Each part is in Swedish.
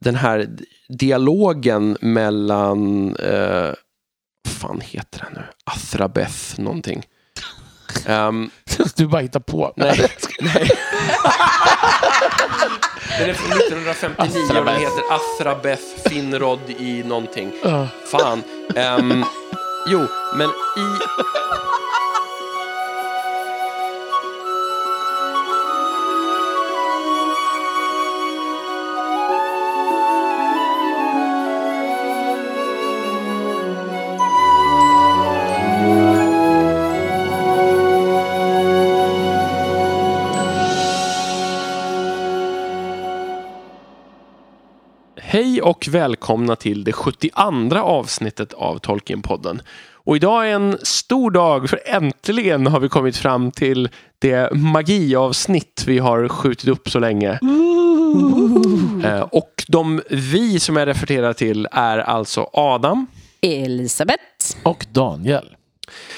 den här dialogen mellan, eh, vad fan heter den nu? Athrabeth någonting. Um, du bara hittar på. Nej. nej. den är från 1959 och den heter Athrabeth Finrod i någonting. Uh. Fan. Um, jo, men i... Hej och välkomna till det 72 avsnittet av Tolkienpodden. Och idag är en stor dag för äntligen har vi kommit fram till det magiavsnitt vi har skjutit upp så länge. Eh, och de vi som jag refererar till är alltså Adam. Elisabeth. Och Daniel.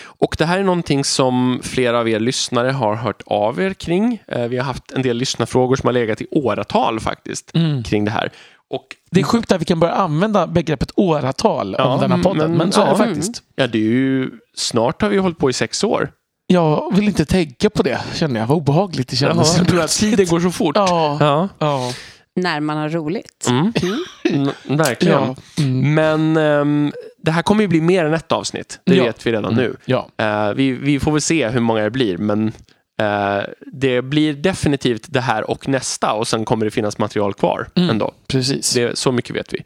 Och det här är någonting som flera av er lyssnare har hört av er kring. Eh, Vi har haft en del lyssnarfrågor som har legat i åratal faktiskt kring det här. Och Det är sjukt att vi kan börja använda begreppet åratal Ja, om den här podden. Men, men- så är det ja. faktiskt. ja, det är ju snart har vi hållit på i sex år. Jag vill inte tänka på det, känner jag. Vad obehagligt det kändes. tror att tiden går så fort. Ja. Ja, ja. När man har roligt. mm. Mm, verkligen. ja. Mm. Men ehm, det här kommer ju bli mer än ett avsnitt. Det Ja. vet vi redan nu. ja. Eh, vi, vi får väl se hur många det blir, men det blir definitivt det här och nästa och sen kommer det finnas material kvar Mm. ändå. Precis. Det, så mycket vet vi.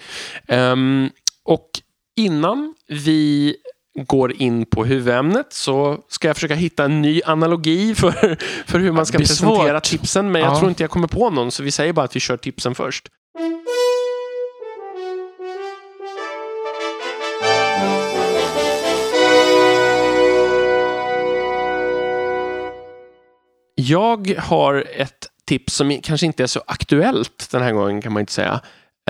Ehm, och innan vi går in på huvudämnet så ska jag försöka hitta en ny analogi för, för hur man ska presentera svårt. tipsen. Men jag Ja. tror inte jag kommer på någon, så vi säger bara att vi kör tipsen först. Jag har ett tips som kanske inte är så aktuellt den här gången kan man inte säga.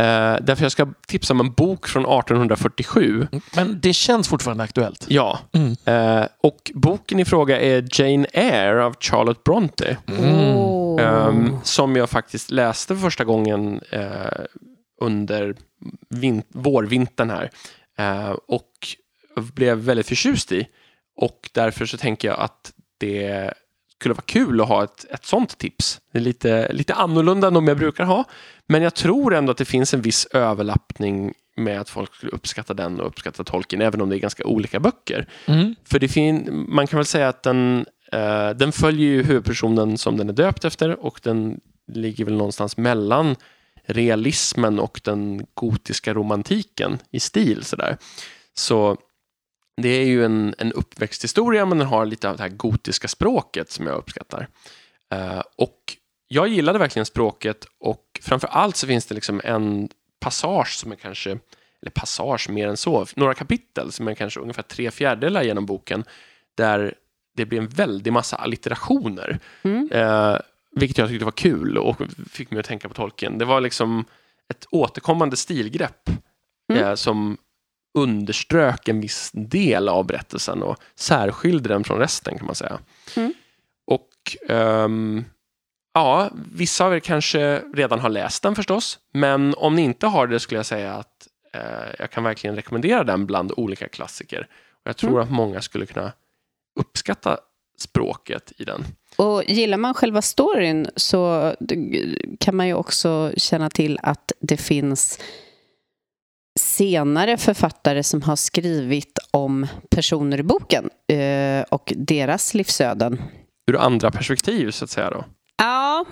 Uh, därför jag ska tipsa om en bok från 1847. Men det känns fortfarande aktuellt. Ja, Mm. Eh, och boken i fråga är Jane Eyre av Charlotte Bronte. Åh. ehm, som jag faktiskt läste för första gången eh, under vin- vårvintern här. Och blev väldigt förtjust i. Och därför så tänker jag att det skulle vara kul att ha ett, ett sånt tips. Det är lite, lite annorlunda än de jag brukar ha. Men jag tror ändå att det finns en viss överlappning med att folk skulle uppskatta den och uppskatta Tolkien, även om det är ganska olika böcker. Mm. För det fin- man kan väl säga att den, eh, den följer ju huvudpersonen som den är döpt efter och den ligger väl någonstans mellan realismen och den gotiska romantiken i stil. Sådär. Så det är ju en, en uppväxthistoria men den har lite av det här gotiska språket som jag uppskattar. Eh, och jag gillade verkligen språket och framför allt så finns det liksom en passage som är kanske, eller passage mer än så, några kapitel som är kanske ungefär tre fjärdedelar genom boken där det blir en väldig massa allitterationer. Mm. Eh, vilket jag tyckte var kul och fick mig att tänka på tolken. Det var liksom ett återkommande stilgrepp Mm. eh, som underströk en viss del av berättelsen och särskilde den från resten kan man säga. Mm. Och ehm, ja, vissa av er kanske redan har läst den förstås, men om ni inte har det skulle jag säga att eh, jag kan verkligen rekommendera den bland olika klassiker. Och jag tror Mm. att många skulle kunna uppskatta språket i den. Och gillar man själva storyn så kan man ju också känna till att det finns senare författare som har skrivit om personer i boken eh, och deras livsöden. Ur andra perspektiv så att säga då. Ja,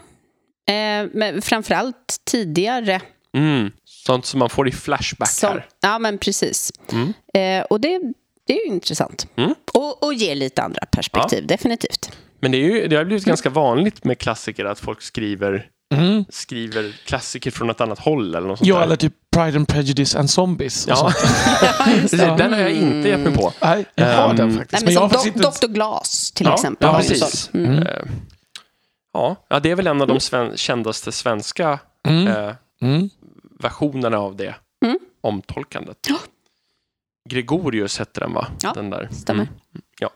eh, men framförallt tidigare. Mm. Sånt som man får i flashback Som, här. ja, men precis. Mm. Eh, och det, det är ju intressant. Mm. Och, och ger lite andra perspektiv, definitivt. Men det, är ju, det har blivit ganska vanligt med klassiker att folk skriver, Mm. skriver klassiker från ett annat håll eller något sånt Ja, där. eller typ Pride and Prejudice and Zombies. Ja. det. Den har jag inte gett mig på. Nej, jag har Ehm, den Nej, faktiskt. men jag har som Do- inte... Dr. Glas till Ja, exempel. ja, precis. Mm. Mm. Eh, Ja, ja, det är väl en av de sven- kändaste svenska Mm. eh, Mm. versionerna av det Mm. omtolkandet. Ja. Gregorius hette den va? Ja, den där. stämmer. Mm. Ja.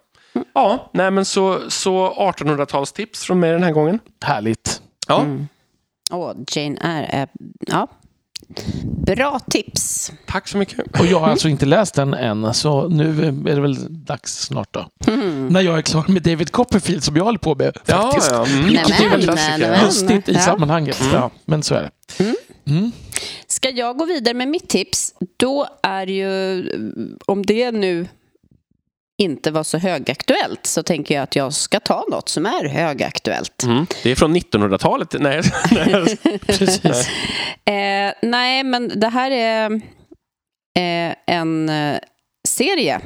ja, nej men så, så 1800-talstips från mig den här gången. Härligt. Ja, Mm. Åh, Jane Eyre är... Ja, Bra tips. Tack så mycket. Och jag har alltså inte läst den än, så nu är det väl dags snart då. Mm. När jag är klar med David Copperfield som jag håller på med Ja, faktiskt. ja. Mm. Det är väl klassiker. nämen. Lustigt i Ja. sammanhanget. Ja, men så är det. Mm. Ska jag gå vidare med mitt tips, då är ju, om det nu inte var så högaktuellt, så tänker jag att jag ska ta något som är högaktuellt. Mm. Det är från 1900-talet. Nej. Precis. Eh, nej, men det här är eh, en eh, serie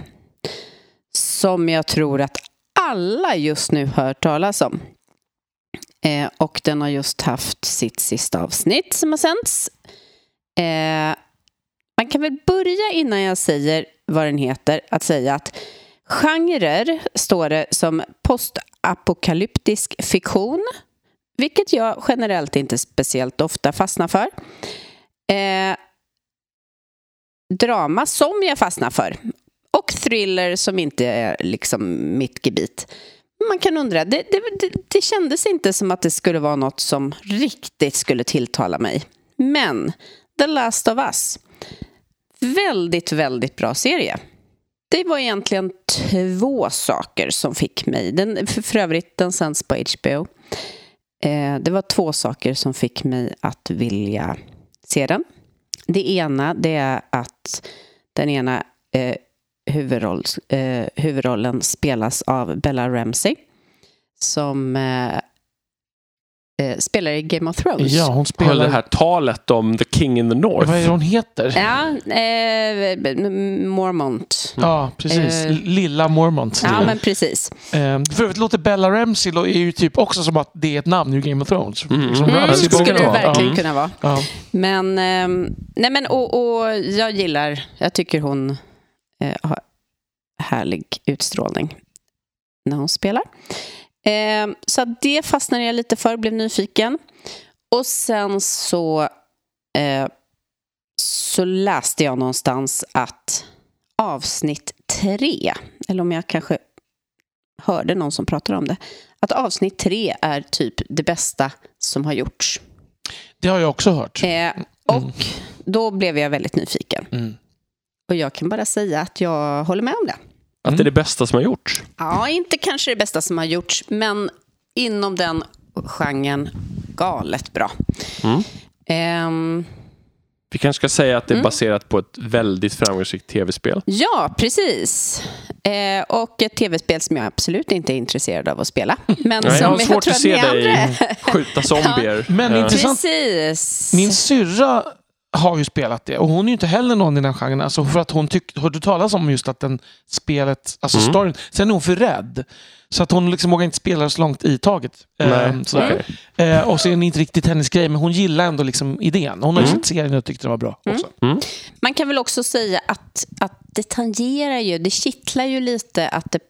som jag tror att alla just nu hör talas om. Eh, och den har just haft sitt sista avsnitt som har sänds. Eh, man kan väl börja innan jag säger vad den heter att säga att genrer står det som postapokalyptisk fiktion vilket jag generellt inte speciellt ofta fastnar för. Eh, drama som jag fastnar för. Och thriller som inte är liksom mitt gebit. Man kan undra, det, det, det, det kändes inte som att det skulle vara något som riktigt skulle tilltala mig. Men The Last of Us. Väldigt, väldigt bra serie. Det var egentligen två saker som fick mig, den, för, för övrigt den sänds på HBO. Eh, det var två saker som fick mig att vilja se den. Det ena det är att den ena eh, huvudroll, eh, huvudrollen spelas av Bella Ramsey som eh, eh, spelar i Game of Thrones. Ja, hon Höll spelar... det här talet om The King in the North. Vad är det hon heter? Ja, eh, Mormont. Ja, precis. Eh, Lilla Mormont. Ja, men precis. Eh, För övrigt låter Bella Ramsey är ju typ också som att det är ett namn ur Game of Thrones. Mm. Som Mm, Mm, skulle det verkligen Ja. kunna vara. Ja. Men, ehm, nej men och, och jag gillar, jag tycker hon eh, har härlig utstrålning när hon spelar. Ehm, så det fastnade jag lite för, blev nyfiken. Och sen så, eh, så läste jag någonstans att avsnitt tre, eller om jag kanske hörde någon som pratade om det, att avsnitt tre är typ det bästa som har gjorts. Det har jag också hört. Eh, och då blev jag väldigt nyfiken. Mm. Och jag kan bara säga att jag håller med om det. Att det är det bästa som har gjorts. Ja, inte kanske det bästa som har gjorts, men inom den genren galet bra. Mm. Ehm, Vi kanske ska säga att det är Mm. baserat på ett väldigt framgångsrikt tv-spel. ja, precis. Eh, och ett tv-spel som jag absolut inte är intresserad av att spela. Men Nej, som jag har svårt tror att se dig andra- skjuta zombier. Men Eh, intressant. Precis. Min syrra har ju spelat det och hon är ju inte heller någon i den genren. Alltså för att hon tyck, hörde talas om just att den spelet, alltså Mm. storyn, sen är hon för rädd. Så att hon liksom vågar inte spela så långt i taget. Nej, Ehm, sådär. Eh, och så är det inte riktigt hennes grej, men hon gillar ändå liksom idén. Hon har ju Mm. sett serien och tyckte den var bra också. Man kan väl också säga att, att det tangerar ju, det kittlar ju lite att det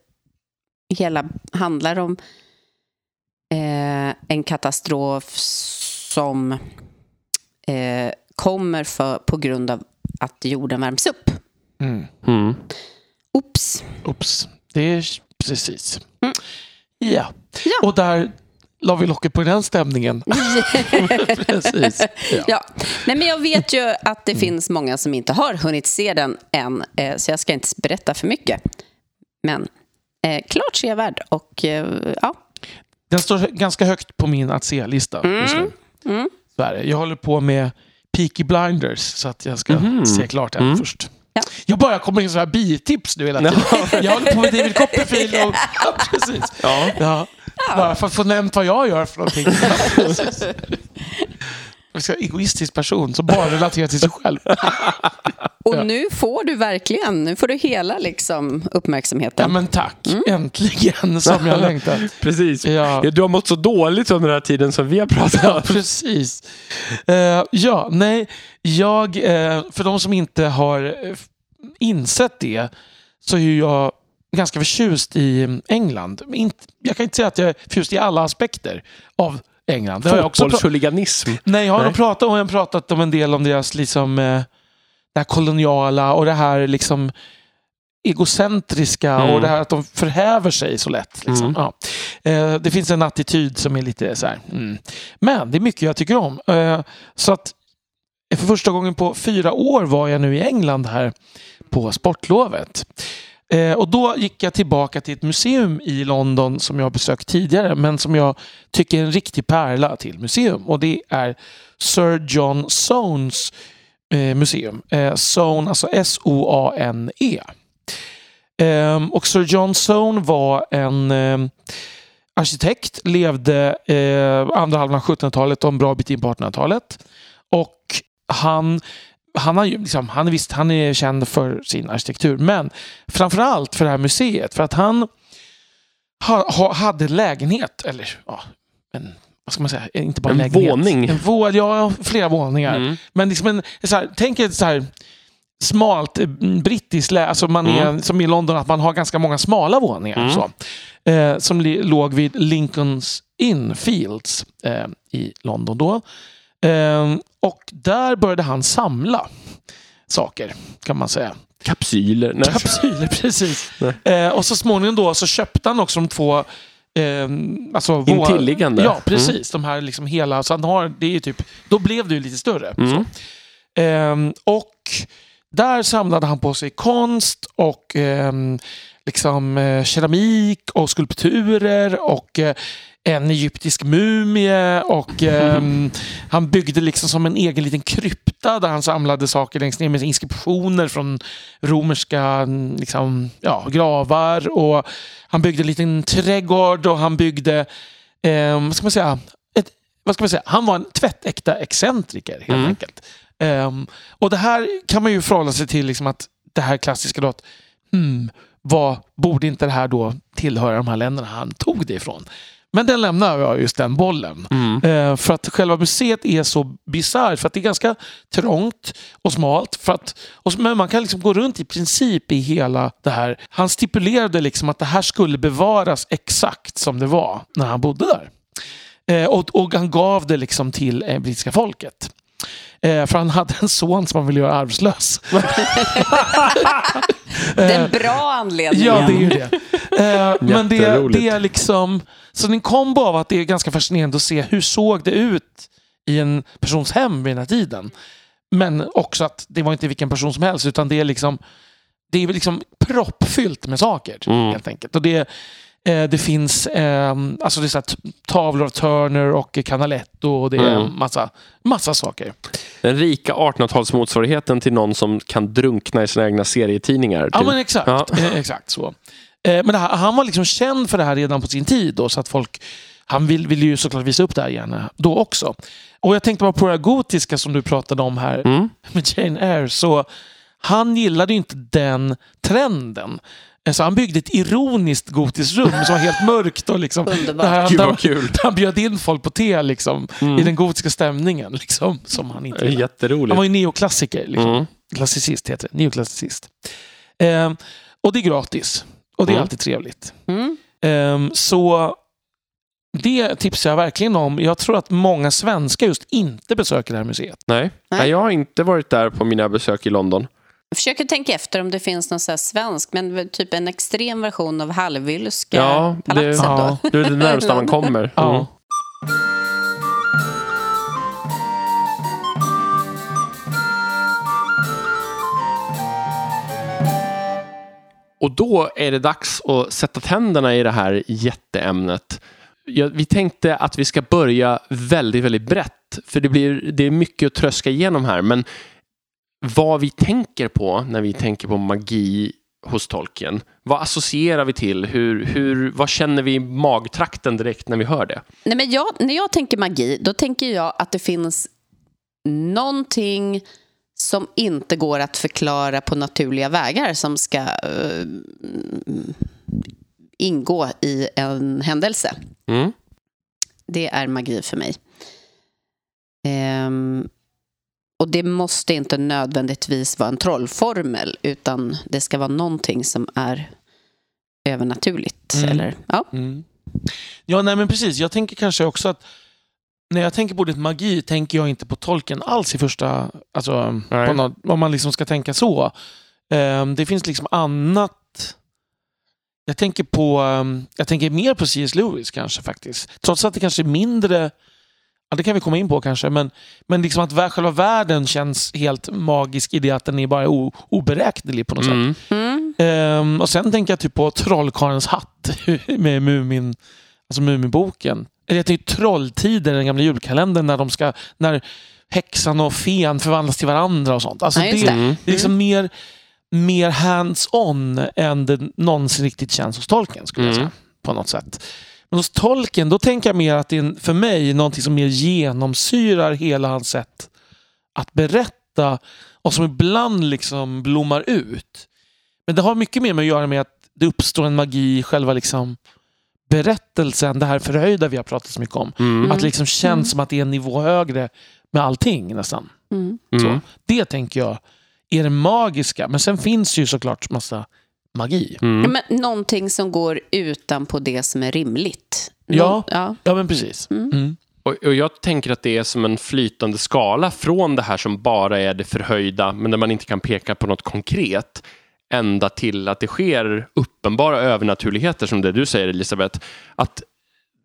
hela handlar om eh, en katastrof som eh, kommer för, på grund av att jorden värms upp. Mm. Mm. Oops. Ups, det är precis. Mm. Ja. Ja. och där la vi locket på den stämningen. precis. Ja. Ja. Nej, men jag vet ju att det finns många som inte har hunnit se den än, eh, så jag ska inte berätta för mycket. Men eh, klart sevärd och eh, ja. Den står ganska högt på min att se-lista just nu. Mm. Det. Jag håller på med Peaky Blinders så att jag ska Mhm. se klart den Mm. först. Ja. Jag bara kommer in sådana här bitips nu hela tiden. Jag håller på med David Copperfield och... Ja, precis. Ja. Ja. Bara för att få nämnt vad jag gör för någonting. Ja, en egoistisk person som bara relaterar till sig själv. Och Ja. nu får du verkligen, nu får du hela liksom, Ja, uppmärksamheten. men tack. Äntligen som jag längtat. Precis. Ja. Ja, Du har mått så dåligt under den här tiden som vi har pratat. Precis. Eh, ja, nej. Jag, eh, för de som inte har eh, insett det så är jag ganska förtjust i England. Jag kan inte säga att jag är förtjust i alla aspekter av England. Fotbollshuliganism. Nej, jag har Nej. pratat, och jag har pratat om en del om deras liksom, eh, det här koloniala och det här liksom egocentriska Mm. och det här att de förhäver sig så lätt. Liksom. Mm. Ja. Eh, det finns en attityd som är lite så här. Mm. Men det är mycket jag tycker om. Eh, så att för första gången på fyra år var jag nu i England här på sportlovet. Eh, och då gick jag tillbaka till ett museum i London som jag har besökt tidigare men som jag tycker är en riktig pärla till museum. Och det är Sir John Soanes eh, museum. Eh, Soane, alltså S-O-A-N-E. Eh, och Sir John Soane var en eh, arkitekt, levde eh, andra halvan av 1700-talet och en bra bit in på 1800-talet. Och han han, har ju, liksom, han, är visst, han är känd för sin arkitektur, men framförallt för det här museet. För att han ha, ha, hade lägenhet, eller ja, en, vad ska man säga, inte bara En lägenhet. våning. En vå, ja, flera våningar. Mm. Men liksom en, så här, tänk ett så här smalt eh, brittiskt läge, alltså man är, Mm. som i London, att man har ganska många smala våningar. Mm. Så, eh, som låg vid Lincolns Inn Fields eh, i London då. Eh, och där började han samla saker, kan man säga. Kapsyler. Nej. Kapsyler, precis. Eh, och så småningom då så köpte han också de två eh, alltså Intilliggande. Ja, precis. De här liksom hela, så han har, det är ju typ, då blev det ju lite större. Mm. Ehm, och där samlade han på sig konst och ehm, liksom eh, keramik och skulpturer och eh, en egyptisk mumie och ehm, han byggde liksom som en egen liten krypta där han samlade saker längst ner med inskriptioner från romerska mm, liksom, ja, gravar och han byggde en liten trädgård och han byggde, ehm, vad ska man säga, ett, vad ska man säga, han var en tvättäkta excentriker helt Mm. enkelt. Ehm, och det här kan man ju förhålla sig till liksom att det här klassiska då att hmm, vad borde inte det här då tillhöra de här länderna han tog det ifrån? Men den lämnar jag just den bollen. Mm. Eh, för att själva museet är så bisarrt. För att det är ganska trångt och smalt. För att, och, men man kan liksom gå runt i princip i hela det här. Han stipulerade liksom att det här skulle bevaras exakt som det var när han bodde där. Eh, och, och han gav det liksom till eh, brittiska folket. Eh, för han hade en son som han ville göra arvslös. Den bra anledningen. Ja, det är ju det. Eh, men det, det är liksom... Så det är en kombo av att det är ganska fascinerande att se hur såg det ut i en persons hem vid den här tiden. Men också att det var inte vilken person som helst utan det är liksom det är liksom proppfyllt med saker Mm. helt enkelt. Och det, det finns eh, alltså det är så tavlor av Turner och Canaletto och det är Mm. massa, massa saker. Den rika 1800-talsmotsvarigheten till någon som kan drunkna i sina egna serietidningar. Ja typ. men exakt, Ja. eh, exakt så. Eh, men här, han var liksom känd för det här redan på sin tid då, så att folk han vill, vill ju såklart visa upp det här gärna då också. Och jag tänkte bara på det här gotiska som du pratade om här Mm. med Jane Eyre. Så han gillade ju inte den trenden. Eh, Så han byggde ett ironiskt gotiskt rum som var helt mörkt. Och liksom, Underbart. där han, Gud där, vad kul. där han bjöd in folk på te liksom, i den gotiska stämningen. Liksom, som han inte. Jätteroligt. Han var ju neoklassiker. Liksom. Mm. Klassicist heter det. Neoklassicist. Eh, och det är gratis. Och det är Mm. alltid trevligt. Mm. Ehm, så det tipsar jag verkligen om. Jag tror att många svenskar just inte besöker det här museet. Nej. Nej, jag har inte varit där på mina besök i London. Jag försöker tänka efter om det finns någon så här svensk, men typ en extrem version av halvylska Ja, det- palatset ja. då. Det är det närmsta man kommer. Ja. Mm. Och då är det dags att sätta tänderna i det här jätteämnet. Ja, vi tänkte att vi ska börja väldigt, väldigt brett. För det, blir, det är mycket att tröska igenom här. Men vad vi tänker på när vi tänker på magi hos tolken. Vad associerar vi till? Hur, hur, vad känner vi i magtrakten direkt när vi hör det? Nej, men jag, när jag tänker magi, då tänker jag att det finns någonting som inte går att förklara på naturliga vägar som ska eh, ingå i en händelse. Mm. Det är magi för mig. Ehm, och det måste inte nödvändigtvis vara en trollformel utan det ska vara någonting som är övernaturligt. Mm. Eller, ja. Ja, nej men precis. Jag tänker kanske också att när jag tänker på ordet magi tänker jag inte på tolken alls i första... Alltså, något, om man liksom ska tänka så. Ehm, det finns liksom annat... Jag tänker på... ehm, jag tänker mer på C.S. Lewis kanske faktiskt. Trots att det kanske är mindre Ja, det kan vi komma in på kanske, men, men liksom att själva världen känns helt magisk i det att den är bara o, oberäknelig på något sätt. Mm. Mm. Ehm, och sen tänker jag typ på Trollkarlens hatt med Mumin, alltså Muminboken. Eller jag tänker Trolltider, den gamla julkalendern, när, de ska, när häxan och fen förvandlas till varandra och sånt. Alltså Ja, det, det. Mm. det är liksom mer, mer hands-on än det någonsin riktigt känns hos Tolkien, skulle jag Mm. säga. På något sätt. Men hos Tolkien, då tänker jag mer att det är för mig någonting som mer genomsyrar hela hans sätt att berätta och som ibland liksom blommar ut. Men det har mycket mer med att göra med att det uppstår en magi i själva liksom berättelsen, det här förhöjda vi har pratat så mycket om. Mm. Att det liksom känns Mm. som att det är en nivå högre med allting nästan. Mm. Mm. Så, det tänker jag är det magiska. Men sen finns ju såklart massa magi. Mm. Men någonting som går utanpå det som är rimligt. Ja. ja. Ja, men precis. Mm. Mm. Och, och jag tänker att det är som en flytande skala från det här som bara är det förhöjda, men där man inte kan peka på något konkret, ända till att det sker uppenbara övernaturligheter, som det du säger Elisabeth. Att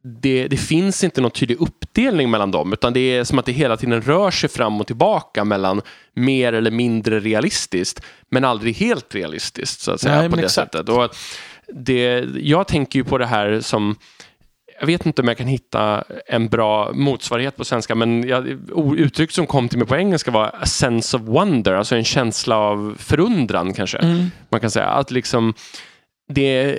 det, det finns inte någon tydlig uppdelning mellan dem, utan det är som att det hela tiden rör sig fram och tillbaka mellan mer eller mindre realistiskt, men aldrig helt realistiskt, så att säga. Nej, på det exakt. sättet. Och det, jag tänker ju på det här som jag vet inte om jag kan hitta en bra motsvarighet på svenska, men jag, uttryck som kom till mig på engelska var a sense of wonder, alltså en känsla av förundran kanske. Mm. Man kan säga att liksom det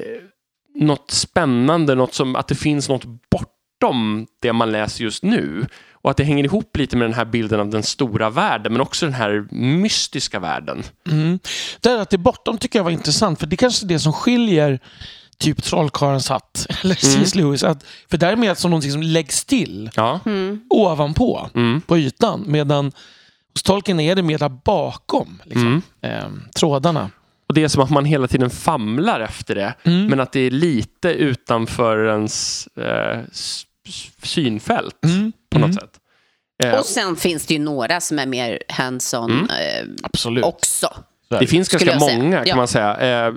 något spännande, något som, att det finns något bortom det man läser just nu. Och att det hänger ihop lite med den här bilden av den stora världen, men också den här mystiska världen. Mm. Det här att det är bortom tycker jag var intressant, för det är kanske är det som skiljer typ Trollkarlens hatt eller C.S. Lewis. Att, för där är det mer som någonting som läggs till Ja. Mm. ovanpå, Mm. på ytan. Medan hos Tolkien är det mer bakom liksom, Mm. eh, trådarna. Och det är som att man hela tiden famlar efter det, Mm. men att det är lite utanför ens eh, synfält Mm. på något Mm. sätt. Eh, Och sen finns det ju några som är mer hands-on Mm. eh, Absolut. också. Så är det finns ganska många kan Ja. man säga. Eh,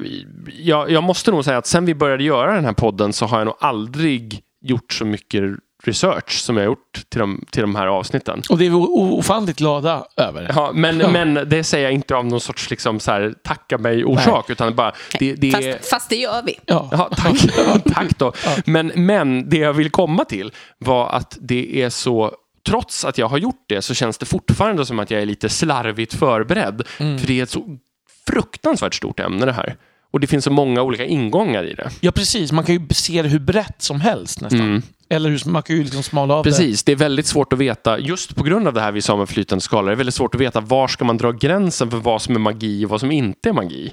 jag, jag måste nog säga att sen vi började göra den här podden så har jag nog aldrig gjort så mycket research som jag har gjort till de, till de här avsnitten. Och det är vi ofantligt glada över. Ja, men, Ja. men det säger jag inte av någon sorts liksom, så här, tacka mig orsak, utan bara det, det är... Fast, fast det gör vi. Ja. Ja, tack. tack då. Men, men det jag vill komma till var att det är så Trots att jag har gjort det så känns det fortfarande som att jag är lite slarvigt förberedd. Mm. För det är ett så fruktansvärt stort ämne det här. Och det finns så många olika ingångar i det. ja, precis. Man kan ju se det hur brett som helst nästan. Mm. Eller hur, man kan ju liksom smala av det. Precis, det är väldigt svårt att veta, just på grund av det här vi sa med flytande skalor, det är väldigt svårt att veta var ska man dra gränsen för vad som är magi och vad som inte är magi.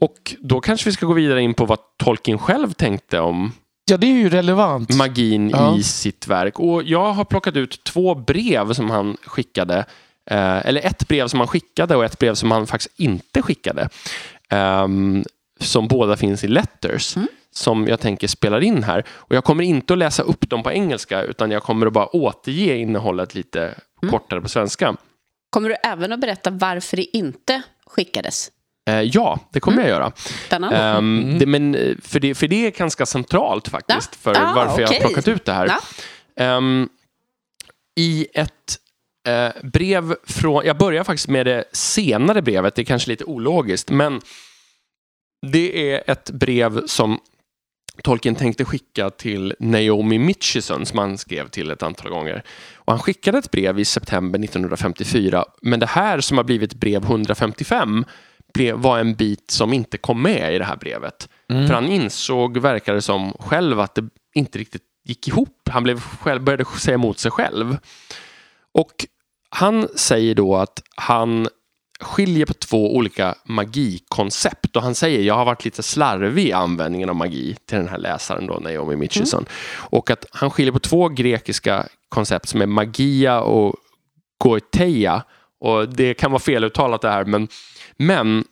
Och då kanske vi ska gå vidare in på vad Tolkien själv tänkte om Ja, det är ju relevant. magin Ja. i sitt verk. Och jag har plockat ut två brev som han skickade. Eh, eller ett brev som han skickade och ett brev som han faktiskt inte skickade. Ehm, som båda finns i Letters. Mm. Som jag tänker spelar in här. Och jag kommer inte att läsa upp dem på engelska utan jag kommer att bara återge innehållet lite Mm. kortare på svenska. Kommer du även att berätta varför det inte skickades? Eh, ja, det kommer jag göra. Mm. det, men, eh, för, det, för det är ganska centralt faktiskt. Ja. För Ah, varför jag okej. har plockat ut det här. Ja. Ehm, I ett eh, brev från... Jag börjar faktiskt med det senare brevet. Det är kanske lite ologiskt, men det är ett brev som Tolkien tänkte skicka till Naomi Mitchison som han skrev till ett antal gånger. Och han skickade ett brev i september 1954, men det här som har blivit brev 155 blev, var en bit som inte kom med i det här brevet. Mm. För han insåg, verkar det som, själv att det inte riktigt gick ihop. Han blev själv, började säga emot sig själv. Och han säger då att han skiljer på två olika magikoncept. Och han säger, jag har varit lite slarvig i användningen av magi till den här läsaren då, Naomi Mitchison. Och att han skiljer på två grekiska koncept som är magia och goeteia. Och det kan vara feluttalat det här, men, men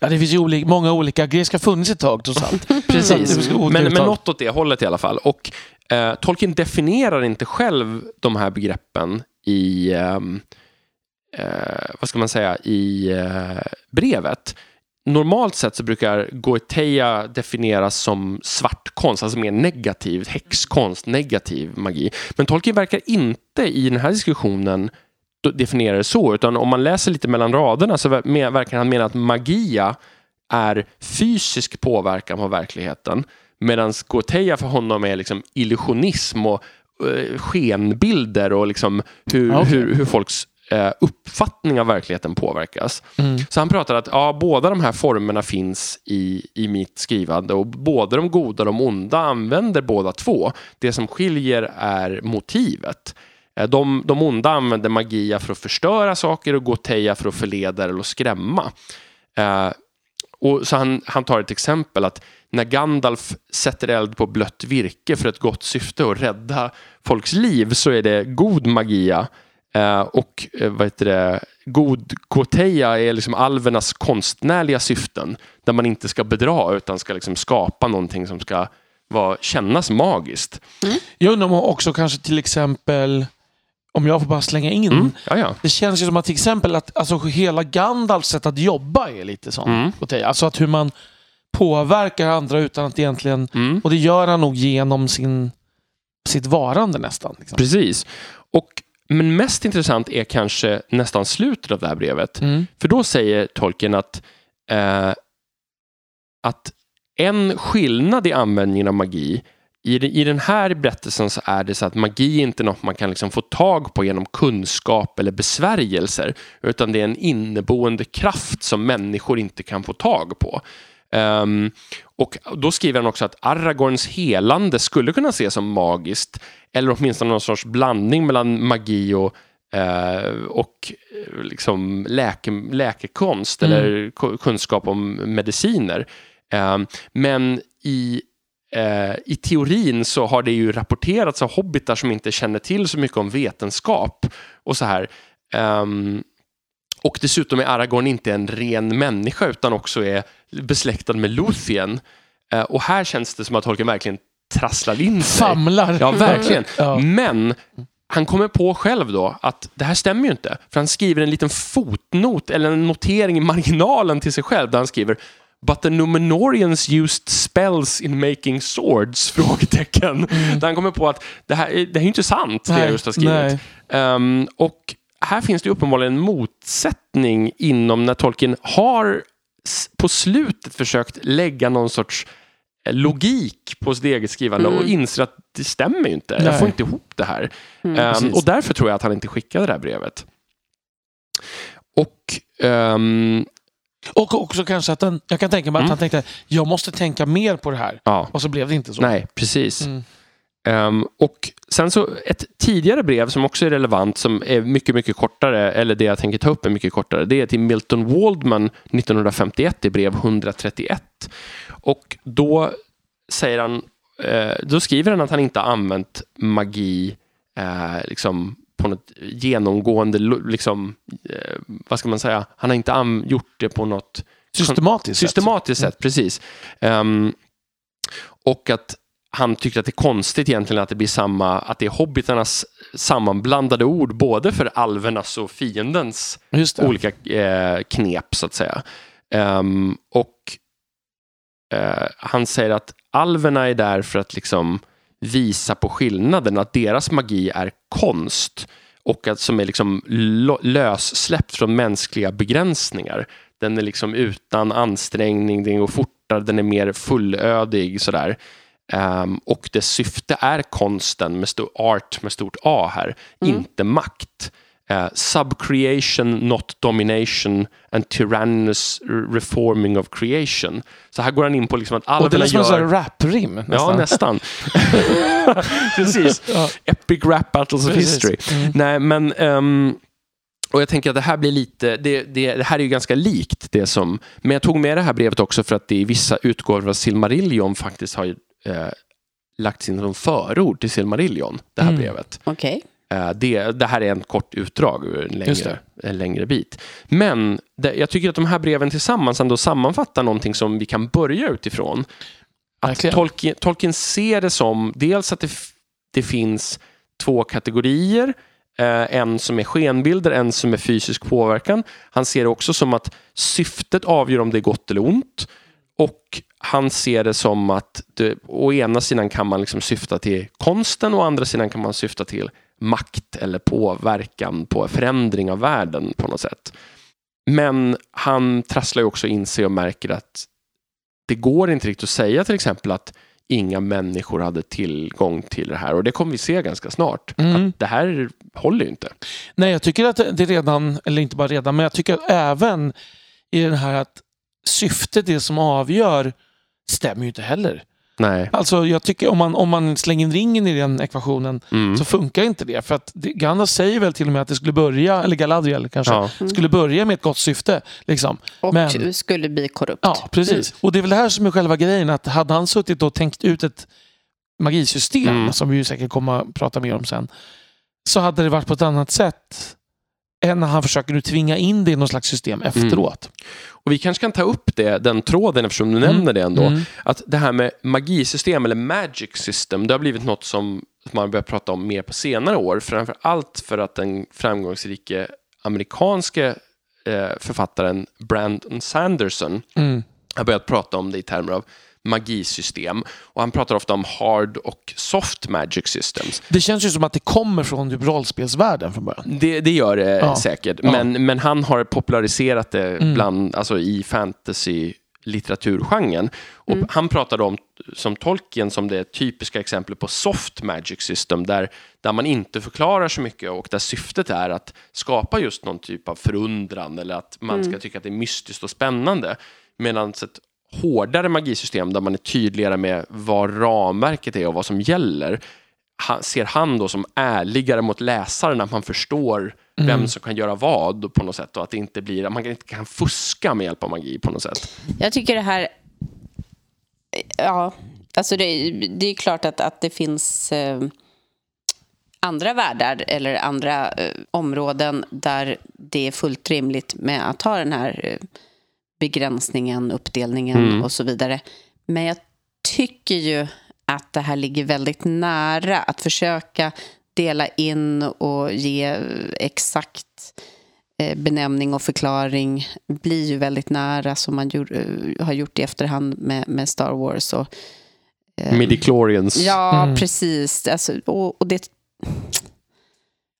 Ja, det finns ju oli- många olika. Grekiska har funnits ett tag trots allt. Precis, men, men något åt det hållet i alla fall. Och eh, Tolkien definierar inte själv de här begreppen i, ehm, eh, vad ska man säga, i eh, brevet. normalt sett så brukar Goetia definieras som svartkonst, alltså mer negativ, häxkonst, negativ magi. Men Tolkien verkar inte i den här diskussionen definiera det så, utan om man läser lite mellan raderna så verkar han mena att magia är fysisk påverkan på verkligheten. Medan Goetia för honom är liksom illusionism och uh, skenbilder och liksom hur, okay. hur, hur folks uh, uppfattning av verkligheten påverkas. Mm. Så han pratar att ja, båda de här formerna finns i, i mitt skrivande och både de goda och de onda använder båda två. Det som skiljer är motivet. Eh, de, de onda använder magia för att förstöra saker och Goteja för att förleda eller skrämma. Uh, och så han, han tar ett exempel att när Gandalf sätter eld på blött virke för ett gott syfte och rädda folks liv så är det god magia. Eh, och eh, vad heter det, god goteja är liksom alvernas konstnärliga syften. Där man inte ska bedra utan ska liksom skapa någonting som ska vara, kännas magiskt. Mm. Jag undrar om också kanske till exempel om jag får bara slänga in. Mm, det känns ju som att till exempel att alltså, hela Gandalfs sätt att jobba är lite sånt. Mm. Alltså att hur man påverkar andra utan att egentligen... Mm. Och det gör han nog genom sin, sitt varande nästan. Liksom. Precis. Och, men mest intressant är kanske nästan slutet av det här brevet. Mm. För då säger tolken att, eh, att en skillnad i användningen av magi i, I den här berättelsen så är det så att magi är inte något man kan liksom få tag på genom kunskap eller besvärjelser, utan det är en inneboende kraft som människor inte kan få tag på. Um, och då skriver han också att Aragorns helande skulle kunna ses som magiskt, eller åtminstone någon sorts blandning mellan magi och Uh, och liksom läke, läkekonst mm. eller kunskap om mediciner. Uh, men i Eh, i teorin så har det ju rapporterats av hobbitar som inte känner till så mycket om vetenskap och så här. Um, och dessutom är Aragorn inte en ren människa utan också är besläktad med Luthien. Uh, och här känns det som att Tolkien verkligen trasslar in sig. Famlar. Ja, verkligen. ja. Men han kommer på själv då att det här stämmer ju inte. För han skriver en liten fotnot eller en notering i marginalen till sig själv där han skriver But the Numenorians used spells in making swords? Frågetecken. Mm. Där han kommer på att det här, det här är inte sant, nej, det jag just har skrivit. Um, och här finns det uppenbarligen en motsättning inom när Tolkien har på slutet försökt lägga någon sorts eh, logik på sitt eget skrivande mm. och inser att det stämmer ju inte. Nej. Jag får inte ihop det här. Mm, um, och därför tror jag att han inte skickade det här brevet. Och um, och också kanske att den, jag kan tänka mig mm. att han tänkte, jag måste tänka mer på det här. Ja. Och så blev det inte så. Nej, precis. Mm. Um, och sen så ett tidigare brev som också är relevant, som är mycket, mycket kortare, eller det jag tänker ta upp är mycket kortare, det är till Milton Waldman 1951 i brev 131. Och då säger han, eh, då skriver han att han inte använt magi eh, liksom på något genomgående, liksom, eh, vad ska man säga, han har inte gjort det på något systematiskt, systematiskt sätt. sätt precis. Um, och att han tyckte att det är konstigt egentligen att det blir samma, att det är hobbitarnas sammanblandade ord både för alvernas och fiendens olika eh, knep så att säga. Um, och eh, han säger att alverna är där för att liksom visa på skillnaden, att deras magi är konst och att som är liksom lössläppt från mänskliga begränsningar. Den är liksom utan ansträngning, den går fortare, den är mer fullödig sådär. Um, och dess syfte är konsten, med stor, art med stort A här, mm. inte makt. Uh, subcreation, not domination and tyrannous reforming of creation. Så här går han in på liksom att gör... Och det är som en rap-rim. Ja, nästan. Precis. Ja. Epic rap battles of Precis. history. Mm. Nej, men... Um, och jag tänker att det här blir lite, det, det, det, här är ju ganska likt det som, men jag tog med det här brevet också för att det i vissa utgåvor av Silmarillion faktiskt har eh, lagts in som förord till Silmarillion, det här mm. brevet. Okay. Eh, det, det, här är en kort utdrag ur en längre, en längre bit. Men det, jag tycker att de här breven tillsammans ändå sammanfattar någonting som vi kan börja utifrån. Att Tolkien, Tolkien ser det som dels att det, det finns två kategorier Eh, en som är skenbilder, en som är fysisk påverkan. Han ser det också som att syftet avgör om det är gott eller ont. Och han ser det som att det, å ena sidan kan man liksom syfta till konsten och å andra sidan kan man syfta till makt eller påverkan på förändring av världen på något sätt. Men han trasslar ju också in sig och märker att det går inte riktigt att säga till exempel att inga människor hade tillgång till det här och det kommer vi se ganska snart. Mm. Att det här håller ju inte. Nej, jag tycker att det redan, eller inte bara redan, men jag tycker även i den här att syftet, det som avgör, stämmer ju inte heller. Nej. Alltså jag tycker om man, om man slänger in ringen i den ekvationen Mm. så funkar inte det. För att Gandalf säger väl till och med att det skulle börja, eller Galadriel kanske, Ja. skulle börja med ett gott syfte. Liksom. Och Men- skulle bli korrupt. Ja, precis. Och det är väl det här som är själva grejen, att hade han suttit och tänkt ut ett magisystem, Mm. som vi ju säkert kommer att prata mer om sen, så hade det varit på ett annat sätt än när han försöker nu tvinga in det i något slags system efteråt. Och vi kanske kan ta upp det, den tråden eftersom du nämner det ändå. Mm. Att det här med magisystem eller magic system, det har blivit något som man har börjat prata om mer på senare år. Framför allt för att den framgångsrike amerikanske eh, författaren Brandon Sanderson Mm. har börjat prata om det i termer av magisystem. Och han pratar ofta om hard och soft magic systems. Det känns ju som att det kommer från typ rollspelsvärlden från början. Det, det gör det Ja. säkert, Ja. men, men han har populariserat det Mm. bland, alltså i fantasy litteraturgenren. Och Han pratade om som Tolkien som det typiska exemplet på soft magic system där, där man inte förklarar så mycket och där syftet är att skapa just någon typ av förundran eller att man ska tycka att det är mystiskt och spännande. Medan ett hårdare magisystem där man är tydligare med vad ramverket är och vad som gäller han, ser han då som ärligare mot läsaren, att man förstår vem som kan göra vad på något sätt och att det inte blir, att man inte kan fuska med hjälp av magi på något sätt. Jag tycker det här... Ja, alltså det, det är klart att, att det finns eh, andra världar eller andra eh, områden där det är fullt rimligt med att ha den här eh, begränsningen, uppdelningen Mm. och så vidare. Men jag tycker ju att det här ligger väldigt nära att försöka dela in och ge exakt eh, benämning och förklaring blir ju väldigt nära som man gjort, eh, har gjort i efterhand med, med Star Wars. Och, eh, Midichlorians. Ja, Mm. precis. Alltså, och, och det...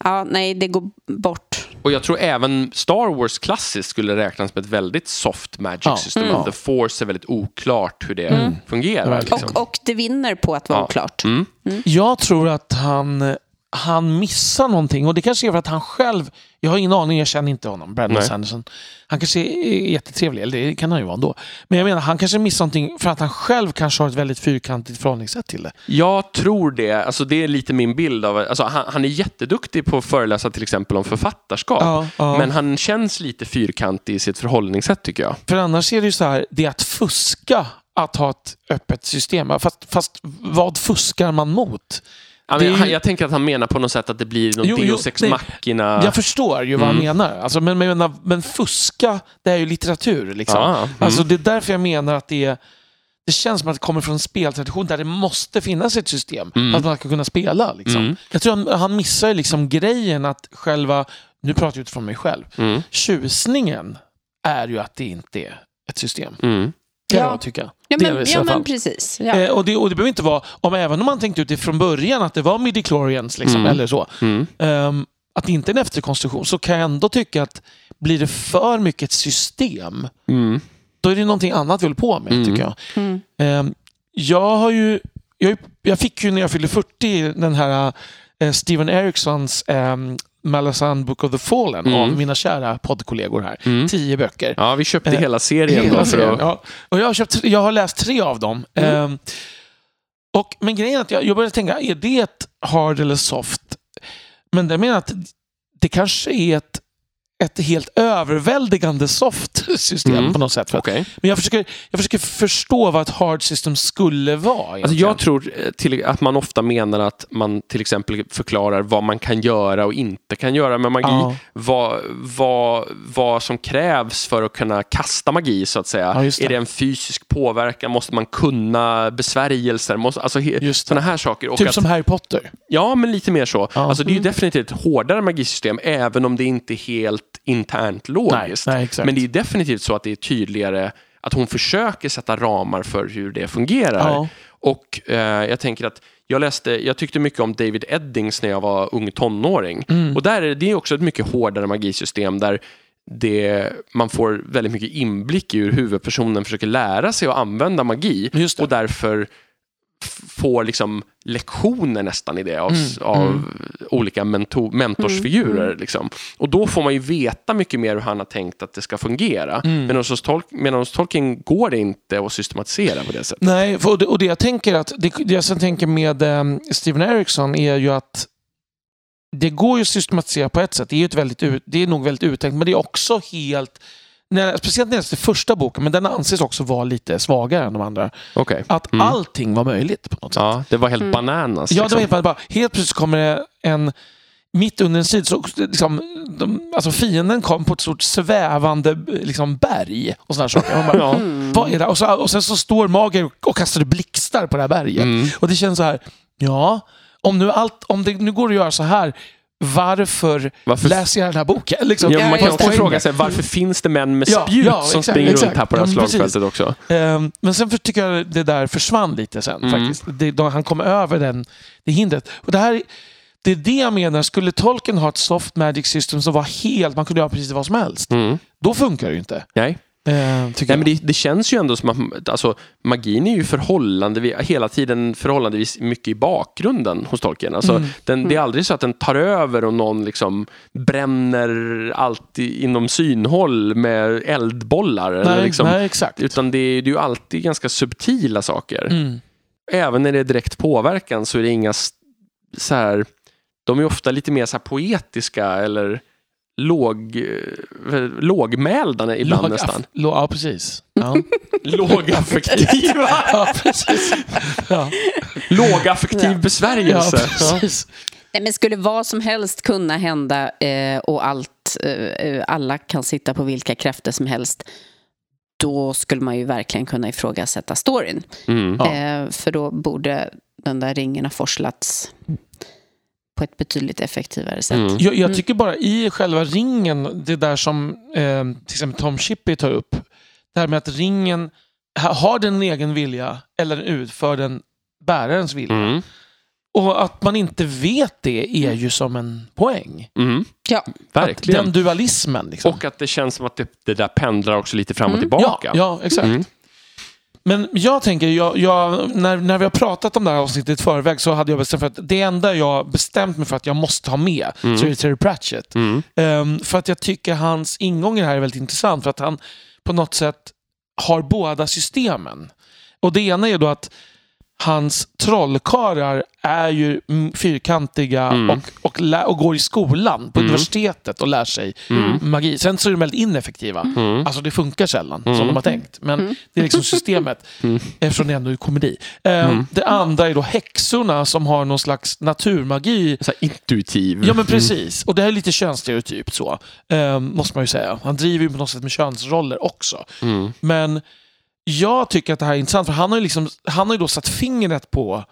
Ja, nej, det går bort. Och jag tror även Star Wars klassiskt skulle räknas som ett väldigt soft magic Ja. system. Mm. The Force är väldigt oklart hur det fungerar. Verkligen. Liksom. Och, och det vinner på att vara Ja. oklart. Mm. Jag tror att han, han missar någonting och det kanske är för att han själv, jag har ingen aning, jag känner inte honom, Brandon Nej. Sanderson. Han kanske är jättetrevlig, eller det kan han ju vara ändå. Men jag menar, han kanske missar någonting för att han själv kanske har ett väldigt fyrkantigt förhållningssätt till det. Jag tror det. Alltså det är lite min bild av... Alltså han, han är jätteduktig på att föreläsa till exempel om författarskap. Ja, ja. Men han känns lite fyrkantig i sitt förhållningssätt tycker jag. För annars är det ju så här, det är att fuska att ha ett öppet system. Fast, fast vad fuskar man mot? Ja, men ju- jag tänker att han menar på något sätt att det blir någon Jo, Deus ex machina. Jag förstår ju vad han menar. Alltså, men, men, men, fuska, det är ju litteratur. Liksom. Ja, mm. Alltså, det är därför jag menar att det är det känns som att det kommer från en speltradition där det måste finnas ett system för att man ska kunna spela. Liksom. Mm. Jag tror han, han missar liksom grejen att själva, nu pratar jag utifrån mig själv, Mm. tjusningen är ju att det inte är ett system. Mm. Kan Ja. jag tycka. Ja, men, ja, men precis. Ja. Eh, och, det, och det behöver inte vara, om även om man tänkte ut det från början att det var midi-chlorians liksom, Mm. eller så. Mm. ehm, att det inte är en efterkonstruktion så kan jag ändå tycka att blir det för mycket ett system Mm. då är det någonting annat vi håller på med Mm. tycker jag. Ehm, jag har ju, jag, jag fick ju när jag fyllde 40 den här eh, Steven Erikssons um, Malazan Book of the Fallen Mm. av mina kära poddkollegor här. Mm. Tio böcker. Ja, vi köpte Eh, hela serien Hela då. Serien, att... ja. Och jag, har köpt, jag har läst tre av dem. Mm. Ehm, och, men grejen är att jag, jag började tänka, är det ett hard eller soft? Men jag menar att det kanske är ett ett helt överväldigande soft system Mm. på något sätt. Okej. Men jag försöker, jag försöker förstå vad ett hard system skulle vara. Alltså jag tror eh, till, att man ofta menar att man till exempel förklarar vad man kan göra och inte kan göra med magi. Ja. Vad, vad, vad som krävs för att kunna kasta magi, så att säga. Ja. Är det en fysisk påverkan? Måste man kunna besvärjelser? Måste, alltså, sådana här saker. Och Typ att, som Harry Potter. Ja, men lite mer så. Ja. Mm. Alltså, det är ju definitivt ett hårdare magisystem, även om det inte är helt internt logiskt. Nej, nej. Men det är definitivt så att det är tydligare att hon försöker sätta ramar för hur det fungerar. Ja. Och eh, jag tänker att jag läste, jag tyckte mycket om David Eddings när jag var ung tonåring. Mm. Och där är det är också ett mycket hårdare magisystem där det, man får väldigt mycket inblick i hur huvudpersonen försöker lära sig att använda magi och därför får liksom lektioner nästan i det av, Mm, av olika mentor, mentorsfigurer. Liksom. Och då får man ju veta mycket mer hur han har tänkt att det ska fungera. Mm. Men hos, Tol- medan hos Tolkien går det inte att systematisera på det sättet. Nej, och det, och det jag tänker att det, det jag tänker med um, Steven Erickson är ju att det går ju att systematisera på ett sätt. Det är, ju ett väldigt, det är nog väldigt uttänkt, men det är också helt när, speciellt när jag läste första boken, men den anses också vara lite svagare än de andra. Okej. Att Mm. allting var möjligt på något sätt. Ja, det var helt Mm. bananas. Ja, det liksom. var helt, bara, bara, helt plötsligt kommer det en mitt under en sid, så liksom, de, alltså fienden kom på ett stort svävande liksom, berg och sådana saker. Man bara, Ja. vad är det? Och, så, och sen så står Mager och kastar blixtar på det här berget. Mm. Och det känns så här, ja, om, nu allt, om det nu går att göra så här, varför, Varför- läser jag den här boken? Liksom, Ja, man kan också fråga sig varför finns det män med Ja, spjut ja, som exakt, springer exakt. runt här på det här Ja, slagfältet också? Ehm, men sen tycker jag det där försvann lite sen Mm. faktiskt. Det, då han kom över den, det hindret. Och det, här, det är det jag menar, skulle Tolkien ha ett soft magic system som var helt, man kunde göra precis vad som helst. Mm. Då funkar det ju inte. Nej. Tycker Nej, jag. men det, det känns ju ändå som att alltså, magin är ju förhållandevis, hela tiden förhållandevis mycket i bakgrunden hos Tolkien. Alltså, Mm. den, det är aldrig så att den tar över och någon liksom bränner allt i, inom synhåll med eldbollar. eller nej, liksom, nej, exakt. Utan det är, det är ju alltid ganska subtila saker. Mm. Även när det är direkt påverkan så är det inga så här, de är ofta lite mer så poetiska eller låg, eh, lågmälda ibland Låg- nästan. aff- lå- ja, precis. Ja. Lågaffektiva. ja, precis. Ja, Lågaffektiv Ja. besvärjelse. ja, precis. Nej, men skulle vad som helst kunna hända eh, och allt, eh, eh, alla kan sitta på vilka krafter som helst då skulle man ju verkligen kunna ifrågasätta storyn. Mm. Ja. Eh, för då borde den där ringen ha forslats på ett betydligt effektivare sätt. Mm. Jag, jag tycker bara i själva ringen, det där som eh, till exempel Tom Shippey tar upp, det här med att ringen ha- har den en egen vilja eller utför den bärarens vilja. Mm. Och att man inte vet det är ju som en poäng. Mm. Ja. Verkligen. Den dualismen. Liksom. Och att det känns som att det, det där pendlar också lite fram och Mm. ja, tillbaka. ja, exakt. Men jag tänker, jag, jag, när, när vi har pratat om det här avsnittet i förväg så hade jag bestämt för att det enda jag bestämt mig för att jag måste ha med Mm. så är det Terry Pratchett. Mm. Ehm, för att jag tycker hans ingång i det här är väldigt intressant. För att han på något sätt har båda systemen. Och det ena är då att hans trollkarlar är ju mm, fyrkantiga Mm. och, och, lä- och går i skolan på Mm. universitetet och lär sig Mm. magi. Sen så är de väldigt ineffektiva. Mm. Alltså det funkar sällan Mm. som de har tänkt. Men Mm. det är liksom systemet Mm. eftersom det ändå är komedi. Mm. Det andra är då häxorna som har någon slags naturmagi Så här intuitiv. Ja men precis. Och det här är lite könsstereotypt så. ehm, måste man ju säga. Han driver ju på något sätt med könsroller också. Mm. Men jag tycker att det här är intressant för han har ju, liksom, han har ju då satt fingret på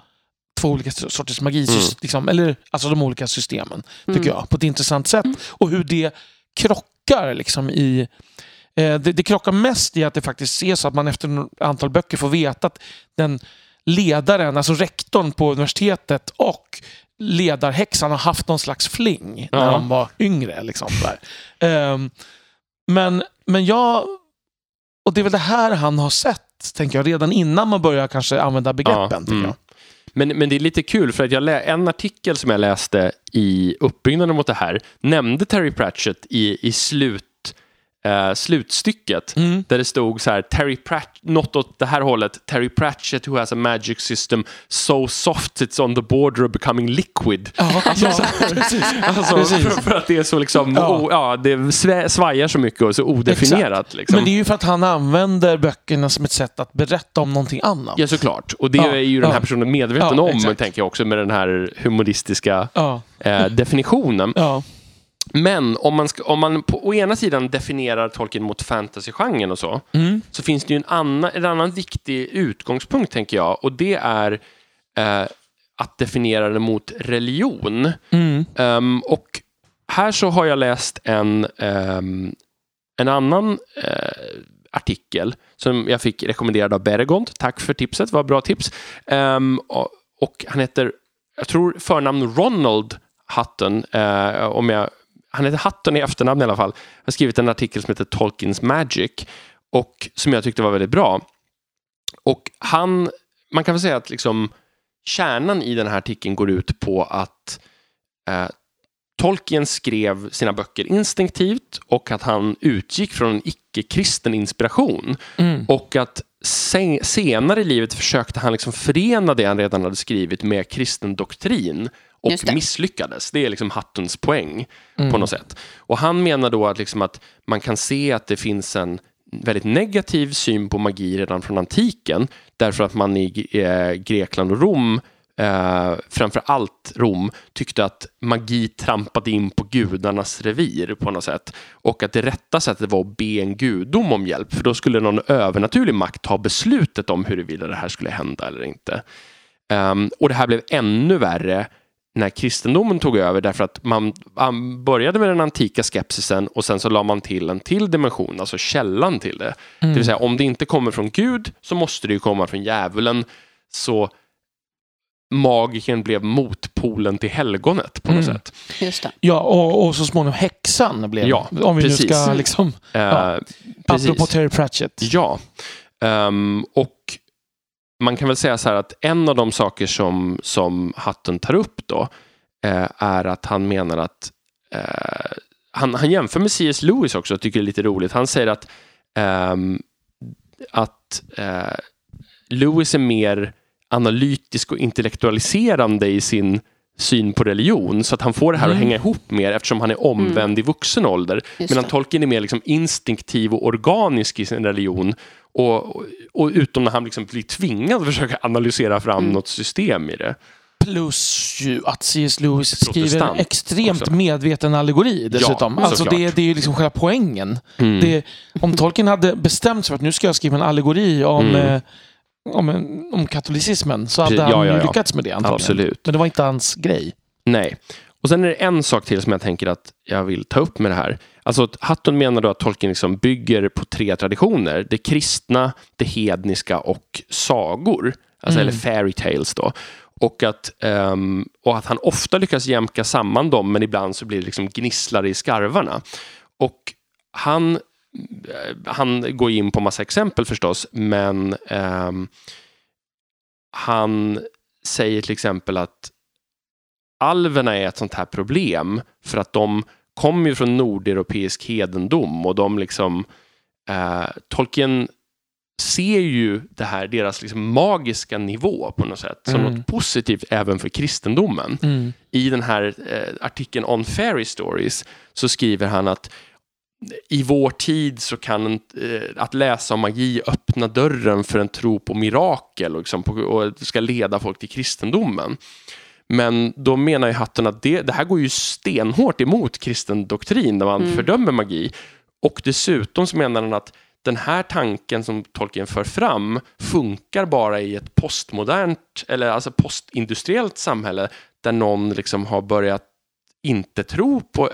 två olika sorters magi, Mm. liksom, eller alltså de olika systemen, tycker Mm. jag, på ett intressant sätt. Och hur det krockar liksom i eh, det, det krockar mest i att det faktiskt är så att man efter ett antal böcker får veta att den ledaren, alltså rektorn på universitetet och ledarhäxan har haft någon slags fling när Ja. de var yngre. Liksom, där. Ehm, men, men jag... Och det är väl det här han har sett, tänker jag, redan innan man börjar kanske använda begreppen. Ja, mm. Men, men det är lite kul för att jag lä- en artikel som jag läste i uppbyggnaden mot det här nämnde Terry Pratchett i, i slut eh, slutstycket Mm. där det stod så här, Terry Pratchett, något åt det här hållet, Terry Pratchett who has a magic system so soft it's on the border of becoming liquid. Ja, ja, precis. Alltså, Precis. för, för att det är så liksom, Ja. o, ja, det svajar så mycket och så odefinierat. Liksom. Men det är ju för att han använder böckerna som ett sätt att berätta om någonting annat. Ja, såklart. Och det Ja, är ju den här personen medveten om, exakt. tänker jag också, med den här humoristiska eh, definitionen. Men om man, ska, om man på å ena sidan definierar Tolkien mot fantasygenren och så, Mm. så finns det ju en annan, en annan viktig utgångspunkt, tänker jag, och det är eh, att definiera det mot religion. Mm. Ehm, och här så har jag läst en, ehm, en annan eh, artikel som jag fick rekommenderad av Beregond. Tack för tipset, vad bra tips. Ehm, och, han heter, jag tror förnamn Ronald Hutton, eh, om jag, han heter Hutton i efternamn i alla fall. Han har skrivit en artikel som heter Tolkiens Magic och som jag tyckte var väldigt bra. Och han, man kan väl säga att liksom kärnan i den här artikeln går ut på att eh, Tolkien skrev sina böcker instinktivt och att han utgick från en icke-kristen inspiration. Mm. Och att sen, senare i livet försökte han liksom förena det han redan hade skrivit med kristen doktrin och det. misslyckades. Det är liksom Hattons poäng på Mm. något sätt. Och han menar då att, liksom att man kan se att det finns en väldigt negativ syn på magi redan från antiken därför att man i eh, Grekland och Rom eh, framför allt Rom, tyckte att magi trampade in på gudarnas revir på något sätt. Och att det rätta sättet var att be en gudom om hjälp, för då skulle någon övernaturlig makt ta beslutet om huruvida det här skulle hända eller inte. Ehm, och det här blev ännu värre när kristendomen tog över därför att man, man började med den antika skepsisen och sen så la man till en till dimension, alltså källan till det. Det vill säga om det inte kommer från Gud så måste det ju komma från djävulen. Så magiken blev motpolen till helgonet på något Mm. sätt. Just det. Ja, och, och så småningom häxan blev Ja, Om vi precis. nu ska liksom... Eh, Ja. precis. Apropå Terry Pratchett. Ja. Ehm, och man kan väl säga så här att en av de saker som, som Hutton tar upp då eh, är att han menar att eh, han, han jämför med C.S. Lewis också, jag tycker det är lite roligt. Han säger att, ehm, att eh, Lewis är mer analytisk och intellektualiserande i sin syn på religion så att han får det här att Mm. hänga ihop mer eftersom han är omvänd i vuxen ålder. Just Medan det. Tolkien är mer liksom instinktiv och organisk i sin religion. Och, och, utom när han liksom blir tvingad att försöka analysera fram Mm. något system i det. Plus ju att C.S. Lewis skriver en extremt också. medveten allegori dessutom. Ja, alltså det, det är ju liksom själva poängen. Mm. Det, om Tolkien hade bestämt sig för att nu ska jag skriva en allegori om, Mm. eh, om, en, om katolicismen så hade Pre- han ja, ja, ja. lyckats med det antagligen. Absolut. Men det var inte hans grej. Nej. Och sen är det en sak till som jag tänker att jag vill ta upp med det här. Alltså att Hutton menar då att Tolkien liksom bygger på tre traditioner. Det kristna, det hedniska och sagor. Alltså, Mm. Eller fairy tales då. Och att, ehm, och att han ofta lyckas jämka samman dem men ibland så blir det liksom gnisslar i skarvarna. Och han, eh, han går in på massa exempel förstås men ehm, han säger till exempel att alverna är ett sånt här problem för att de kommer ju från nordeuropeisk hedendom och de liksom eh, Tolkien ser ju det här, deras liksom magiska nivå på något sätt som Mm. något positivt även för kristendomen. I den här eh, artikeln On Fairy Stories så skriver han att i vår tid så kan eh, att läsa om magi öppna dörren för en tro på mirakel och, liksom på, och ska leda folk till kristendomen. Men då menar ju Hatten att det, det här går ju stenhårt emot kristen doktrin där man Mm. fördömer magi. Och dessutom så menar han att den här tanken som Tolkien för fram funkar bara i ett postmodernt eller alltså postindustriellt samhälle där någon liksom har börjat inte tro på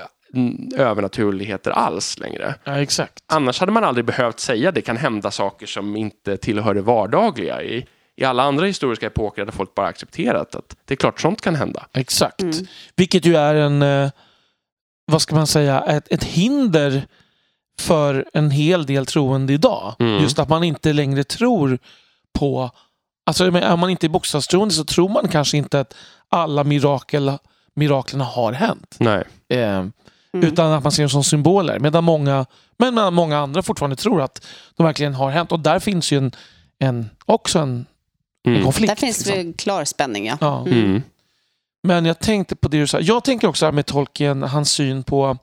övernaturligheter alls längre. Ja, exakt. Annars hade man aldrig behövt säga det kan hända saker som inte tillhör det vardagliga. I, i alla andra historiska epoker hade folk bara accepterat att det är klart sånt kan hända. Exakt. Mm. Vilket ju är en, eh, vad ska man säga, ett, ett hinder för en hel del troende idag. Mm. Just att man inte längre tror på, alltså är man inte är bokstavstroende så tror man kanske inte att alla mirakel, miraklerna har hänt. Nej. Eh, Mm. Utan att man ser dem som symboler. Medan många, men medan många andra fortfarande tror att de verkligen har hänt. Och där finns ju en, en, också en Mm. konflikt. Där finns liksom. det klar spänning, ja. Ja. Mm. Mm. Men jag tänkte på det du sa. Jag tänker också här med Tolkien, hans syn på...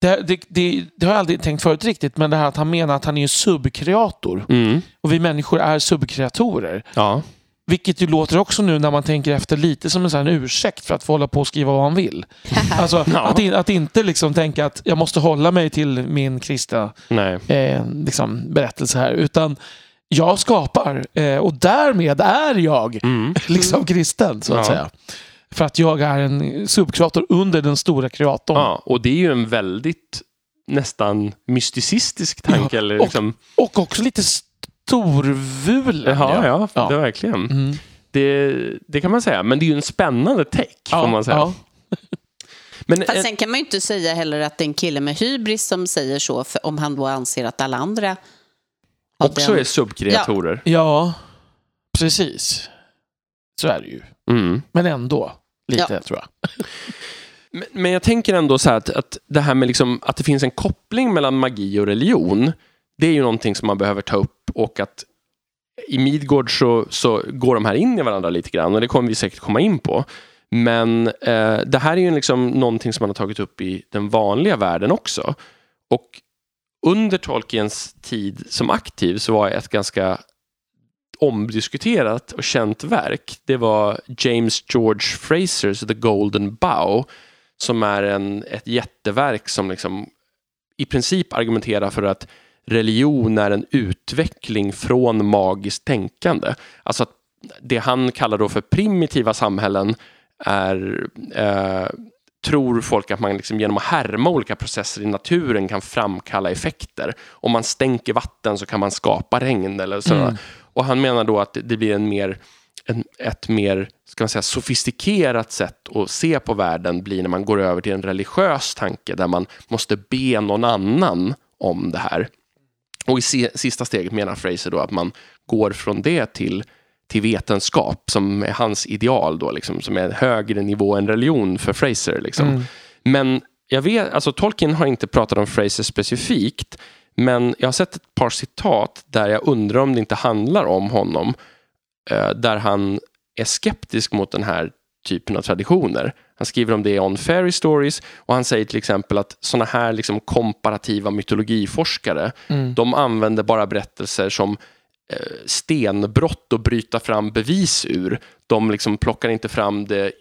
Det, det, det, det har jag aldrig tänkt förut riktigt, men det här att han menar att han är en subkreator. Mm. Och vi människor är subkreatorer. Ja. Vilket ju låter också nu när man tänker efter lite som en sån här ursäkt för att få hålla på och skriva vad man vill. Alltså Ja. att, in, att inte liksom tänka att jag måste hålla mig till min kristna eh, liksom, berättelse här. Utan jag skapar eh, och därmed är jag Mm. liksom kristen så att Ja. säga. För att jag är en subkreator under den stora kreatorn. Ja, och det är ju en väldigt nästan mysticistisk tanke. Ja, eller och- liksom, Och också lite storvulen. ja, ja, Ja. Det, verkligen. Mm. Det, det kan man säga. Men det är ju en spännande take, får man säga. ja. Men, Fast eh, sen kan man ju inte säga heller att det är en kille med hybris som säger så, för om han då anser att alla andra också den- är subkreatorer. ja, precis. Så är det ju. Mm. Men ändå, lite Ja. tror jag. Men, men jag tänker ändå så här att, att det här med liksom, att det finns en koppling mellan magi och religion, det är ju någonting som man behöver ta upp och att i Midgård så, så går de här in i varandra lite grann och det kommer vi säkert komma in på. Men eh, det här är ju liksom någonting som man har tagit upp i den vanliga världen också. Och under Tolkiens tid som aktiv så var ett ganska omdiskuterat och känt verk. Det var James George Frasers The Golden Bough som är en, ett jätteverk som liksom i princip argumenterar för att religion är en utveckling från magiskt tänkande. Alltså att det han kallar då för primitiva samhällen är eh, tror folk att man liksom genom att härma olika processer i naturen kan framkalla effekter. Om man stänker vatten så kan man skapa regn eller så. Mm. Och han menar då att det- blir en mer, en, ett mer ska man säga, sofistikerat sätt att se på världen blir när man går över till en religiös tanke där man måste be någon annan om det här. Och i sista steget menar Fraser då att man går från det till, till vetenskap som är hans ideal då, liksom, som är högre nivå än religion för Fraser. Liksom. Mm. Men jag vet, alltså Tolkien har inte pratat om Fraser specifikt, men jag har sett ett par citat där jag undrar om det inte handlar om honom, eh, där han är skeptisk mot den här typen av traditioner. Han skriver om det i On Fairy Stories och han säger till exempel att sådana här liksom komparativa mytologiforskare, Mm. de använder bara berättelser som stenbrott och bryta fram bevis ur. De liksom plockar inte fram det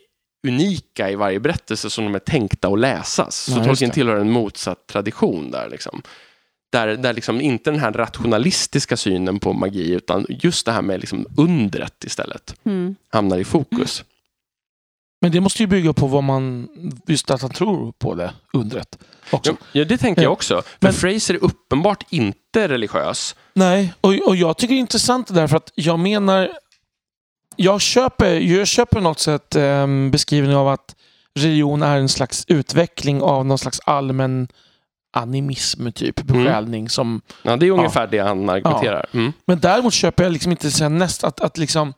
unika i varje berättelse som de är tänkta att läsas. Så Ja, just Tolkien tillhör en motsatt tradition där. Liksom. Där, där liksom inte den här rationalistiska synen på magi utan just det här med liksom undret istället Mm. hamnar i fokus. Men det måste ju bygga på vad man, just att han tror på det, undret. Också. Ja, ja, det tänker jag Ja. också. För Men- Fraser är uppenbart inte religiös. Nej, och, och jag tycker det är intressant det där för att jag menar, jag köper, jag köper på något sätt eh, beskrivningen av att religion är en slags utveckling av någon slags allmän animism, typ, besjälning. Som, Ja, det är ungefär det han argumenterar. Mm. men däremot köper jag liksom inte sen näst, att, att, liksom,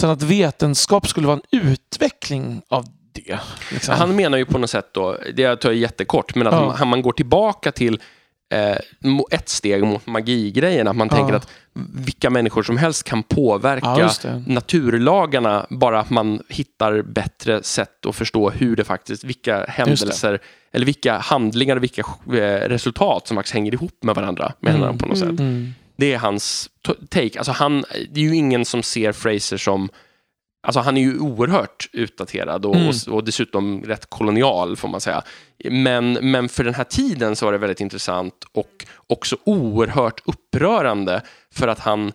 sen att vetenskap skulle vara en utveckling av det. Liksom. Han menar ju på något sätt då, det tar jag jättekort, men att Ja. man, man går tillbaka till eh, ett steg mot magigrejen. Att man Ja. tänker att vilka människor som helst kan påverka Ja, naturlagarna, bara att man hittar bättre sätt att förstå hur det faktiskt, vilka händelser, eller vilka handlingar och vilka eh, resultat som faktiskt hänger ihop med varandra, menar han på något sätt. Mm. Det är hans take. Alltså han, det är ju ingen som ser Fraser som... Alltså han är ju oerhört utdaterad och, Mm. och, och dessutom rätt kolonial, får man säga. Men, men för den här tiden så var det väldigt intressant och också oerhört upprörande för att han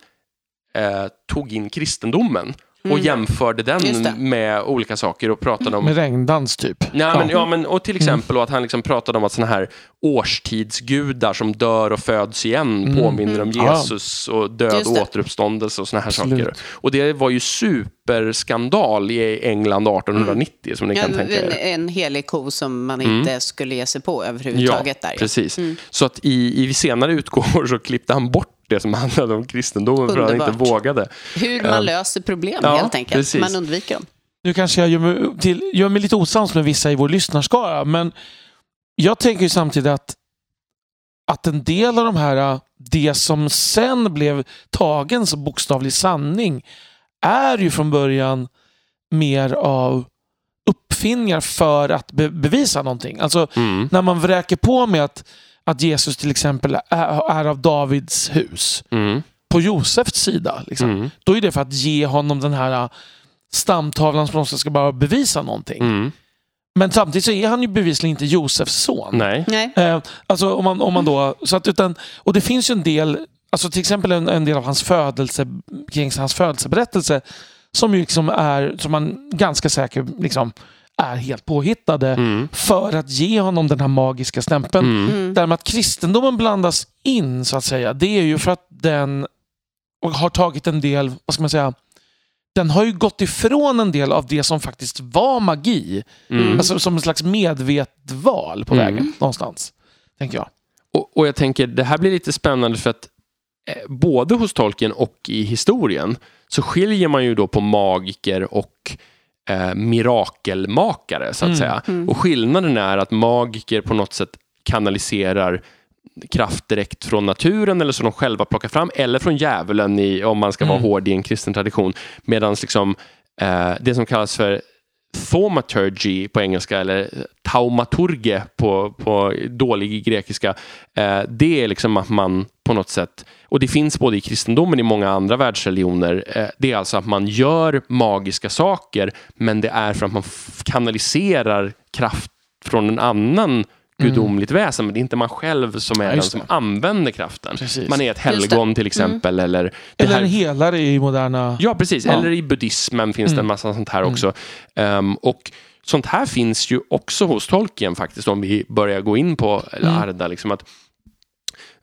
eh, tog in kristendomen och Mm. jämförde den med olika saker och pratade om Med regndans typ. Ja, men, ja, men, och till exempel och att han liksom pratade om att såna här årstidsgudar som dör och föds igen Mm. påminner om Mm. Ja. Jesus och död och återuppståndelse och såna här Absolut. saker. Och det var ju superskandal i England 1890 som ni Ja, kan tänka en, er. en helig ko som man Mm. inte skulle ge sig på överhuvudtaget. där, ja. precis. Mm. Så att i, i senare utgåvor så klippte han bort det som handlade om kristendomen för att han inte Underbart. vågade. Hur man Ja. löser problem Ja, helt enkelt. precis. Man undviker dem. Nu kanske jag gör mig, till, gör mig lite osams med vissa i vår lyssnarskara, men jag tänker ju samtidigt att, att en del av de här, det som sen blev tagen som bokstavlig sanning, är ju från början mer av uppfinningar för att be bevisa någonting. Alltså Mm. när man vräker på med att, att Jesus till exempel är, är av Davids hus Mm. på Josefs sida. Liksom. Mm. Då är det för att ge honom den här äh, stamtavlan som ska bara bevisa någonting. Mm. Men samtidigt så är han ju bevisligen inte Josefs son. Nej. Nej. Eh, alltså om man, om man då, så att, utan, och det finns ju en del, alltså till exempel en, en del av hans födelse, kring hans födelseberättelse som ju liksom är, som man ganska säker liksom är helt påhittade Mm. för att ge honom den här magiska stämpeln. Mm. Mm. Det här med att kristendomen blandas in så att säga, det är ju för att den har tagit en del, vad ska man säga, den har ju gått ifrån en del av det som faktiskt var magi. Mm. Alltså som en slags medvetet val på Mm. vägen någonstans. Tänker jag. Och, och jag tänker, det här blir lite spännande för att eh, både hos Tolkien och i historien så skiljer man ju då på magiker och eh, mirakelmakare, så att Mm. säga. Och skillnaden är att magiker på något sätt kanaliserar kraft direkt från naturen eller som de själva plockar fram eller från djävulen i, om man ska vara Mm. hård i en kristen tradition. Medan liksom, eh, det som kallas för thaumaturgy på engelska eller taumaturge på, på dålig grekiska. Eh, det är liksom att man på något sätt, och det finns både i kristendomen och i många andra världsreligioner, eh, det är alltså att man gör magiska saker men det är för att man kanaliserar kraft från en annan gudomligt väsen, men det är inte man själv som är Ja, den som det. använder kraften. Precis. Man är ett helgon till exempel. Eller, det Eller här- en helare i moderna... Ja, precis. Ja. Eller i buddhismen finns det en Mm. massa sånt här också. Ehm, och sånt här finns ju också hos Tolkien faktiskt, om vi börjar gå in på eller Mm. Arda. Liksom att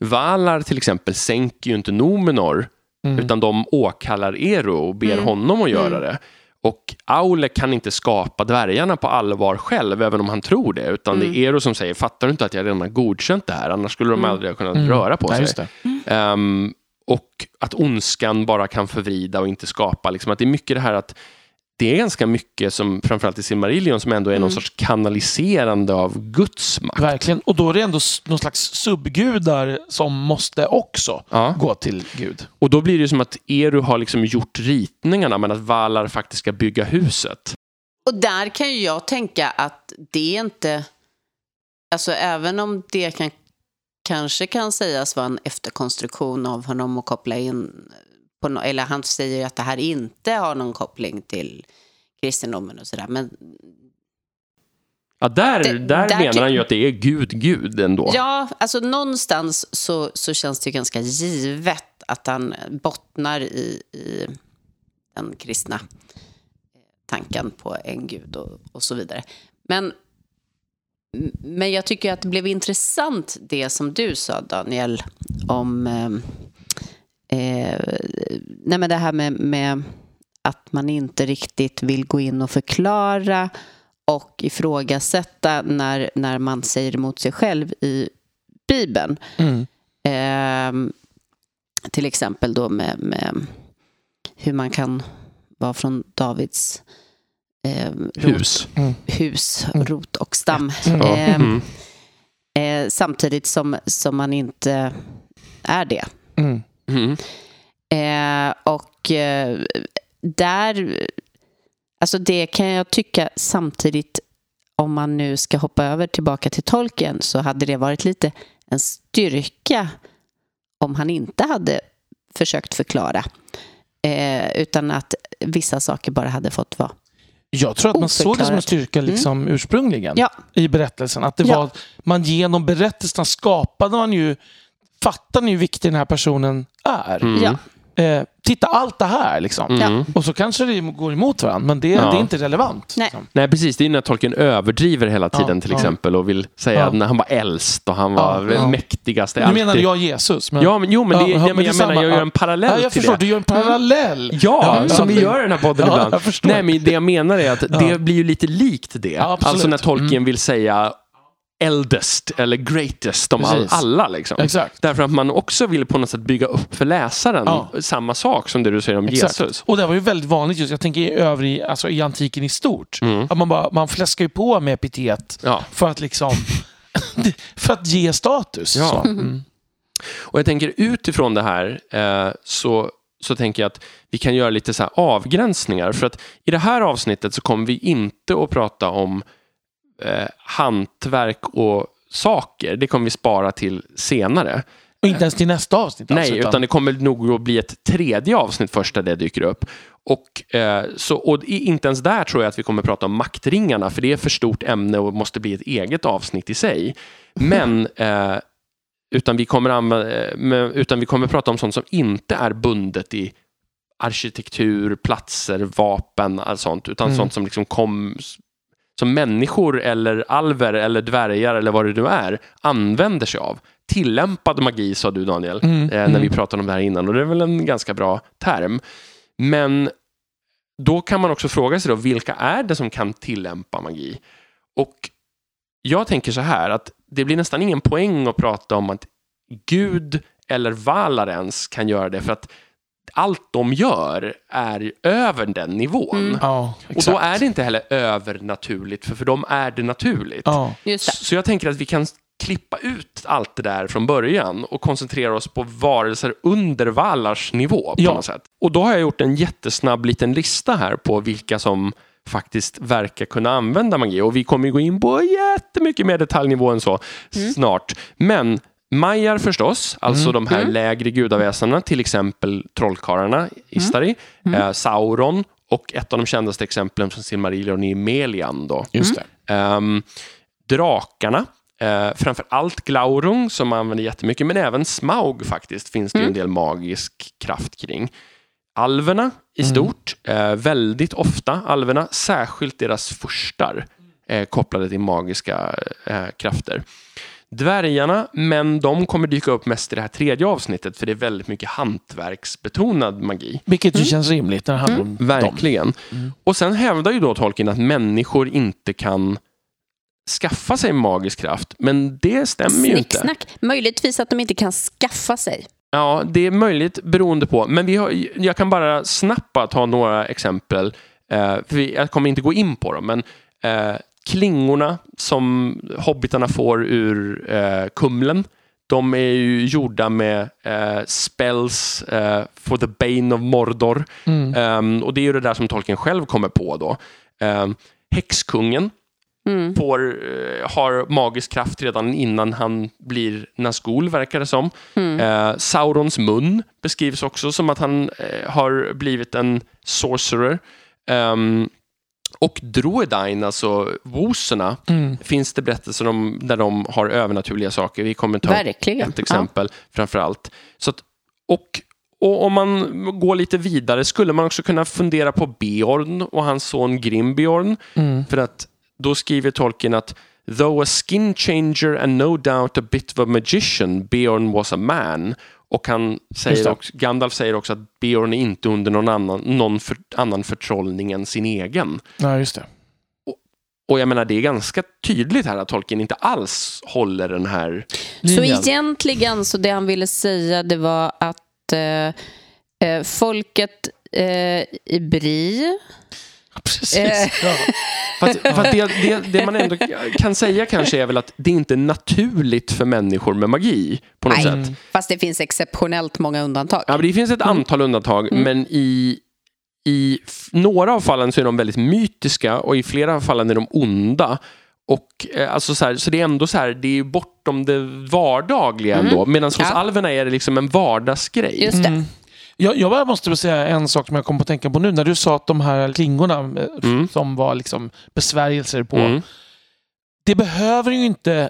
Valar till exempel sänker ju inte Nomenor, Mm. utan de åkallar Ero och ber Mm. honom att göra Mm. det. Och Aule kan inte skapa dvärgarna på allvar själv, även om han tror det. Utan det är Ero som säger, fattar du inte att jag redan har godkänt det här? Annars skulle de Mm. aldrig ha kunnat Mm. röra på Ja, sig. just det. Ehm, och att ondskan bara kan förvrida och inte skapa. Liksom, att det är mycket det här att det är ganska mycket som, framförallt i Silmarillion, som ändå är någon Mm. sorts kanaliserande av Guds makt. Verkligen. Och då är det ändå någon slags subgudar som måste också Ja. gå till Gud. Och då blir det som att Eru har liksom gjort ritningarna, men att Valar faktiskt ska bygga huset. Och där kan ju jag tänka att det är inte... Alltså även om det kan, kanske kan sägas vara en efterkonstruktion av honom och koppla in... På eller han säger ju att det här inte har någon koppling till kristendomen och sådär. Men Ja, där, Det- där, där menar han ju att det är Gud, Gud ändå. ja, alltså någonstans så, så känns det ju ganska givet att han bottnar i, i den kristna tanken på en gud och, och så vidare. Men, men jag tycker att det blev intressant det som du sa Daniel om eh, eh, nej men det här med, med att man inte riktigt vill gå in och förklara och ifrågasätta när, när man säger emot sig själv i Bibeln. Mm. Ehm, till exempel då med, med hur man kan vara från Davids ehm, rot, Hus. hus, Mm. rot och stam. Mm. Ehm, Mm. eh, samtidigt som, som man inte är det. Mm. Mm. Eh, och eh, där, alltså det kan jag tycka samtidigt, om man nu ska hoppa över tillbaka till tolken, så hade det varit lite en styrka om han inte hade försökt förklara. Eh, utan att vissa saker bara hade fått vara. Jag tror att man såg det som en styrka liksom, ursprungligen Ja. i berättelsen. Att det Ja. var, man genom berättelserna skapade man ju, fattar ni hur viktig den här personen är? Mm. Ja. Eh, titta allt det här liksom. Mm. Och så kanske det går emot varandra, men det, Ja. det är inte relevant. Nej. liksom. Nej, precis. Det är när Tolkien överdriver hela tiden Ja, till ja. exempel och vill säga Ja. att när han var äldst och han var Ja, mäktigast. Nu menar jag Jesus. Men... Ja, men, jo, men, det, men men jag menar, jag gör en parallell Ja, jag till förstår, det. du gör en parallell. Ja, som vi det- gör i den här podden Ja, ibland. Nej, men det jag menar är att Ja. det blir ju lite likt det. Alltså när Tolkien Mm. vill säga eldest eller greatest om all, alla. Liksom. Exakt. Därför att man också vill på något sätt bygga upp för läsaren Ja. samma sak som det du säger om Exakt. Jesus. Och det var ju väldigt vanligt just, jag tänker i, övrig, alltså i antiken i stort. Mm. Att man, bara, man fläskar ju på med epitet Ja. för att liksom För att ge status. Ja. Så. Mm. Och jag tänker utifrån det här eh, så, så tänker jag att vi kan göra lite så här avgränsningar. För att i det här avsnittet så kommer vi inte att prata om eh, hantverk och saker. Det kommer vi spara till senare. Och inte ens till nästa avsnitt. Nej, alltså, utan det kommer nog att bli ett tredje avsnitt först där det dyker upp. Och, eh, så, och inte ens där tror jag att vi kommer prata om maktringarna, för det är ett för stort ämne och måste bli ett eget avsnitt i sig. Men eh, utan, vi kommer använda, eh, utan vi kommer prata om sånt som inte är bundet i arkitektur, platser, vapen, allt sånt, utan Mm. sånt som liksom kom som människor eller alver eller dvärgar eller vad det nu är använder sig av. Tillämpad magi sa du Daniel, Mm, eh, när mm. vi pratade om det här innan och det är väl en ganska bra term. Men då kan man också fråga sig då, vilka är det som kan tillämpa magi? Och jag tänker så här att det blir nästan ingen poäng att prata om att Gud eller Valar ens kan göra det för att allt de gör är över den nivån. Mm. Ja, Och då är det inte heller övernaturligt, för för dem är det naturligt. Ja. Så jag tänker att vi kan klippa ut allt det där från början och koncentrera oss på varelser under Valars nivå på Ja. något sätt. Och då har jag gjort en jättesnabb liten lista här på vilka som faktiskt verkar kunna använda magi. Och vi kommer ju gå in på jättemycket mer detaljnivå än så snart. Men Majar förstås, alltså de här lägre gudaväsendena, till exempel trollkarlarna, Istari, eh, Sauron och ett av de kändaste exemplen från Silmarillion är Melian. Då. Just det. Ehm, drakarna, uh, framför allt Glaurung som man använder jättemycket, men även Smaug faktiskt finns det en del magisk kraft kring. Alverna i stort, eh, väldigt ofta alverna, särskilt deras furstar eh, kopplade till magiska eh, krafter. Dvärgarna, men de kommer dyka upp mest i det här tredje avsnittet för det är väldigt mycket hantverksbetonad magi. Vilket ju känns rimligt när det handlar om dem. Verkligen. Och sen hävdar ju då Tolkien att människor inte kan skaffa sig magisk kraft, men det stämmer ju inte. Snicksnack. Möjligtvis att de inte kan skaffa sig. Ja, det är möjligt beroende på, men vi har, jag kan bara snabbt ta några exempel. Eh, för vi, jag kommer inte gå in på dem, men eh, klingorna som hobbitarna får ur eh, kumlen, de är ju gjorda med eh, spells eh, for the bane of Mordor. Mm. Ehm, och det är ju det där som Tolkien själv kommer på då. Um, häxkungen Mm. får, eh, har magisk kraft redan innan han blir Nazgul, verkar det som. Mm. Eh, Saurons mun beskrivs också som att han eh, har blivit en sorcerer. Ehm, och Droedain, alltså woserna, Mm. finns det berättelser om där de har övernaturliga saker. Vi kommer ta Verkligen. ett exempel framför allt. Så att, och, och om man går lite vidare skulle man också kunna fundera på Beorn och hans son Grimbeorn. Mm. För att då skriver Tolkien att Though a skin changer and no doubt a bit of a magician, Beorn was a man. Och han säger också, Gandalf säger också att Beorn är inte under någon annan, någon för, annan förtrollning än sin egen. Ja, just det. Och jag menar, det är ganska tydligt här att Tolkien inte alls håller den här... Så Linjen. egentligen så det han ville säga det var att eh, eh, folket eh, i Bri Precis. Eh. Ja. Fast, fast det, det, det man ändå kan säga kanske är väl att det inte är naturligt för människor med magi på något Nej. sätt. Fast det finns exceptionellt många undantag. Ja, det finns ett antal undantag, men i, i några av fallen så är de väldigt mytiska och i flera av fallen är de onda. Och, eh, alltså så, här, så det är ändå så här, det är bortom det vardagliga ändå. Medan hos Ja. alverna är det liksom en vardagsgrej. Just det. Jag, jag bara måste säga en sak som jag kom på att tänka på nu. När du sa att de här klingorna eh, Mm. som var liksom besvärjelser på. Mm. Det behöver ju inte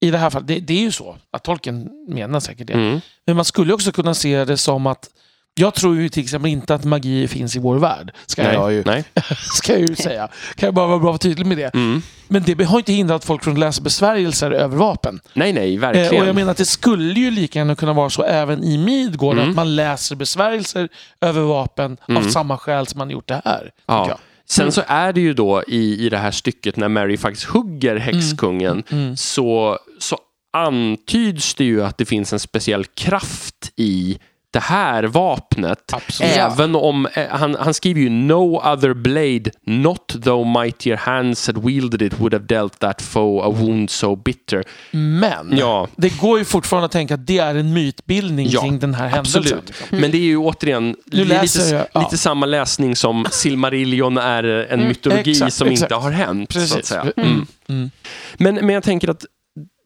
i det här fallet. Det, det är ju så att tolken menar säkert det. Mm. Men man skulle också kunna se det som att jag tror ju till exempel inte att magi finns i vår värld. Ska, jag, Nej. ju, Nej. ska jag ju säga. Kan jag bara vara bra och tydlig med det. Mm. Men det har inte hindrat folk från att läsa besvärjelser över vapen. nej, nej, Eh, verkligen. och jag menar att det skulle ju lika gärna kunna vara så även i Midgård Mm. att man läser besvärjelser över vapen av Mm. samma skäl som man gjort det här. Ja. jag. Sen så är det ju då i, i det här stycket när Mary faktiskt hugger häxkungen Mm. så, så antyds det ju att det finns en speciell kraft i det här vapnet. Absolut. Även om, eh, han, han skriver ju No other blade, not though mightier hands had wielded it would have dealt that foe a wound so bitter. Men Ja. det går ju fortfarande att tänka att det är en mytbildning Ja, kring den här händelsen. Absolut. liksom. Men det är ju återigen det är läser lite, jag, ja. lite samma läsning som Silmarillion är en mytologi Exakt, som exakt. inte har hänt. Så att Precis. säga. Mm. Mm. Mm. Men, men jag tänker att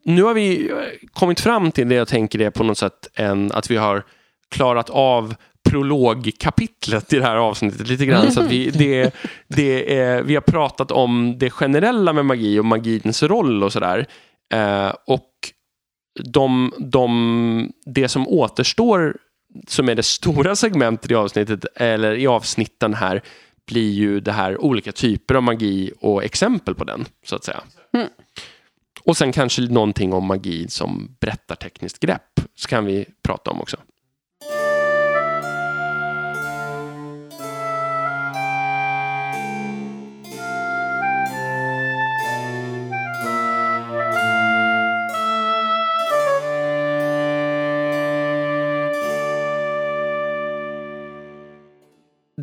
nu har vi kommit fram till det jag tänker är på något sätt en, att vi har klarat av prologkapitlet i det här avsnittet lite grann. Så vi, det, det är, vi har pratat om det generella med magi och magins roll och sådär. Eh, och de, de, det som återstår som är det stora segmentet i avsnittet, eller i avsnitten här, blir ju det här olika typer av magi och exempel på den, så att säga. Mm. Och sen kanske någonting om magi som berättartekniskt grepp, så kan vi prata om också.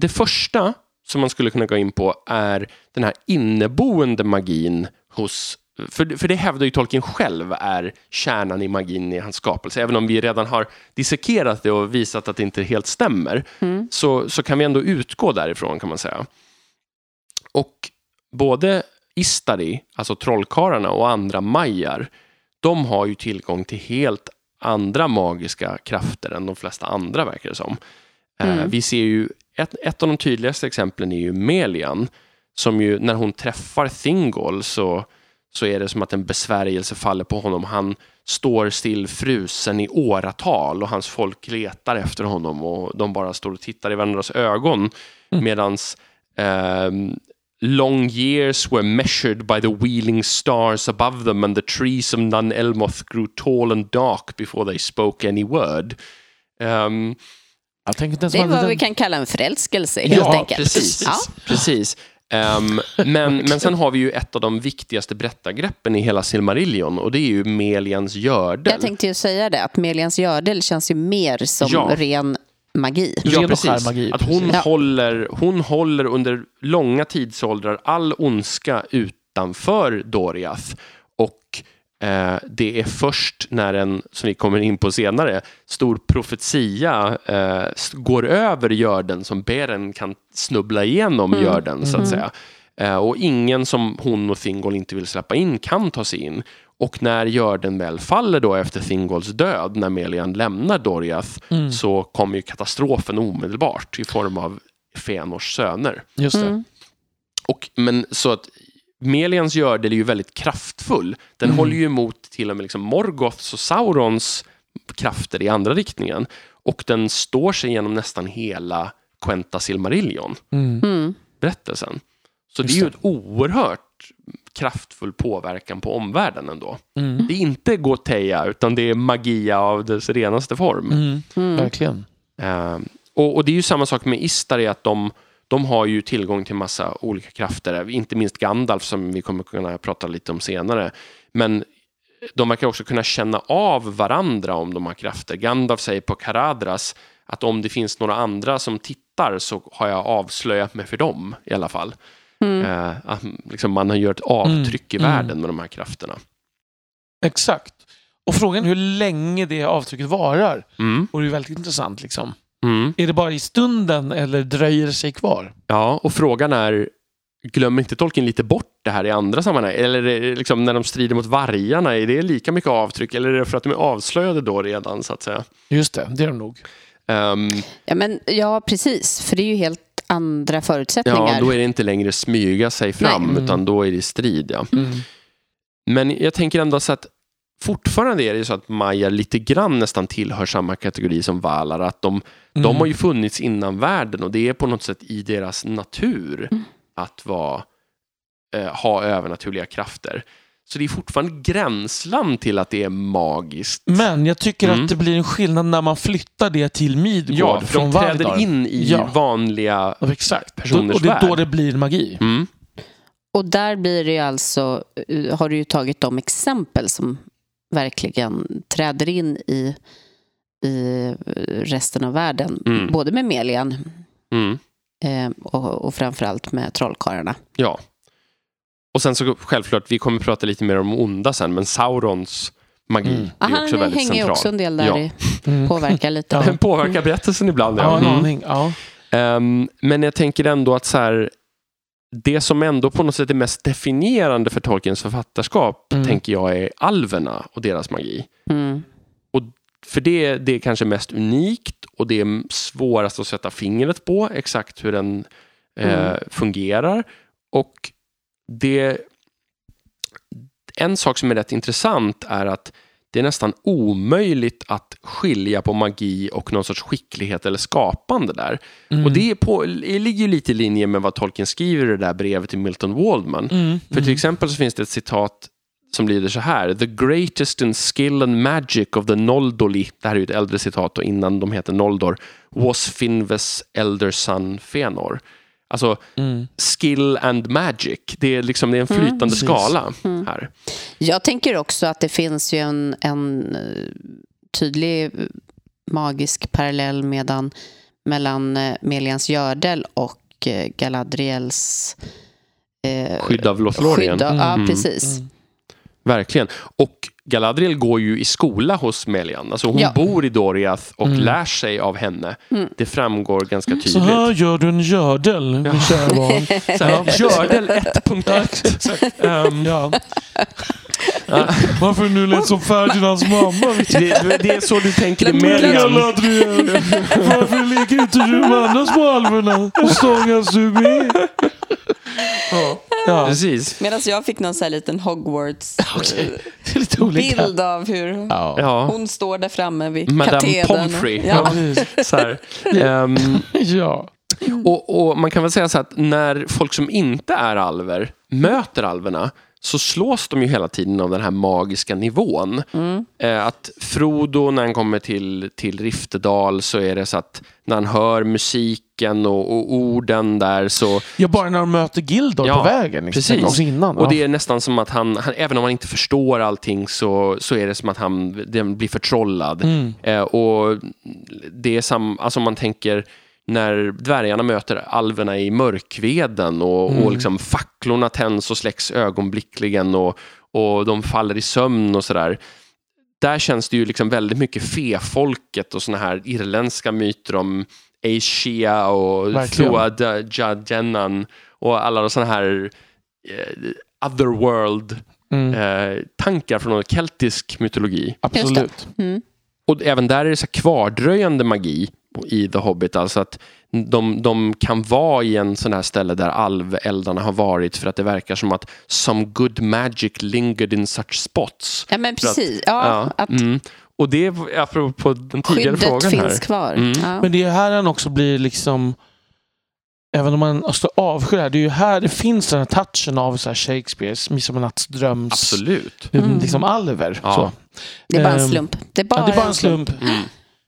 Det första som man skulle kunna gå in på är den här inneboende magin hos för, för det hävdar ju Tolkien själv är kärnan i magin i hans skapelse. Även om vi redan har dissekerat det och visat att det inte helt stämmer Mm. så, så kan vi ändå utgå därifrån kan man säga. Och både Istari, alltså trollkarlarna och andra majar, de har ju tillgång till helt andra magiska krafter än de flesta andra verkar det som. Eh, Mm. Vi ser ju, ett, ett av de tydligaste exemplen är ju Melian, som ju när hon träffar Thingol så, så är det som att en besvärjelse faller på honom. Han står still frusen i åratal och hans folk letar efter honom och de bara står och tittar i varandras ögon. Mm. Medans ehm, Long years were measured by the wheeling stars above them and the trees of Nun Elmoth grew tall and dark before they spoke any word. Ehm, Det är vad liten- vi kan kalla en förälskelse helt ja, enkelt. precis. Ja. precis. Ehm, men, men sen har vi ju ett av de viktigaste berättargreppen i hela Silmarillion och det är ju Melians gördel. Jag tänkte ju säga det, att Melians gördel känns ju mer som Ja. ren magi. Ja, precis. magi, Att hon, precis. Ja. håller, hon håller under långa tidsåldrar all ondska utanför Doriath. Och eh, det är först när en, som vi kommer in på senare, stor profetia eh, går över görden som Beren kan snubbla igenom Mm. görden, så att säga. Eh, och ingen som hon och Thingol inte vill släppa in kan ta sig in. Och när görden väl faller då efter Thingols död, när Melian lämnar Doriath, Mm. så kommer ju katastrofen omedelbart i form av Fëanors söner. Just. Mm. Och, men så att Melians gördel är ju väldigt kraftfull. Den Mm. håller ju emot till och med liksom Morgoths och Saurons krafter i andra riktningen. Och den står sig genom nästan hela Quenta Silmarillion, Mm. Mm. berättelsen. Så Just det är ju ett oerhört kraftfull påverkan på omvärlden ändå. Mm. Det är inte Goteia, utan det är magia av dess renaste form. Mm. Mm. Verkligen. Eh, och, och det är ju samma sak med Istari, att de, de har ju tillgång till massa olika krafter. Inte minst Gandalf som vi kommer kunna prata lite om senare. Men de verkar också kunna känna av varandra om de har krafter. Gandalf säger på Karadras att om det finns några andra som tittar så har jag avslöjat mig för dem i alla fall. Mm. Eh, att liksom man gör ett avtryck i Mm. världen med de här krafterna. Exakt. Och frågan är hur länge det avtrycket varar. Mm. Och det är väldigt intressant. Liksom. Mm. Är det bara i stunden eller dröjer det sig kvar? Ja, och frågan är, glömmer inte Tolkien lite bort det här i andra sammanhang? Eller är det liksom, när de strider mot vargarna, är det lika mycket avtryck? Eller är det för att de är avslöjade då redan, så att säga? Just det, det är de nog. Ehm, Ja, men, ja, precis. För det är ju helt andra förutsättningar. ja, då är det inte längre smyga sig fram, Nej. Mm. utan då är det strid, ja. Mm. Men jag tänker ändå så att fortfarande är det ju så att Maja lite grann nästan tillhör samma kategori som Valar, att de, de Mm. har ju funnits innan världen och det är på något sätt i deras natur Mm. att vara, eh, ha övernaturliga krafter. Så det är fortfarande gränsland till att det är magiskt. Men jag tycker Mm. att det blir en skillnad när man flyttar det till Midgård ja, för från de träder Vardar. in i Ja. vanliga... Ja, Exakt. personers och det är då det blir magi. Mm, Och där blir det alltså, eh, har du ju tagit de exempel som verkligen träder in i, i resten av världen. Mm. Både med Melian Mm. eh, och, och framförallt med trollkarlarna. Ja. Och sen så självklart, vi kommer prata lite mer om onda sen, men Saurons magi Mm. Är han också väldigt hänger ju central. också en del där, Ja. i, Mm. påverkar lite. Den påverkar berättelsen ibland. Ja, Mm. Ja. Ehm, men jag tänker ändå att så här, det som ändå på något sätt är mest definierande för Tolkiens författarskap, Mm. tänker jag är alverna och deras magi. Mm. För det, det är kanske mest unikt och det är svårast att sätta fingret på exakt hur den eh, Mm. fungerar. Och det, en sak som är rätt intressant är att det är nästan omöjligt att skilja på magi och någon sorts skicklighet eller skapande där. Mm. Och det, är på, det ligger lite i linje med vad Tolkien skriver i det där brevet till Milton Waldman. Mm. För till exempel så finns det ett citat som lyder så här. The greatest in skill and magic of the Noldoli, det här är ju ett äldre citat och innan de heter Noldor, was Finves elder son Fëanor. Alltså Mm. skill and magic, det är, liksom, det är en flytande precis. skala Mm. här. Jag tänker också att det finns ju en, en eh, tydlig eh, magisk parallell medan, mellan eh, Melians gördel och Galadriels eh, Skydd av Lothlorien. skydd av- Ja, Mm. precis. Mm. Verkligen. Och Galadriel går ju i skola hos Melian. Alltså hon Ja. bor i Doriath och Mm. lär sig av henne. Mm. Det framgår ganska Så tydligt. här gör du en gördel, min kära barn. Så här, Gördel 1.1. Ehm, Ja. Varför är du lät som Ferdinands mamma? det, det är så du tänker i Men Melian. Galadriel, varför leker inte du med andra små alverna och stångas du med? Ja, Precis. Medan jag fick någon så här liten Hogwarts är lite olika. bild av hur Ja. Ja. hon står där framme vid Madame katedern. Pomfrey. Ja, Ja. Så här. Ehm, ja. och, och man kan väl säga så att när folk som inte är alver möter alverna så slås de ju hela tiden av den här magiska nivån. Mm. Eh, att Frodo, när han kommer till, till Riftedal, så är det så att när han hör musiken och, och orden där så... ja, bara när de möter Gildor Ja, på vägen. Liksom. precis. Innan. Och det ja. är nästan som att han, han, även om han inte förstår allting så, så är det som att han den blir förtrollad. Mm. Eh, och det är sam, alltså man tänker när dvärgarna möter alverna i mörkveden och, Mm. och liksom facklorna tänds och släcks ögonblickligen och, och de faller i sömn och sådär. Där känns det ju liksom väldigt mycket fefolket och såna här irländska myter om Asia och Verkligen. Thua Jajennan och alla såna här eh, otherworld Mm. eh, tankar från någon keltisk mytologi. Absolut. Mm. Och även där är det så kvardröjande magi i The Hobbit. Alltså att de, de kan vara i en sån här ställe där alveldarna har varit för att det verkar som att some good magic lingered in such spots. Ja, men För att- precis. Ja, att mm. Och det är apropå den tidigare skyddet frågan finns här. kvar. Mm. Ja. Men det är här han också blir liksom... Även om man står avskyr här, det är ju här det finns den här touchen av så här Shakespeares Midsommarnattsdröms... Absolut. Mm. Liksom alver. Ja. Så. Det är bara en Ehm, slump. Det är bara, Ja, det är bara en slump. Mm.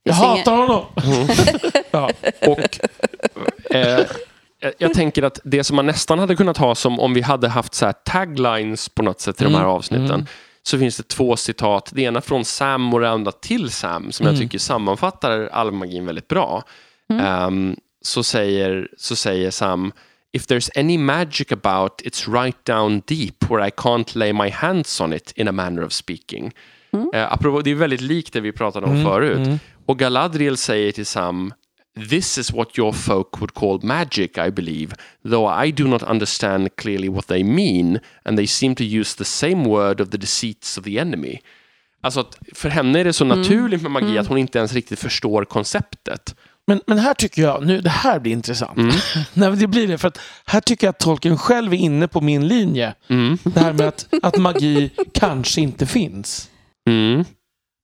Jag finns hatar honom! ja. Och eh, jag- tänker att det som man nästan hade kunnat ha som om vi hade haft så här taglines på något sätt i de här Mm, avsnitten. Mm. Så finns det två citat, det ena från Sam och det andra till Sam som jag Mm. tycker sammanfattar allmagin väldigt bra. Ehm, så, säger, så säger Sam If there's any magic about it's right down deep where I can't lay my hands on it in a manner of speaking. Eh, apropå, det är väldigt likt det vi pratade om Mm, förut. mm. Och Galadriel säger till Sam This is what your folk would call magic, I believe, though I do not understand clearly what they mean, and they seem to use the same word of the deceits of the enemy. Alltså att för henne är det så naturligt med magi att hon inte ens riktigt förstår konceptet. Men, men här tycker jag, nu, det här blir intressant. Mm. Nej, det blir det, för att här tycker jag att Tolkien själv är inne på min linje. Mm. Det här med att, att magi kanske inte finns. Mm.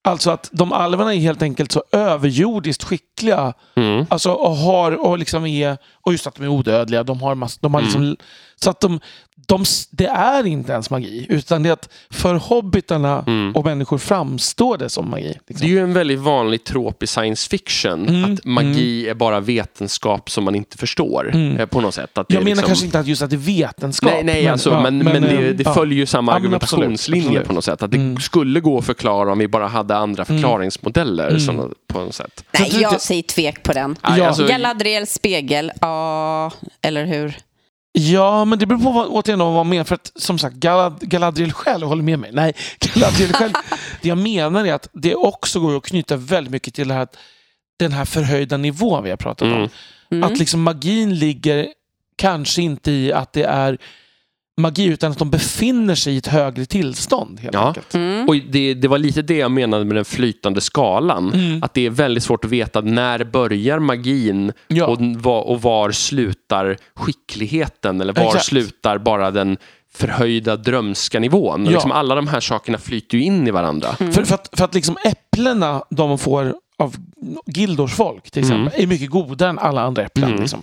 Alltså att de alverna är helt enkelt så överjordiskt skickliga. Mm. Alltså och har och liksom är, och just att de är odödliga. De har mass, de har liksom, Så att de, de, det är inte ens magi, utan det är att för hobbitarna Mm. och människor framstår det som magi. Det Liksom. är ju en väldigt vanlig trop i science fiction. Mm, Att magi är bara vetenskap som man inte förstår. Mm. eh, På något sätt. Att det Jag menar liksom... kanske inte att just att det är vetenskap. Nej, nej alltså, ja, men, men, det, eh, det ja. följer ju samma Ja, men argumentationslinje absolut. på något sätt. Att det Mm. skulle gå att förklara om vi bara hade andra förklaringsmodeller Mm. som, på något sätt. Nej, jag säger tvek på den. Ja. alltså, Galadriels spegel, ja, eller hur? Ja, men det beror på vad, återigen vad man menar. För att som sagt, Galad, Galadriel själv håller med mig. Nej, Galadriel själv. det jag menar är att det också går att knyta väldigt mycket till det här, den här förhöjda nivån vi har pratat om. Mm. Mm. Att liksom magin ligger kanske inte i att det är magi utan att de befinner sig i ett högre tillstånd. Helt Ja. enkelt. Mm. Och det, det var lite det jag menade med den flytande skalan. Mm. Att det är väldigt svårt att veta när börjar magin Ja. och, var, och var slutar skickligheten eller var Exakt. slutar bara den förhöjda drömska nivån. Ja. Liksom alla de här sakerna flyter ju in i varandra. För, för att, för att liksom äpplena de får av Gildors folk till exempel är mycket godare än alla andra äpplen. Mm. Liksom.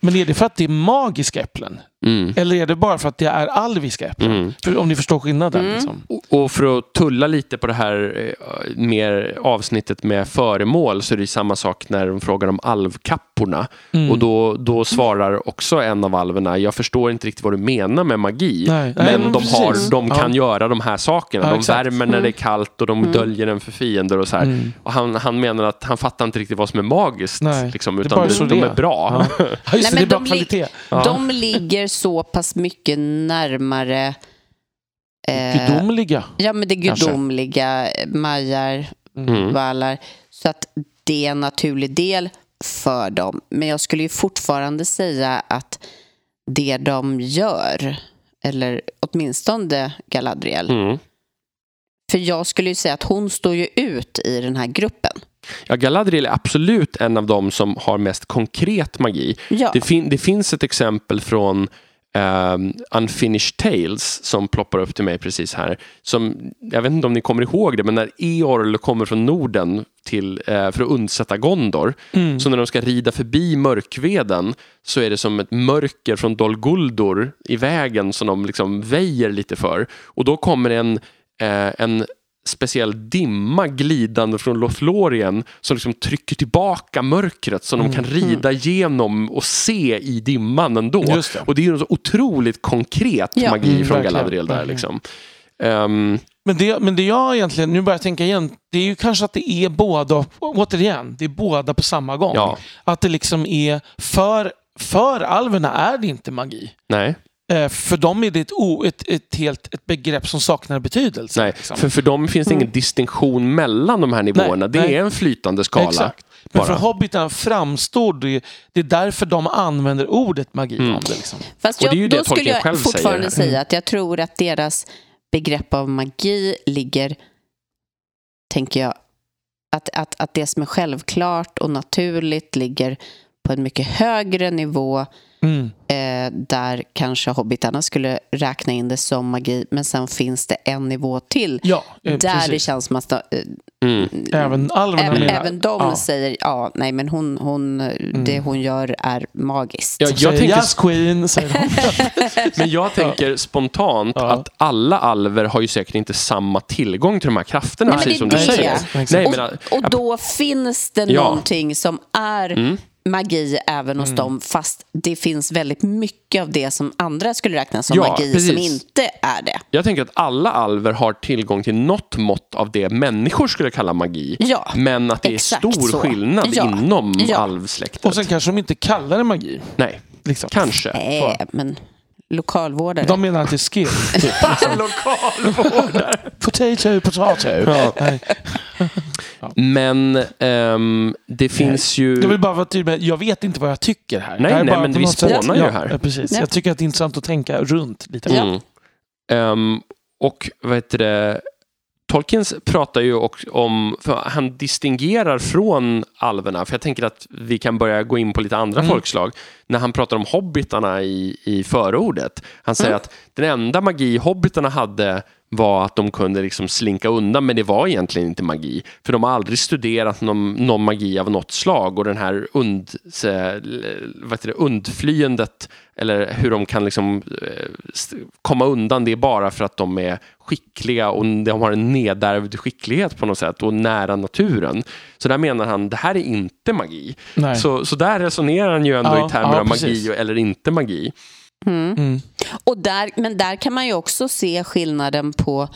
Men är det för att det är magiska äpplen? Mm. Eller är det bara för att det är alviska äpplen? Mm. För, om ni förstår skillnaden. Mm. Liksom. Och- Och för att tulla lite på det här eh, mer avsnittet med föremål så är det samma sak när de frågar om alvkapporna. Mm. Och då, då svarar också en av alverna, jag förstår inte riktigt vad du menar med magi. Nej, nej, men men de, har, de kan Ja. göra de här sakerna. Ja, de exakt. värmer när det är kallt och de döljer den för fiender och så här. Mm. Och han, han menar att han fattar inte riktigt vad som är magiskt. Nej, Liksom, det är utan bara de, så de är bra. Ja. Ja, just Nej, det är men bra de li- kvalitet. De ligger så pass mycket närmare eh, Gudomliga. Ja, men det gudomliga, eh, majar, Mm. valar. Så att det är en naturlig del för dem. Men jag skulle ju fortfarande säga att det de gör, eller åtminstone Galadriel, Mm. för jag skulle ju säga att hon står ju ut i den här gruppen. Ja, Galadriel är absolut en av dem som har mest konkret magi. Ja, Det, fin- det finns ett exempel från ehm, Unfinished Tales som ploppar upp till mig precis här. Som, jag vet inte om ni kommer ihåg det, men när Eorl kommer från Norden till, eh, för att undsätta Gondor, Mm. så när de ska rida förbi mörkveden så är det som ett mörker från Dol Guldur i vägen som de liksom väjer lite för. Och då kommer en, eh, en speciell dimma glidande från Lothlorien som liksom trycker tillbaka mörkret så de kan rida igenom och se i dimman ändå. Det. Och det är ju så otroligt konkret Ja. magi Mm, från verkligen, Galadriel där. Liksom. Ehm, Men det, men det jag egentligen, nu börjar jag tänka igen, det är ju kanske att det är båda, återigen, det är båda på samma gång. Ja. Att det liksom är, för, för alverna är det inte magi. nej, för dem är det ett, o, ett, ett, helt, ett begrepp som saknar betydelse. nej. liksom. För, för dem finns det ingen distinktion mellan de här nivåerna. det nej. är en flytande skala. Exakt. Men för hobbitarna framstår det, det är därför de använder ordet magi Mm. om det. Liksom. Fast Och det är jag, ju det då skulle jag själv fortfarande säger. säga att jag tror att deras begrepp av magi ligger, tänker jag, att, att, att det som är självklart och naturligt ligger på en mycket högre nivå Mm. eh, där kanske hobbitarna skulle räkna in det som magi men sen finns det en nivå till Ja, eh, där precis. det känns som att eh, Mm. Även alverna även, även de ja. säger ja, nej men hon, hon, det hon gör är magiskt. Ja, jag säger tänker- Yes Queen, säger de. Men jag tänker spontant Ja. att alla alver har ju säkert inte samma tillgång till de här krafterna, Nej, precis som det du säger. Nej, och, och då finns det Ja. någonting som är Mm. Magi även hos dem fast det finns väldigt mycket av det som andra skulle räkna som Ja, magi precis. som inte är det. jag tänker att alla alver har tillgång till något mått av det människor skulle kalla magi. Ja, Men att det är stor så. skillnad Ja, inom ja. alvsläktet. Och sen kanske de inte kallar det magi. Nej, Liksom. kanske. äh, men lokalvårdare. De menar att det är skill. Typ, liksom. Potato, potato. Nej. Men ehm, det finns ju... Jag vill bara vara tydlig med, jag vet inte vad jag tycker här. Nej, Jag är nej, bara men vi något sätt- spånar ju här. Ja, precis. Ja. Jag tycker att det är intressant att tänka runt lite. Mm. Ehm, och vad heter det? Tolkiens pratar ju också om, för han distingerar från alverna, för jag tänker att vi kan börja gå in på lite andra Mm. folkslag, när han pratar om hobbitarna i, i förordet. Han säger Mm. att den enda magi hobbitarna hade var att de kunde liksom slinka undan, men det var egentligen inte magi. För de har aldrig studerat någon, någon magi av något slag och den här und, så, vad det, undflyendet, eller hur de kan liksom, eh, komma undan, det är bara för att de är skickliga och de har en nedärvd skicklighet på något sätt och nära naturen. Så där menar han, det här är inte magi. Nej. Så, så där resonerar han ju ändå Ja, i termer ja, av magi eller inte magi. Mm. Och där, men där kan man ju också se skillnaden på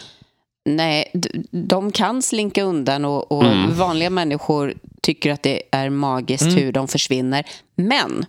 Nej, de kan slinka undan och, och Mm. vanliga människor tycker att det är magiskt Mm. hur de försvinner. Men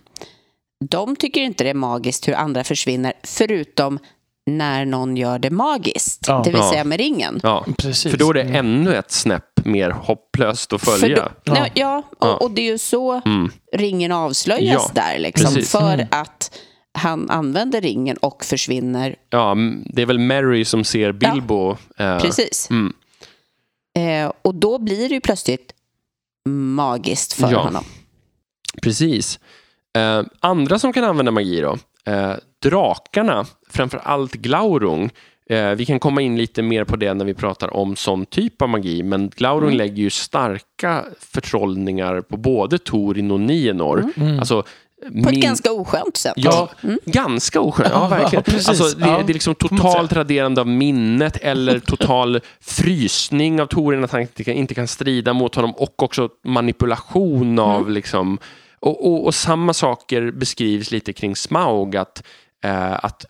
de tycker inte det är magiskt hur andra försvinner förutom när någon gör det magiskt, Ja. det vill Ja. säga med ringen. Ja. Precis. För då är det Mm. ännu ett snäpp mer hopplöst att följa. då, Ja. ja, ja, och, och det är ju så Mm. ringen avslöjas Ja, där. Liksom, för Mm. att han använder ringen och försvinner. Ja, det är väl Mary som ser Bilbo. eh, Precis. Mm. Eh, och då blir det ju plötsligt magiskt för Ja. honom. Precis. Eh, andra som kan använda magi då? Eh, drakarna, framför allt Glaurung. Vi kan komma in lite mer på det när vi pratar om sån typ av magi, men Glaurung Mm. lägger ju starka förtrollningar på både Torin och Nienor. Mm. Alltså, På ett ganska oskönt sätt. Ja, Mm. ganska oskönt. Ja, Ja, verkligen. precis. Alltså, det, Ja, det är liksom totalt raderande av minnet eller total frysning av Torin, att han inte kan, inte kan strida mot honom och också manipulation av Mm. liksom och, och, och samma saker beskrivs lite kring Smaug, att, eh, att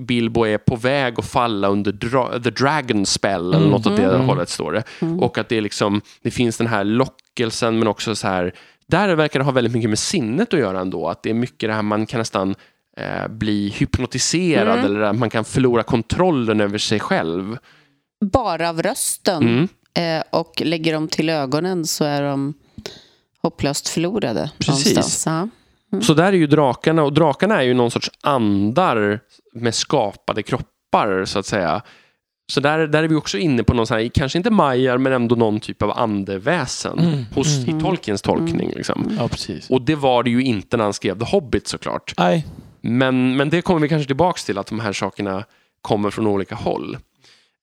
Bilbo är på väg att falla under dra the dragon spell eller något åt det Mm. hållet står det. Och att det, är liksom, det finns den här lockelsen men också så här, där verkar det ha väldigt mycket med sinnet att göra ändå. Att det är mycket det här man kan nästan eh, bli hypnotiserad eller att man kan förlora kontrollen över sig själv. Bara av rösten. Mm. Eh, och lägger de till ögonen så är de hopplöst förlorade. Precis. Ja. Så där är ju drakarna och drakarna är ju någon sorts andar med skapade kroppar så att säga. Så där, där är vi också inne på någon sån här, kanske inte majar men ändå någon typ av andeväsen Mm, hos, mm. i Tolkiens tolkning. Liksom. Ja, precis. Och det var det ju inte när han skrev The Hobbit såklart. Nej. Men, men det kommer vi kanske tillbaks till, att de här sakerna kommer från olika håll.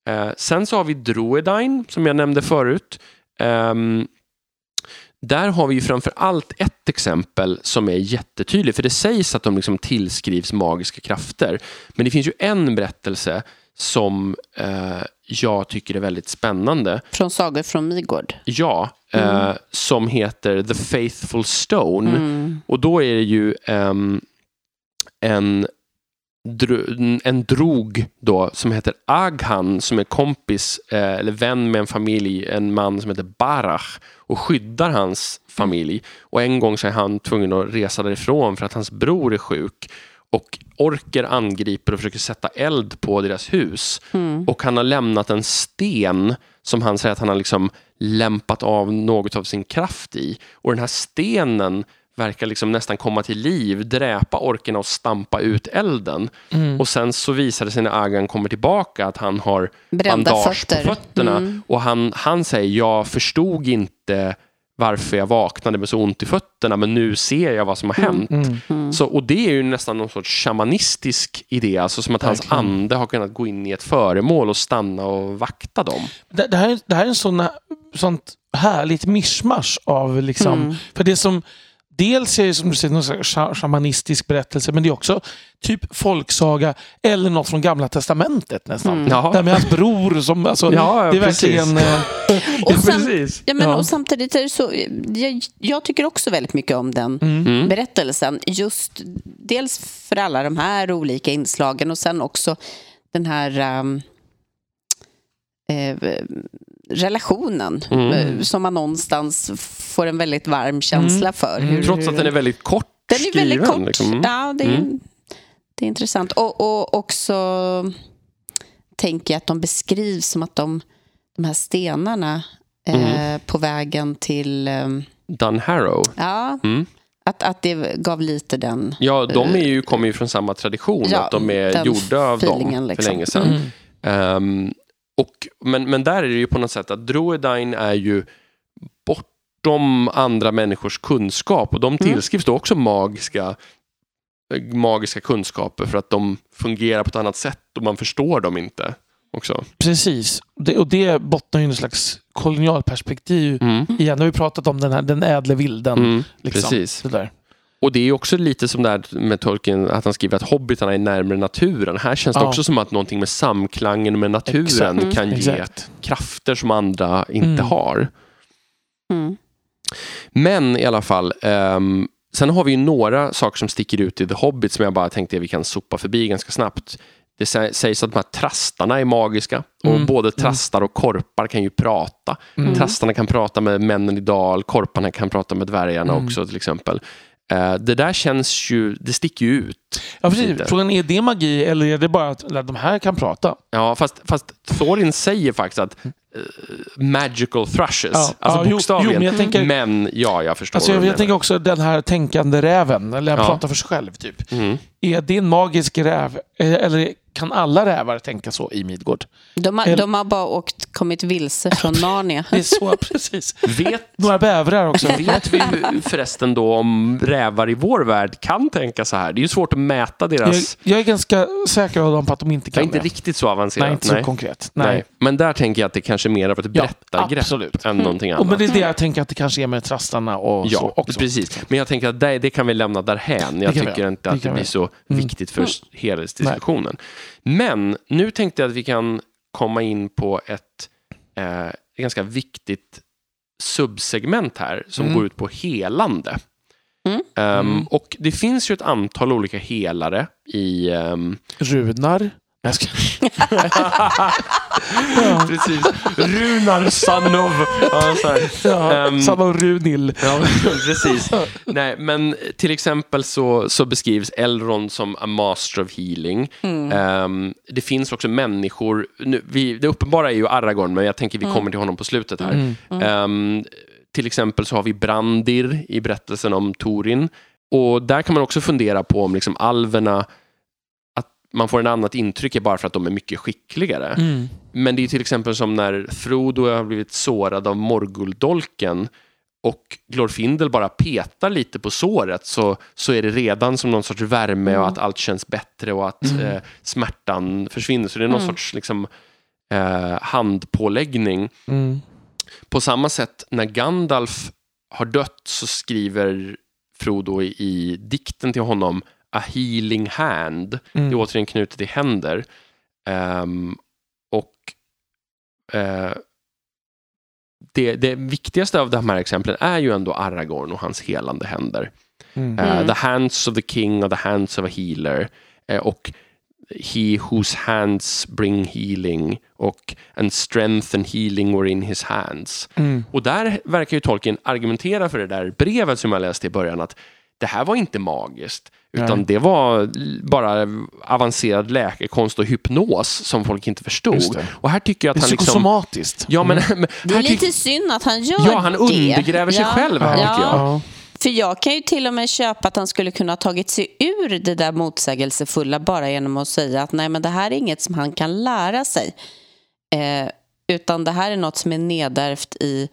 Eh, sen så har vi Druedain, som jag nämnde förut. Ehm, där har vi ju framför allt ett exempel som är jättetydligt, för det sägs att de liksom tillskrivs magiska krafter. Men det finns ju en berättelse som eh, jag tycker är väldigt spännande. Från Sagor från Midgård. Ja, eh, som heter The Faithful Stone. Mm. Och då är det ju ehm, en, en drog då som heter Aghan som är kompis eh, eller vän med en familj, en man som heter Barach och skyddar hans familj. Och en gång så är han tvungen att resa därifrån för att hans bror är sjuk. Och orker angriper och försöker sätta eld på deras hus. Mm. Och han har lämnat en sten som han säger att han har liksom lämpat av något av sin kraft i. Och den här stenen verkar liksom nästan komma till liv, dräpa orkerna och stampa ut elden. Mm. Och sen så visar det sig när Agan kommer tillbaka att han har Brända bandage fötter. på fötterna. Mm. Och han, han säger, jag förstod inte varför jag vaknade med så ont i fötterna, men nu ser jag vad som har hänt. Mm. Så, och det är ju nästan någon sorts shamanistisk idé, alltså som att hans Verkligen. ande har kunnat gå in i ett föremål och stanna och vakta dem. Det, det, här, är- det här är en sån, sånt härligt mischmasch av liksom, Mm. för det som Dels är det som du säger någon shamanistisk berättelse men det är också typ folksaga eller något från gamla testamentet nästan. Mm. Ja. Där med hans bror som, alltså, Ja, ja, det är precis. verkligen... eh, Och, sen, precis. ja, men, Ja. och samtidigt är det så, jag, jag tycker också väldigt mycket om den Mm. berättelsen. Just dels för alla de här olika inslagen och sen också den här ehm, eh, relationen Mm. eh, som man någonstans får en väldigt varm känsla för. Hur, Trots att den är väldigt kort den är väldigt skriven, kort. liksom. Ja, det är, Mm. det är intressant. Och, och också tänker jag att de beskrivs som att de, de här stenarna Mm. eh, på vägen till... Eh, Dunharrow. ja, Mm. att, att det gav lite den... Ja, de är ju, kommer ju från samma tradition, Ja, att de är gjorda av dem för liksom. länge sedan. mm. Och, men, men där är det ju på något sätt att Druedain är ju bortom andra människors kunskap och de tillskrivs då också magiska, magiska kunskaper för att de fungerar på ett annat sätt och man förstår dem inte. också. Precis. Det, och det bottnar ju i en slags kolonialperspektiv. Mm. Igen, har vi pratat om den här den ädle vilden. Mm. Liksom. Precis. Det där. Och det är också lite som där med Tolkien, att han skriver att hobbitarna är närmare naturen. Här känns det Ja. också som att någonting med samklangen med naturen Exakt. kan ge Exakt. krafter som andra inte Mm. har. Mm. Men i alla fall, ehm, sen har vi ju några saker som sticker ut i The Hobbit som jag bara tänkte att vi kan sopa förbi ganska snabbt. Det sä- sägs att de här trastarna är magiska och Mm. både trastar och korpar kan ju prata. Mm. Trastarna kan prata med männen i dal, korparna kan prata med dvärgarna Mm. också till exempel. Eh, det där känns ju, det sticker ju ut. Ja, precis. Frågan är det magi eller är det bara att de här kan prata? Ja, fast, fast Thorin säger faktiskt att eh, magical thrushes, Ja, alltså ja, bokstavligen. jo, men jag tänker- Men ja, jag förstår Alltså, jag, jag tänker också den här tänkande räven, eller han Ja. pratar för sig själv. typ. Mm. Är det en magisk räv? Eh, Eller kan alla rävar tänka så i Midgård? De, har, Eller- de har bara åkt, kommit vilse från Narnia. Det är så, precis. Vet Några bävrar också. Vet vi förresten då om rävar i vår värld kan tänka så här? Det är ju svårt att mäta Jag, deras... jag är ganska säker på dem på att de inte Det är kan inte det. riktigt så avancerat. Nej, inte så konkret. Nej. Nej. Men där tänker jag att det kanske är mer av ett Ja, berättargrepp absolut. än någonting Och annat. men det är det jag tänker att det kanske är med trastarna och så Ja, också. precis. Men jag tänker att det, det kan vi lämna därhän. Jag kan tycker inte att det kan vi blir så Mm. Viktigt för helhetsdiskussionen. Men nu tänkte jag att vi kan komma in på ett eh, ganska viktigt subsegment här som Mm. går ut på helande. Mm. Mm. Och det finns ju ett antal olika helare i... ehm, Runar. Jag ska... Precis. Runar son of... Ja, så här. ja, Ehm, Samma Runil. Ja, precis. Nej, men till exempel så, så beskrivs Elrond som a master of healing. Mm. Ehm, det finns också människor, nu, vi, det uppenbara är ju Aragorn, men jag tänker vi kommer till honom på slutet här. Mm. Ehm, till exempel så har vi Brandir i berättelsen om Torin. Och där kan man också fundera på om liksom alverna, man får en annat intryck bara för att de är mycket skickligare. Mm. Men det är till exempel som när Frodo har blivit sårad av Morguldolken och Glorfindel bara petar lite på såret så, så är det redan som någon sorts värme och Mm. att allt känns bättre och att Mm. eh, smärtan försvinner. Så det är någon Mm. sorts liksom, eh, handpåläggning. Mm. På samma sätt när Gandalf har dött så skriver Frodo i, i dikten till honom A healing hand. Det är Mm. återigen knutet till händer. Ehm, och eh, det, det viktigaste av de här exemplen är ju ändå Aragorn och hans helande händer. Mm. Mm. the hands of the king och the hands of a healer. Eh, och he whose hands bring healing och and strength and healing were in his hands. Mm. Och där verkar ju Tolkien argumentera för det där brevet som jag läste i början att det här var inte magiskt utan Nej. det var bara avancerad läkekonst och hypnos som folk inte förstod. Det. Och här tycker jag Det att är han liksom... psykosomatiskt. Ja, men, Mm. men Det är lite synd att han gör Ja, han det. undergräver sig Ja. själv här, ja. tycker jag. Ja. För jag kan ju till och med köpa att han skulle kunna ha tagit sig ur det där motsägelsefulla bara genom att säga att nej men det här är inget som han kan lära sig. Eh, utan det här är något som är nedärvt i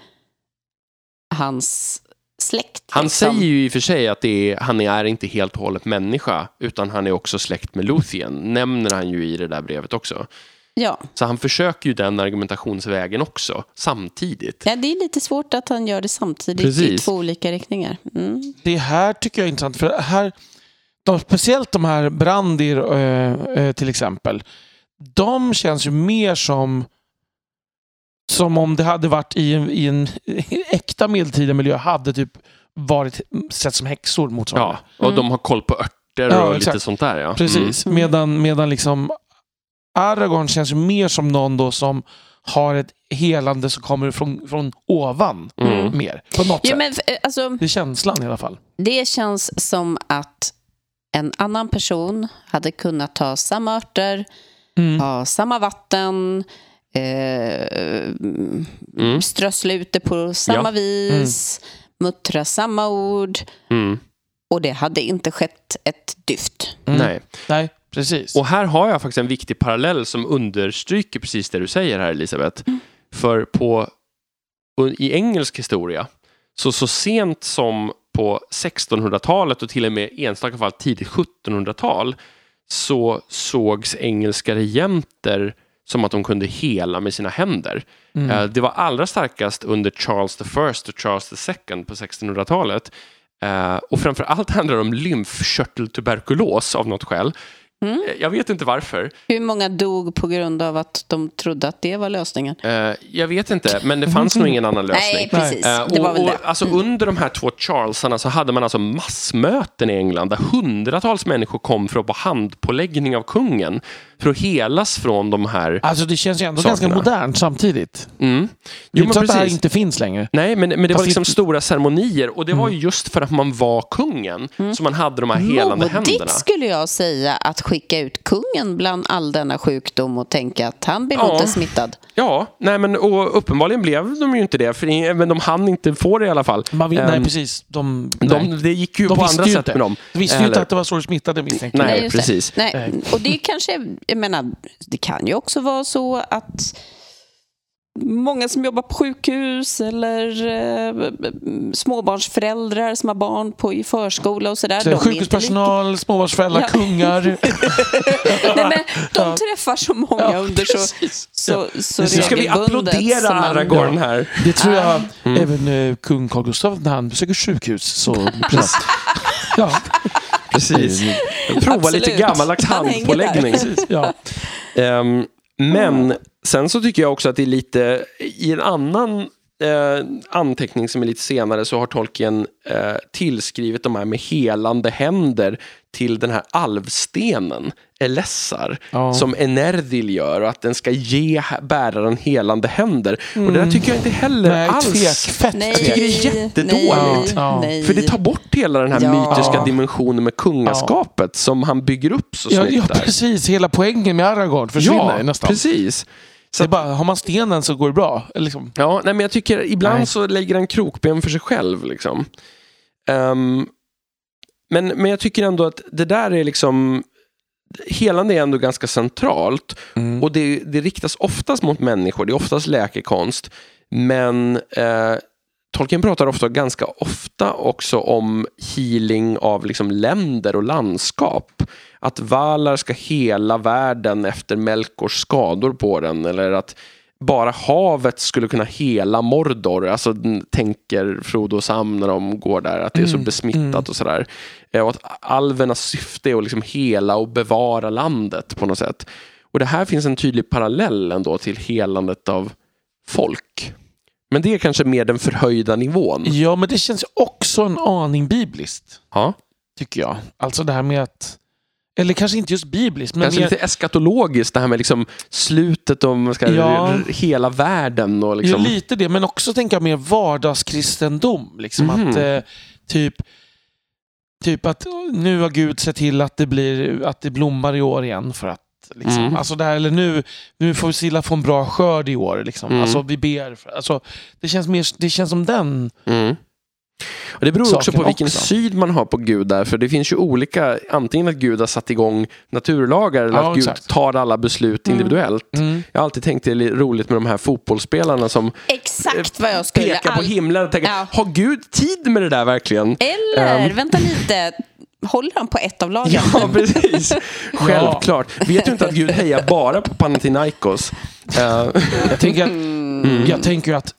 hans släkt. Han liksom. säger ju i och för sig att det är, han är inte helt och hållet människa utan han är också släkt med Luthien. Nämner han ju i det där brevet också. Ja. Så han försöker ju den argumentationsvägen också samtidigt. ja, det är lite svårt att han gör det samtidigt i Precis. två olika riktningar. Mm. Det här tycker jag är intressant. För här, de, speciellt de här Brandir eh, eh, till exempel. De känns ju mer som som om det hade varit i en, i en äkta medeltida miljö hade typ varit sett som häxor motsvarande. Ja, och Mm. de har koll på örter Ja, och lite exakt. sånt där. Ja. Precis. Mm. Medan, medan liksom Aragorn känns ju mer som någon då som har ett helande som kommer från, från ovan. Mm. Mm. Mer. På något sätt. men, eh, alltså, Det är känslan i alla fall. det känns som att en annan person hade kunnat ta samma örter, Mm. ha samma vatten, eh, Mm. strössla ut det på samma Ja. vis, muttra samma ord. Mm. Och det hade inte skett ett dyft. Mm. Nej. Nej, precis. Och här har jag faktiskt en viktig parallell som understryker precis det du säger här Elisabeth. För på, i engelsk historia, så, så sent som på 1600-talet och till och med enstaka fall tidigt 1700-tal så sågs engelska regenter som att de kunde hela med sina händer. Mm. Eh, Det var allra starkast under Charles First och Charles II på 1600-talet. Eh, Och framför allt handlar det om lymfkörteltuberkulos av något skäl. Mm. Eh, Jag vet inte varför. Hur många dog på grund av att de trodde att det var lösningen? Eh, Jag vet inte, men det fanns nog ingen annan lösning. Nej, precis. Eh, Det var och, väl och, det. alltså, Under de här två Charlesarna så hade man alltså massmöten i England där hundratals människor kom för att få handpåläggning av kungen för att helas från de här... Alltså det känns ju ändå Sakerna. ganska modernt samtidigt. Mm. Det är Jo, men att det här precis. inte finns längre. Nej, men, men det var Fast liksom inte- stora ceremonier och det var ju just för att man var kungen som man hade de här helande händerna. Modigt skulle jag säga att skicka ut kungen bland all denna sjukdom och tänka att han blir Ja. inte smittad. Ja, nej, men, och uppenbarligen blev de ju inte det, för, men de hann inte få det i alla fall. Man vet, nej, Ehm, precis. De, nej. de, det gick ju De på andra ju sätt inte. med dem. De visste ju inte att det var så du smittade misstänkte jag. Nej, precis. Nej. Och det kanske, jag menar, det kan ju också vara så att många som jobbar på sjukhus eller eh, småbarnsföräldrar som har barn på, i förskola och sådär. Så de Sjukhuspersonal, småbarnsföräldrar, Ja. kungar. lika- Nej, men de träffar så många Ja, under så, precis. så, så Nu ska vi applådera Aragorn här. Det tror jag Mm. även eh, kung Carl Gustaf när han besöker sjukhus. Så, precis. ja, Precis. Prova Absolut. lite gammaldags handpåläggning. Ja. Ehm, men sen så tycker jag också att det är lite, i en annan eh, anteckning som är lite senare så har Tolkien eh, tillskrivit de här med helande händer till den här alvstenen, Elessar, Ja. som Enerdil gör och att den ska ge bäraren helande händer. Och det där tycker jag inte heller Nej, alls. tvek. Fett Nej, tvek. tycker det är jättedåligt. Nej, Ja. För det tar bort hela den här Ja. mytiska dimensionen med kungaskapet som han bygger upp så Ja, snyggt ja, där. precis. Hela poängen med Aragorn försvinner ju nästan. precis. Så bara, har man stenen så går det bra. Liksom. Ja, nej, men jag tycker ibland Nej. så lägger han krokben för sig själv. Liksom. Ehm, men, men jag tycker ändå att det där är liksom Helande är ändå ganska centralt Mm. och det, det riktas oftast mot människor, det är oftast läkekonst. Men eh, Tolkien pratar ofta, ganska ofta också om healing av liksom länder och landskap. Att Valar ska hela världen efter Melkors skador på den. Eller att bara havet skulle kunna hela Mordor. Alltså tänker Frodo och Sam när de går där, att det är så Mm, besmittat mm. och sådär. Eh, Och att alvernas syfte är att liksom hela och bevara landet på något sätt. Och det här finns en tydlig parallell ändå till helandet av folk. Men det är kanske mer den förhöjda nivån. Ja, men det känns också en aning bibliskt. Ja. Tycker jag. Alltså det här med att... Eller kanske inte just bibliskt, men Kanske mer, lite eskatologiskt, det här med liksom slutet om man ska, Ja. hela världen. Och liksom, Ja, lite det, men också tänka mer vardagskristendom. Liksom Mhm. att eh, typ, typ att nu har Gud sett till att det, blir, att det blommar i år igen. För att, liksom, Mm. alltså det här, eller nu, nu får Silla få en bra skörd i år. Liksom. Mm. Alltså vi ber. För, alltså, det, känns mer, det känns som den. Mm. Och det beror också på vilken också. syn man har på Gud där. För det finns ju olika, antingen att Gud har satt igång naturlagar eller Ja, att Gud exakt. tar alla beslut individuellt. Mm. Jag har alltid tänkt det är li- roligt med de här fotbollsspelarna som Exakt vad jag skulle... pekar på all- himlen och tänker, Ja. har Gud tid med det där verkligen? Eller, Ehm. vänta lite, håller de på ett av lagen? Ja, precis. Självklart. Vet du inte att Gud hejar bara på Panathinaikos? Eh, Jag tänker, att, Mm. jag tänker att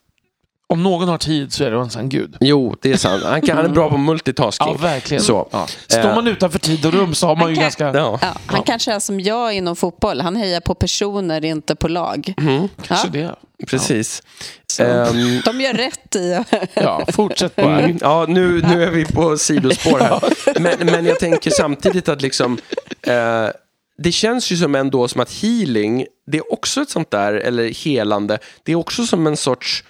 om någon har tid så är det en sån Gud. jo, det är sant. Han, kan, han är bra på multitasking. Ja, verkligen. Så. Ja. Står Eh. man utanför tid och rum så har man ju kan- ganska... Ja. Ja, han kanske är som jag inom fotboll. Han hejar på personer, inte på lag. Kanske Ja. det. Precis. Så. Ehm, De gör rätt i... Ja, fortsätt bara. Mm, ja, nu, nu är vi på sidospår här. Men, men jag tänker samtidigt att liksom, eh, det känns ju som ändå som att healing, det är också ett sånt där, eller helande, det är också som en sorts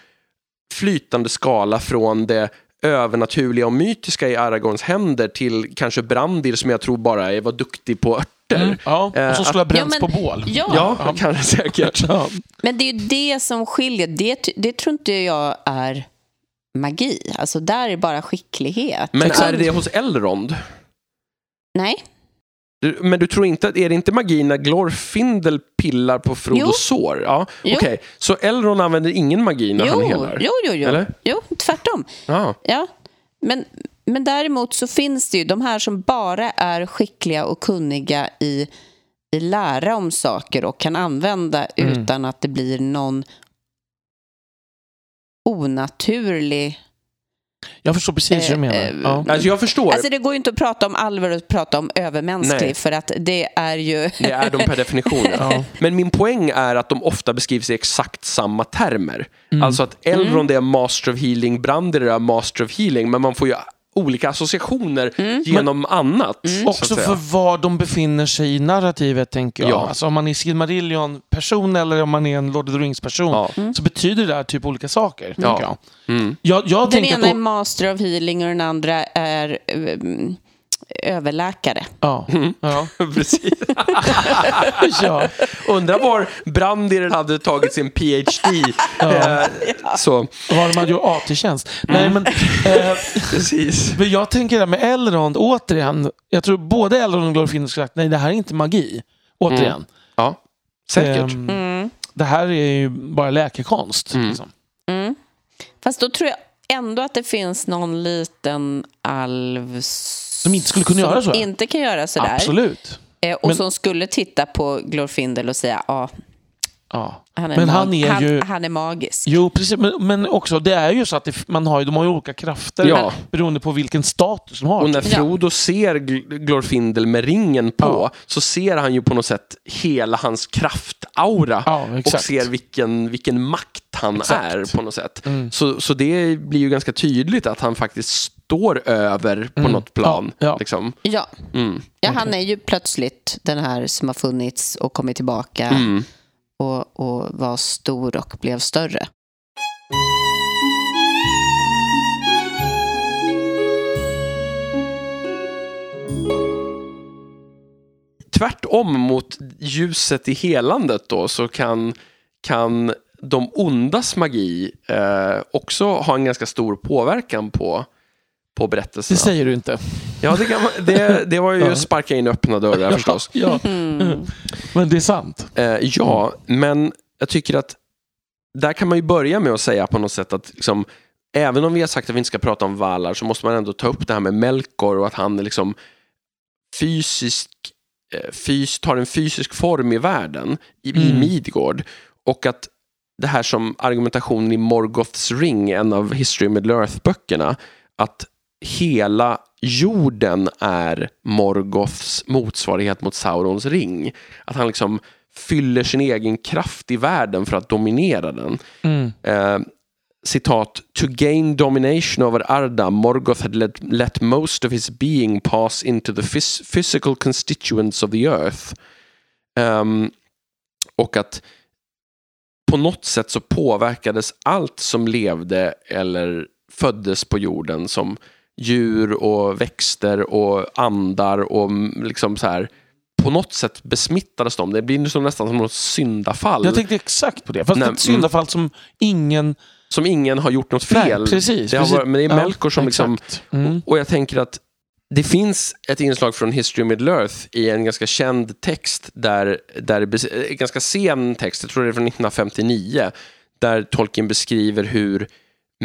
flytande skala från det övernaturliga och mytiska i Aragorns händer till kanske Brandir som jag tror bara är, var duktig på örter. Mm, ja, och Eh, som skulle ha bränts Ja, men- på bål. Ja, Ja, kanske säkert. Ja. men det är ju det som skiljer. Det, det tror inte jag är magi. Alltså där är bara skicklighet. Men är det hos Elrond? Nej, Du, men du tror inte, är det inte magi när Glorfindel pillar på Frodos sår? Ja, okej. Så Elrond använder ingen magi när jo, han helar? jo, jo, jo. Eller? jo, tvärtom. Ja. Ja. Men, men däremot så finns det ju de här som bara är skickliga och kunniga i lära om saker och kan använda Mm. utan att det blir någon onaturlig... Jag förstår precis vad du menar. Eh, Ja. Alltså jag förstår, Alltså det går ju inte att prata om alver och prata om övermänsklig Nej. för att det är ju... det är de per definition. Ja. Men min poäng är att de ofta beskrivs i exakt samma termer. Mm. Alltså att Elrond är master of healing, Brandir är master of healing, men man får ju olika associationer genom annat. så att Mm. Också för var de befinner sig i narrativet, tänker jag. Ja. Alltså, om man är Silmarillion-person eller om man är en Lord of the Rings-person Ja. så betyder det här typ olika saker. Ja. tänker Jag. Mm. Jag, jag Den tänker ena är på... master of healing och den andra är um, överläkare. Ja. Mm. Ja. Precis. ja. Undrar var Brandir hade tagit sin PhD. Eh, så, Var hade gjort AT-tjänst. Mm. Nej, men... Eh, precis. Men jag tänker där med Elrond, återigen. Jag tror både Elrond och Glorfindel skulle sagt nej, det här är inte magi. Återigen. Ja, säkert. Mm. Det här är ju bara läkekonst. Mm. Liksom. Mm. Fast då tror jag ändå att det finns någon liten alv som inte skulle kunna göra så, inte kan göra sådär. Absolut. Eh, och Men- som skulle titta på Glorfindel och säga ja, Ja. han är, Men han är han, ju- han är magisk. Jo, precis. Men, men också, det är ju så att det, man har, ju- de har ju olika krafter Ja. beroende på vilken status de har. Och när Frodo ser Gl- Glorfindel med ringen på Ja. så ser han ju på något sätt hela hans kraftaura Ja, och ser vilken, vilken makt han Exakt. är på något sätt. Mm. Så, så det blir ju ganska tydligt att han faktiskt står över på Mm. något plan. Ja, ja. Liksom. Ja, Mm. ja han är ju plötsligt den här som har funnits och kommit tillbaka Mm och, och var stor och blev större. Tvärtom mot ljuset i helandet då så kan, kan de ondas magi eh, också ha en ganska stor påverkan på, på berättelserna. Det säger du inte. Ja, det, kan, man- det, det var ju Ja. sparka in öppna dörrar förstås. Ja. Mm. Men det är sant. Eh, ja, men jag tycker att där kan man ju börja med att säga på något sätt att liksom, även om vi har sagt att vi inte ska prata om Valar så måste man ändå ta upp det här med Melkor och att han är liksom fysisk, eh, fys, tar en fysisk form i världen, i, i Mm. Midgård. Och att det här som argumentationen i Morgoths ring, en av History of Middle Earth-böckerna, att hela jorden är Morgoths motsvarighet mot Saurons ring. Att han liksom fyller sin egen kraft i världen för att dominera den. Mm. Eh, citat, to gain domination over Arda, Morgoth had let, let most of his being pass into the phys- physical constituents of the earth. Ehm, och att på något sätt så påverkades allt som levde eller föddes på jorden som djur och växter och andar och mm, liksom så här på något sätt besmittades de. Det blir som nästan som något syndafall Jag tänkte exakt på det. Fast Nej, ett syndafall som ingen... som ingen har gjort något Nej, fel. precis, det varit, men det är Ja, Melkor som liksom. Mm. Och jag tänker att det finns ett inslag från History of Middle Earth i en ganska känd text, där, där ganska sen text, jag tror det är från 1959, där Tolkien beskriver hur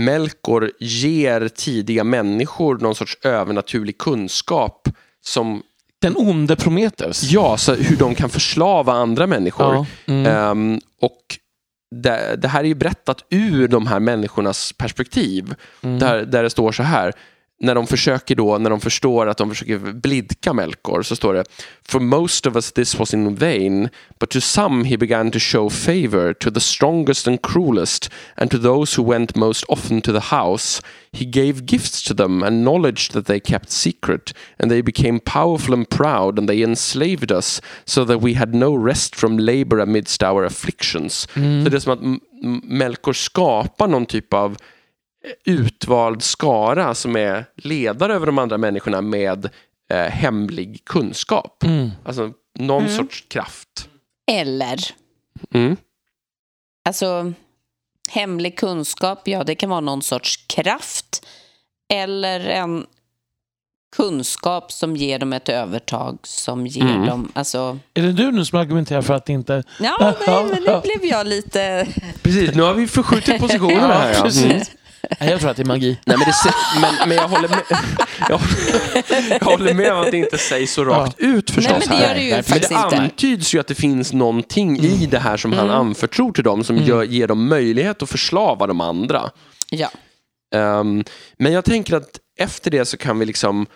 Melkor ger tidiga människor någon sorts övernaturlig kunskap som, Den onde Prometheus. ja, så hur de kan förslava andra människor. Ja. Mm. Ehm, och det, det här är ju berättat ur de här människornas perspektiv. Mm. Där, där det står så här. När de försöker då, när de förstår att de försöker blidka Melkor så står det For most of us this was in vain but to some he began to show favor to the strongest and cruelest and to those who went most often to the house he gave gifts to them and knowledge that they kept secret and they became powerful and proud and they enslaved us so that we had no rest from labor amidst our afflictions. Mm. Så det är som att Melkor skapar någon typ av utvald skara som är ledare över de andra människorna med eh, hemlig kunskap. Mm. Alltså någon Mm. sorts kraft. Eller, Mm. alltså hemlig kunskap, ja det kan vara någon sorts kraft eller en kunskap som ger dem ett övertag som ger Mm. dem, alltså Är det du nu som argumenterar för att det inte... Ja, nej, men nu blev jag lite... Precis, nu har vi förskjutit positionerna här. Ja. Mm. precis. Nej, jag tror att det är magi. Nej, men, det, men, men jag, håller med, jag, jag håller med om att det inte sägs så rakt ut förstås. Nej, men det gör det ju här. men det antyds ju att det finns någonting i det här som han anförtror till dem som gör, ger dem möjlighet att förslava de andra. Ja. Ehm, men jag tänker att efter det så kan vi liksom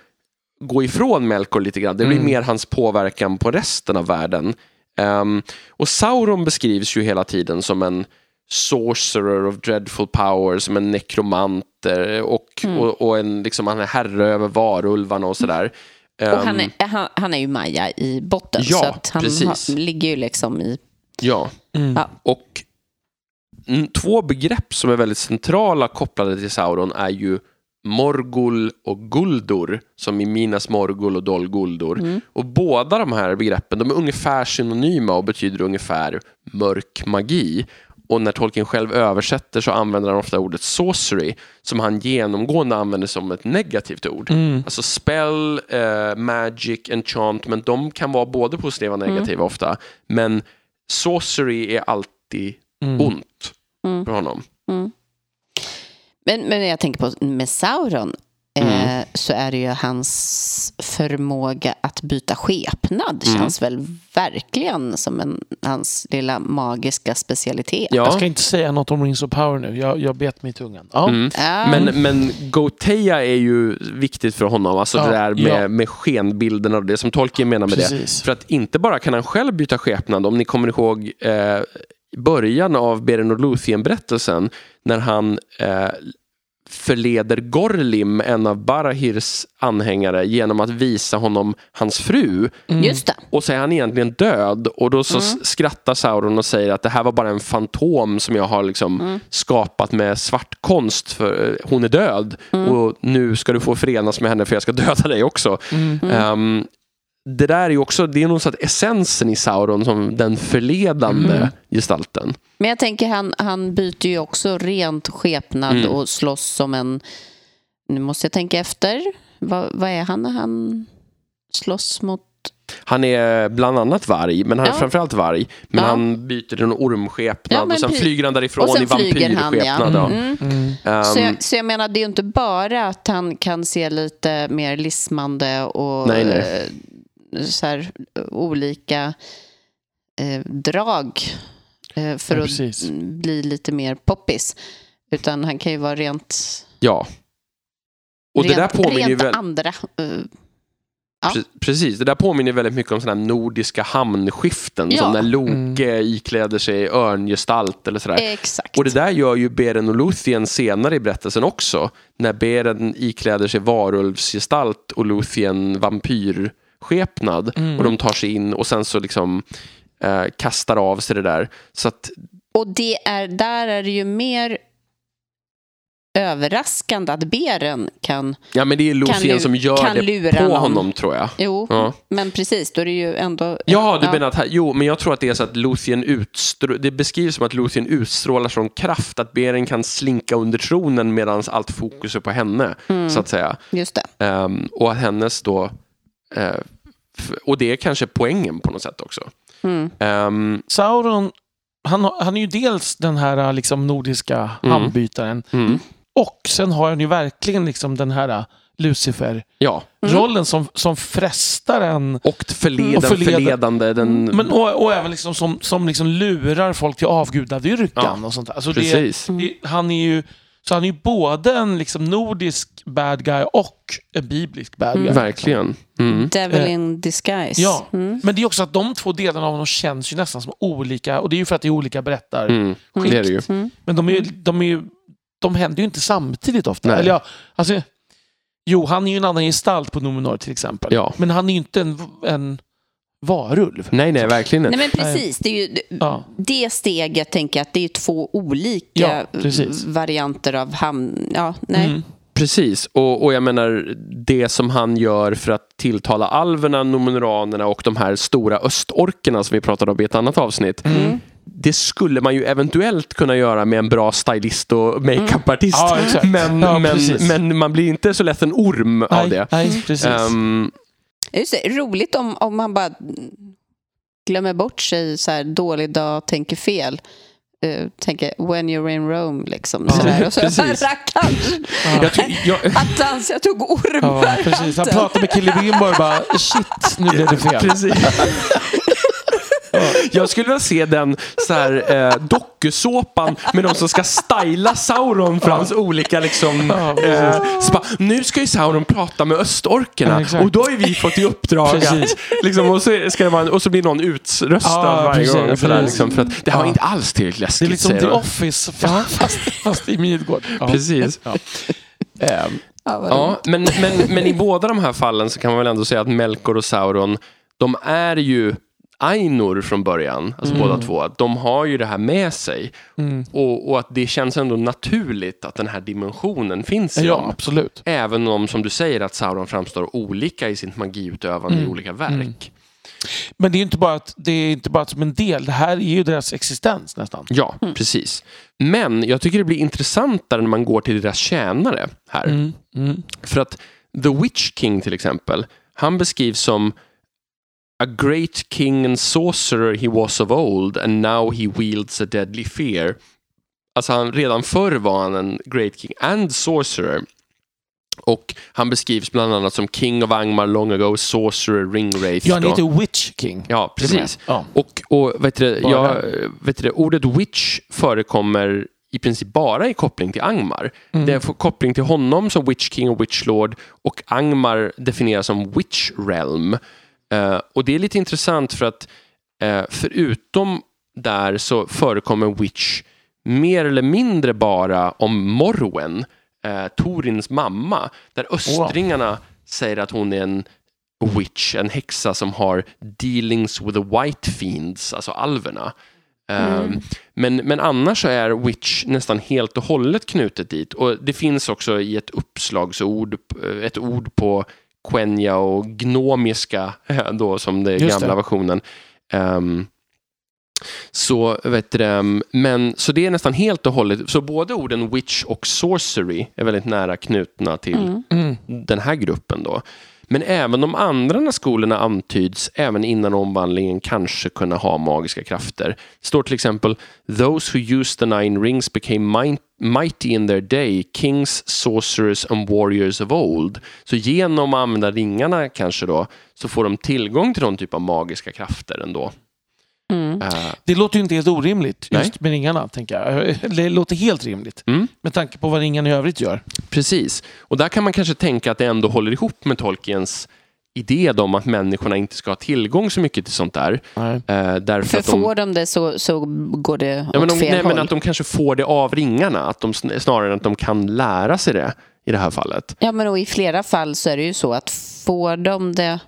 gå ifrån Melkor lite grann. Det blir Mm. mer hans påverkan på resten av världen. Ehm, och Sauron beskrivs ju hela tiden som en sorcerer of dreadful power, som en nekromant eh, och, Mm. och, och en, liksom, han är herre över varulvarna och sådär. Och han Ehm, är, han, han är ju Maja i botten. Ja, så att han precis. har, ligger ju liksom i... Ja, Mm. Ja. och mm, två begrepp som är väldigt centrala kopplade till Sauron är ju Morgul och Guldur, som i Minas Morgul och Dol Guldur. Och båda de här begreppen de är ungefär synonyma och betyder ungefär mörk magi. Och när Tolkien själv översätter så använder han ofta ordet sorcery som han genomgående använder som ett negativt ord. Alltså spell, eh, magic, enchantment, de kan vara både positiva och negativa ofta. Men sorcery är alltid ont för honom. Men, men jag tänker på med Sauron eh, så är det ju hans förmåga att byta skepnad känns väl verkligen som en, hans lilla magiska specialitet. Ja. Jag ska inte säga något om Rings of Power nu. Jag, jag bet mig i tungan. Ja. Mm. Men, men Goteia är ju viktigt för honom, alltså Ja, det där med, ja. med skenbilderna och det som Tolkien menar med Precis. det. För att inte bara kan han själv byta skepnad, om ni kommer ihåg eh, början av Beren och Luthien-berättelsen, när han eh, förleder Gorlim, en av Barahirs anhängare, genom att visa honom hans fru. Just det. Och så är han egentligen död och då så Mm. skrattar Sauron och säger att det här var bara en fantom som jag har liksom Mm. skapat med svart konst för eh, hon är död Mm. och nu ska du få förenas med henne för jag ska döda dig också. Mm. Ehm, det där är ju också, det är nog så att essensen i Sauron som den förledande Mm. gestalten. Men jag tänker han, han byter ju också rent skepnad Mm. och slåss som en... Nu måste jag tänka efter. Vad, vad är han när han slåss mot... Han är bland annat varg, men han är Ja. framförallt varg. Men Ja. han byter till en ormskepnad Ja, och sen flyger han därifrån och sen i flyger han, vampyrskepnad. ja. Mm. Ehm, Så, jag, så jag menar, det är ju inte bara att han kan se lite mer lismande och Nej, nej. Så här, olika eh, drag eh, för Ja, att bli lite mer poppis. Utan han kan ju vara rent, ja. Och rent, det där påminner ju väl... andra. eh, Ja. Pre- Precis, det där påminner väldigt mycket om sådana nordiska hamnskiften. Ja. Som när Loke ikläder sig örngestalt eller sådär. exakt. Och det där gör ju Beren och Luthien senare i berättelsen också. När Beren ikläder sig varulvsgestalt och Luthien vampyrskepnad. Och de tar sig in och sen så liksom eh, kastar av sig det där. Så att, Och det är, där är det ju mer överraskande att beren kan... ja men det är Luthien lu- som gör kan det lura på någon. honom tror jag. Jo, Ja. men precis, då är det ju ändå... Ja, du menar att här, jo, men jag tror att det är så att Luthien utstrålar, det beskrivs som att Luthien utstrålar sån kraft att Beren kan slinka under tronen medan allt fokus är på henne, Mm. så att säga. Just det. Ehm, och att hennes då, och det är kanske poängen på något sätt också. Mm. Ehm, Sauron, han, han är ju dels den här liksom, nordiska Mm. hamnbytaren. mm, Och sen har han ju verkligen liksom den här Lucifer-rollen ja, som, som frestar en. och förled, Och förleda- förledande, den, Men, och, och även liksom som, som liksom lurar folk till avgudadyrkan Ja, och sånt där. Alltså det, precis. det, han är ju så han är ju både en liksom nordisk bad guy och en biblisk bad guy. Verkligen. Mm. Devil Eh, in disguise. Ja, Mm. men det är också att de två delarna av honom känns ju nästan som olika. Och det är ju för att det är olika berättar. Mm. Det är det ju. Mm. Men de, är, ju- de, är, de händer ju inte samtidigt ofta. Nej. Eller ja, alltså, jo, han är ju en annan gestalt på Numenor till exempel. Ja. Men han är ju inte en, en varulv. Nej, nej, verkligen Nej, inte. men precis. Det, är ju, Ja. det steget tänker jag att det är två olika Ja, varianter av hamn. Ja, nej. Mm. Precis, och, och jag menar det som han gör för att tilltala alverna, numenoranerna och de här stora östorkerna som vi pratade om i ett annat avsnitt. Mm. Det skulle man ju eventuellt kunna göra med en bra stylist och makeupartist. Ja, exakt. men, Ja, men, men man blir inte så lätt en orm av Nej, det. nej, precis. Just det, roligt om, om man bara glömmer bort sig, så här, dålig dag, tänker fel. eh, tänker when you're in Rome liksom. Ja, sådär. Och så rackaren. Jag ty- jag, Attans, jag tog ormar Ja, precis. Han pratar med Kille Bimbo och bara shit, nu blev det fel. Precis. Jag skulle vilja se den så här, eh, dokusåpan med de som ska styla Sauron för hans olika liksom, eh, spa. Nu ska ju Sauron prata med östorkerna och då har ju vi fått i uppdrag att, liksom, och, så ska en- och så blir någon utröstad varje precis, gång. Sådär, precis. liksom, för att det här var inte alls tillräckligt Det är läskigt. liksom The. Office fast, fast i Midgård. Ja. Precis. Ja. Ehm, Ja, vad Ja, men, men, men i båda de här fallen så kan man väl ändå säga att Melkor och Sauron, de är ju Ainur från början, alltså båda två. De har ju det här med sig. mm. Och, och att det känns ändå naturligt att den här dimensionen finns i Ja, dem. absolut. Även om, som du säger, att Sauron framstår olika i sitt magiutövande Mm. i olika verk. Men det är inte bara, att, det är inte bara som en del. Det här är ju deras existens nästan. Ja, precis. Men jag tycker det blir intressantare när man går till deras tjänare här. Mm. Mm. För att The Witch King till exempel, han beskrivs som A great king and sorcerer he was of old and now he wields a deadly fear. Alltså han, redan förr var han en great king and sorcerer. Och han beskrivs bland annat som king of Angmar long ago, sorcerer, ringwraith. Ja, han då. heter Witch King. Ja, precis. Ja. Och, och vet du, jag, vet du, ordet witch förekommer i princip bara i koppling till Angmar. Mm. Det får koppling till honom som Witch King och Witch Lord och Angmar definieras som Witch Realm. Eh, och det är lite intressant för att eh, förutom där så förekommer Witch mer eller mindre bara om Morwen, eh, Torins mamma, där östringarna säger att hon är en witch, en häxa som har dealings with the white fiends, alltså alverna. Um, men, men annars så är witch nästan helt och hållet knutet dit. Och det finns också i ett uppslagsord, ett ord på quenya och gnomiska, då som det är Just gamla det. versionen. Ehm, så, vet du, det, men, så det är nästan helt och hållet, så både orden witch och sorcery är väldigt nära knutna till Mm. den här gruppen då. Men även de andra skolorna antyds även innan omvandlingen kanske kunna ha magiska krafter. Det står till exempel Those who used the nine rings became mighty in their day, kings, sorcerers and warriors of old. Så genom att använda ringarna kanske då, så får de tillgång till någon typ av magiska krafter ändå. Mm. Eh, Det låter ju inte helt orimligt just Nej. med ringarna, tänker jag. Det låter helt rimligt. Mm. Med tanke på vad ringarna i övrigt gör. Precis. Och där kan man kanske tänka att det ändå håller ihop med Tolkiens idé om att människorna inte ska ha tillgång så mycket till sånt där. Eh, därför För att de, får de det så, så går det ja, men åt de, fel nej, håll. men att de kanske får det av ringarna, att de, sn- snarare än att de kan lära sig det i det här fallet. Ja, men och i flera fall så är det ju så att får de det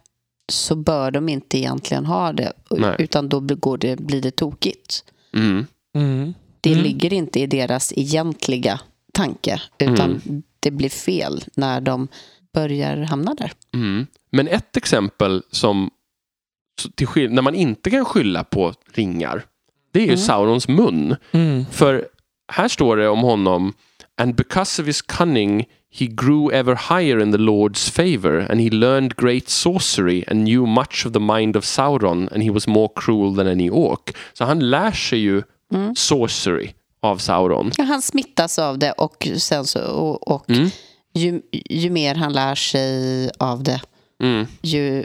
så bör de inte egentligen ha det. Nej. Utan då går det, blir det tokigt. Mm. Mm. Det Mm. ligger inte i deras egentliga tanke. Utan det blir fel när de börjar hamna där. Mm. Men ett exempel som, till skill- när man inte kan skylla på ringar, det är ju Mm. Saurons mun. Mm. För här står det om honom And because of his cunning he grew ever higher in the Lord's favor and he learned great sorcery and knew much of the mind of Sauron and he was more cruel than any orc. Så han lär sig ju Mm. sorcery av Sauron. Ja, Han smittas av det och, sen så, och, och Mm. ju, ju mer han lär sig av det, Mm. ju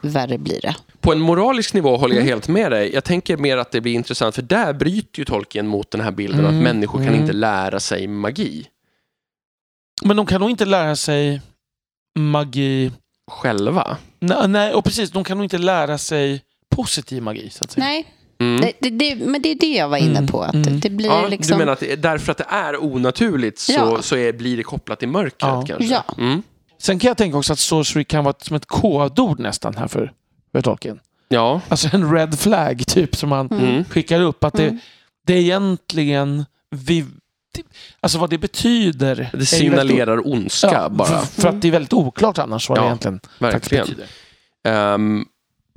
värre blir det. På en moralisk nivå håller jag helt med dig. Jag tänker mer att det blir intressant för där bryter ju Tolkien mot den här bilden Mm, att människor kan mm. inte lära sig magi Men de kan nog inte lära sig magi. själva. Nej, nej, och precis. De kan nog inte lära sig positiv magi, så att säga. Nej, Mm. det, det, det, men det är det jag var inne Mm, på. Att mm. det blir Ja, liksom... Du menar att det är därför att det är onaturligt så, Ja. så är, blir det kopplat till mörkret Ja. kanske? Ja. Mm. Sen kan jag tänka också att sorcery kan vara som ett kodord nästan här för, för Tolkien. Ja. Alltså en red flag, typ, som man Mm. skickar upp. Att det, Mm. det är egentligen... Vi, alltså vad det betyder. Det väldigt signalerar ondska Ja, bara. För, för att det är väldigt oklart annars vad Ja, det egentligen Verkligen. betyder. Ehm,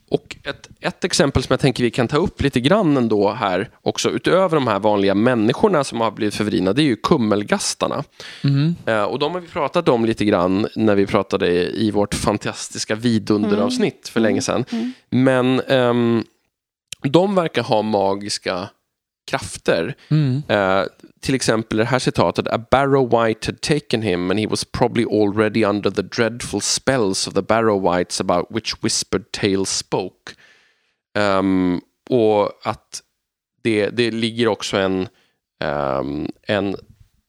och ett, ett exempel som jag tänker vi kan ta upp lite grann ändå här också utöver de här vanliga människorna som har blivit förvridna, det är ju kummelgastarna. Mm. Eh, och de har vi pratat om lite grann när vi pratade i vårt fantastiska vidunderavsnitt för länge sedan. Mm. Men ehm, de verkar ha magiska krafter. Mm. Eh, till exempel det här citatet. A Barrow White had taken him and he was probably already under the dreadful spells of the Barrow Whites about which whispered tales spoke. Ehm, och att det, det ligger också en, ehm, en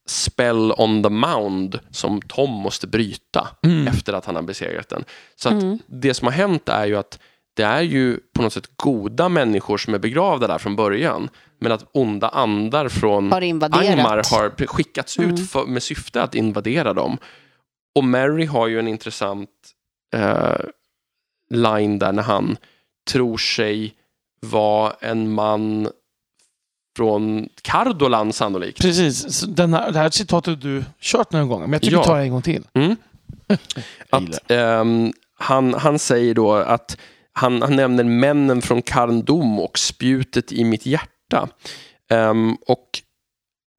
spell on the mound som Tom måste bryta Mm. efter att han har besegrat den. Så att det som har hänt är ju att det är ju på något sätt goda människor som är begravda där från början. Men att onda andar från Har. Angmar har skickats ut för, med syfte att invadera dem. Och Mary har ju en intressant eh, line där när han tror sig vara en man från Kardolan sannolikt. Precis, den här, det här citatet du kört några gånger, men jag tycker Ja. vi tar det en gång till. Mm. Att, ehm, han, han säger då att han, han nämner männen från Karndom och spjutet i mitt hjärta. Ehm, och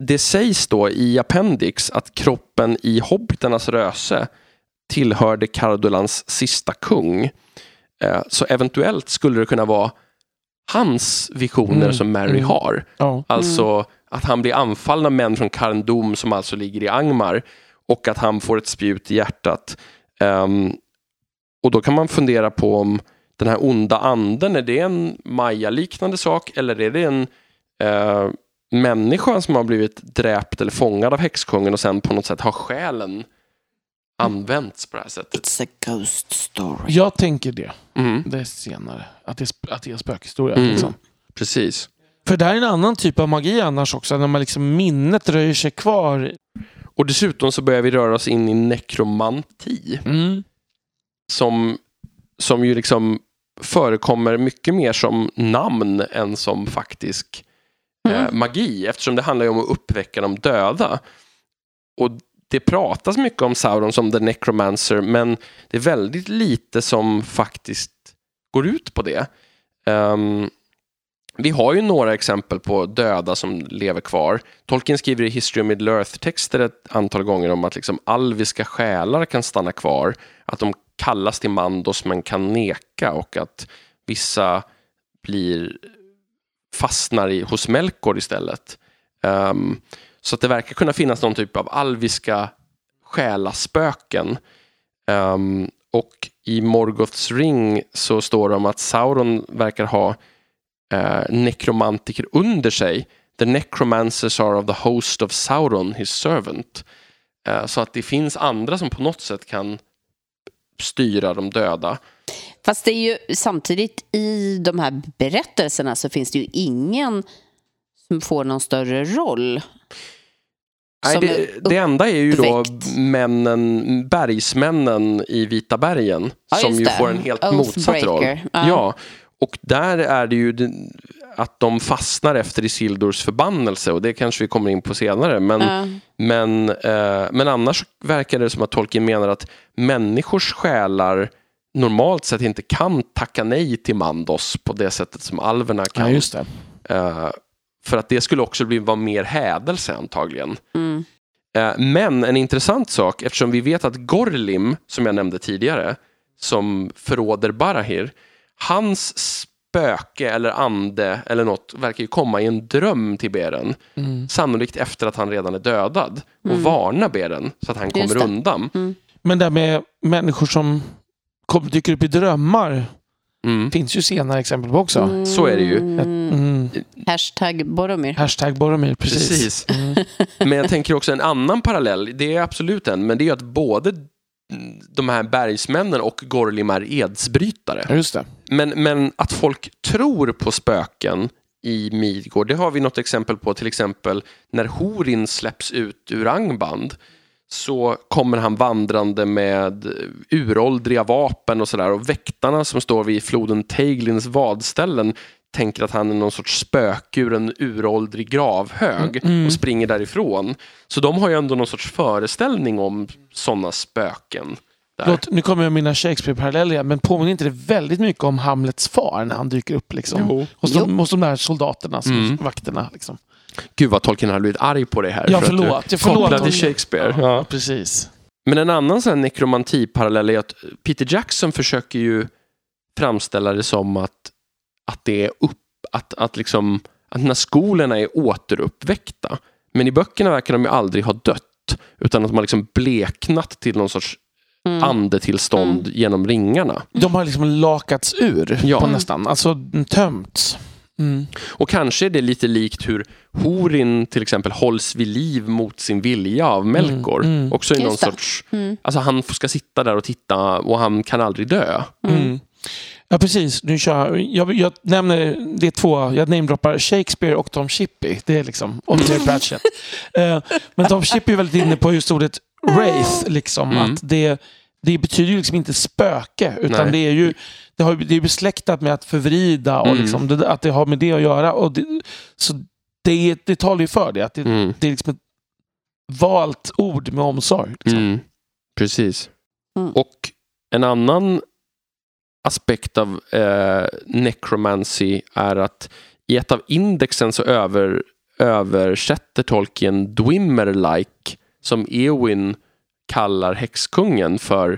det sägs då i Appendix att kroppen i Hobbiternas röse tillhörde Kardolans sista kung. Eh, så eventuellt skulle det kunna vara hans visioner Mm, som Mary mm. har. Ja. Alltså att han blir anfallen av män från Karndom som alltså ligger i Angmar och att han får ett spjut i hjärtat. Ehm, och då kan man fundera på om den här onda anden, är det en Maya-liknande sak eller är det en eh, människa som har blivit dräpt eller fångad av häxkungen och sen på något sätt har själen använts på det här sättet. It's a ghost story. Jag tänker det, Mm, det är senare. Att det är, att det är en spökhistoria. Mm. Liksom. precis. För det här är en annan typ av magi annars också, när man liksom minnet röjer sig kvar. Och dessutom så börjar vi röra oss in i nekromanti. Mm. som, som ju liksom förekommer mycket mer som namn än som faktisk eh, magi eftersom det handlar om att uppväcka de döda. Och det pratas mycket om Sauron som the necromancer men det är väldigt lite som faktiskt går ut på det. Ehm, vi har ju några exempel på döda som lever kvar. Tolkien skriver i History of Middle Earth-texter ett antal gånger om att liksom alviska själar kan stanna kvar. Att de kallas till mandos men kan neka och att vissa blir fastnar i, hos Melkor istället. Um, så att det verkar kunna finnas någon typ av alviska själaspöken. Um, och i Morgoths ring så står det om att Sauron verkar ha uh, nekromantiker under sig. The necromancers are of the host of Sauron, his servant. Uh, så att det finns andra som på något sätt kan styra de döda. Fast det är ju samtidigt i de här berättelserna så finns det ju ingen som får någon större roll. Nej, det, det enda är ju då männen, bergsmännen i Vita bergen Ja, som ju det. får en helt motsatt roll. Oathbreaker. Ja. Och där är det ju att de fastnar efter Isildurs förbannelse och det kanske vi kommer in på senare. Men, Ja. men, eh, men annars verkar det som att Tolkien menar att människors själar normalt sett inte kan tacka nej till Mandos på det sättet som alverna kan. Ja, just det. Eh, för att det skulle också bli, vara mer hädelse antagligen. Mm. Eh, men en intressant sak, eftersom vi vet att Gorlim, som jag nämnde tidigare, som förråder Barahir, hans spöke eller ande eller något verkar ju komma i en dröm till Beren. Mm. Sannolikt efter att han redan är dödad och varna Beren så att han Just kommer det. undan. Men det här med människor som kom, dyker upp i drömmar Mm. finns ju senare exempel på också. Så är det ju. Mm. Hashtag Boromir. Hashtag Boromir, precis. Precis. Mm. Men jag tänker också en annan parallell, det är absolut en, men det är att både de här bergsmännen och Gorlim är edsbrytare. Ja, just det. Men, men att folk tror på spöken i Midgård, det har vi något exempel på. Till exempel när Horin släpps ut ur Angband så kommer han vandrande med uråldriga vapen och sådär. Och väktarna som står vid floden Teiglins vadställen tänker att han är någon sorts spöke ur en uråldrig gravhög Mm. och springer därifrån. Så de har ju ändå någon sorts föreställning om sådana spöken. Låt, nu kommer jag med mina Shakespeare-paralleller igen, men påminner inte det väldigt mycket om Hamlets far när han dyker upp? Liksom? Jo. Hos, de, hos de där soldaterna, som, Mm. vakterna. Liksom. Gud vad Tolkien har blivit arg på det här. Ja, för att du förlåt. Jag förlåt till Shakespeare. Ja, Ja. precis. Men en annan sån nekromantiparallell är att Peter Jackson försöker ju framställa det som att, att det är upp, att, att liksom att när skolorna är återuppväckta. Men i böckerna verkar de ju aldrig ha dött. Utan att de har liksom bleknat till någon sorts Mm. andetillstånd genom ringarna. De har liksom lakats ur Ja. på nästan. Alltså tömts. Mm. Och kanske är det lite likt hur Horin till exempel hålls vid liv mot sin vilja av Melkor. Mm, mm. Också i någon sorts... Mm. Alltså han ska sitta där och titta och han kan aldrig dö. Ja, precis. Nu kör jag, jag, jag nämner, det är två, jag namedroppar Shakespeare och Tom Shippey. Det är liksom, och Terry Pratchett. Eh, men Tom Shippey är väldigt inne på just ordet wraith, liksom. Mm. Att det, det betyder ju liksom inte spöke, utan Nej. det är ju det, har, det är besläktat med att förvrida och Mm. liksom, det, att det har med det att göra. Och det, så det, det talar ju för det, att det, Mm. det är liksom ett valt ord med omsorg. Liksom. Mm. Precis. Mm. Och en annan aspekt av eh, necromancy är att i ett av indexen så över, översätter Tolkien Dwimmer-like som Eowyn kallar häxkungen för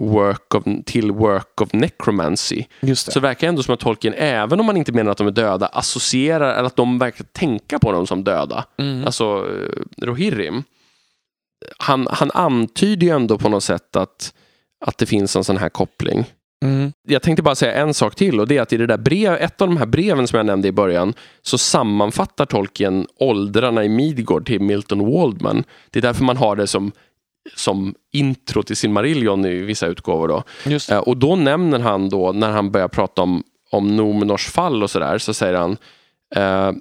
work of, till work of necromancy. Just det. Så det verkar ändå som att Tolkien, även om man inte menar att de är döda, associerar, eller att de verkar tänka på dem som döda. Mm. Alltså eh, Rohirrim. Han, han antyder ju ändå på något sätt att, att det finns en sån här koppling. Mm. Jag tänkte bara säga en sak till och det är att i det där brev, ett av de här breven som jag nämnde i början så sammanfattar Tolkien åldrarna i Midgård till Milton Waldman. Det är därför man har det som, som intro till sin Marillion i vissa utgåvor. Då. Eh, Och då nämner han då, när han börjar prata om, om Nomenors fall och sådär, så säger han eh,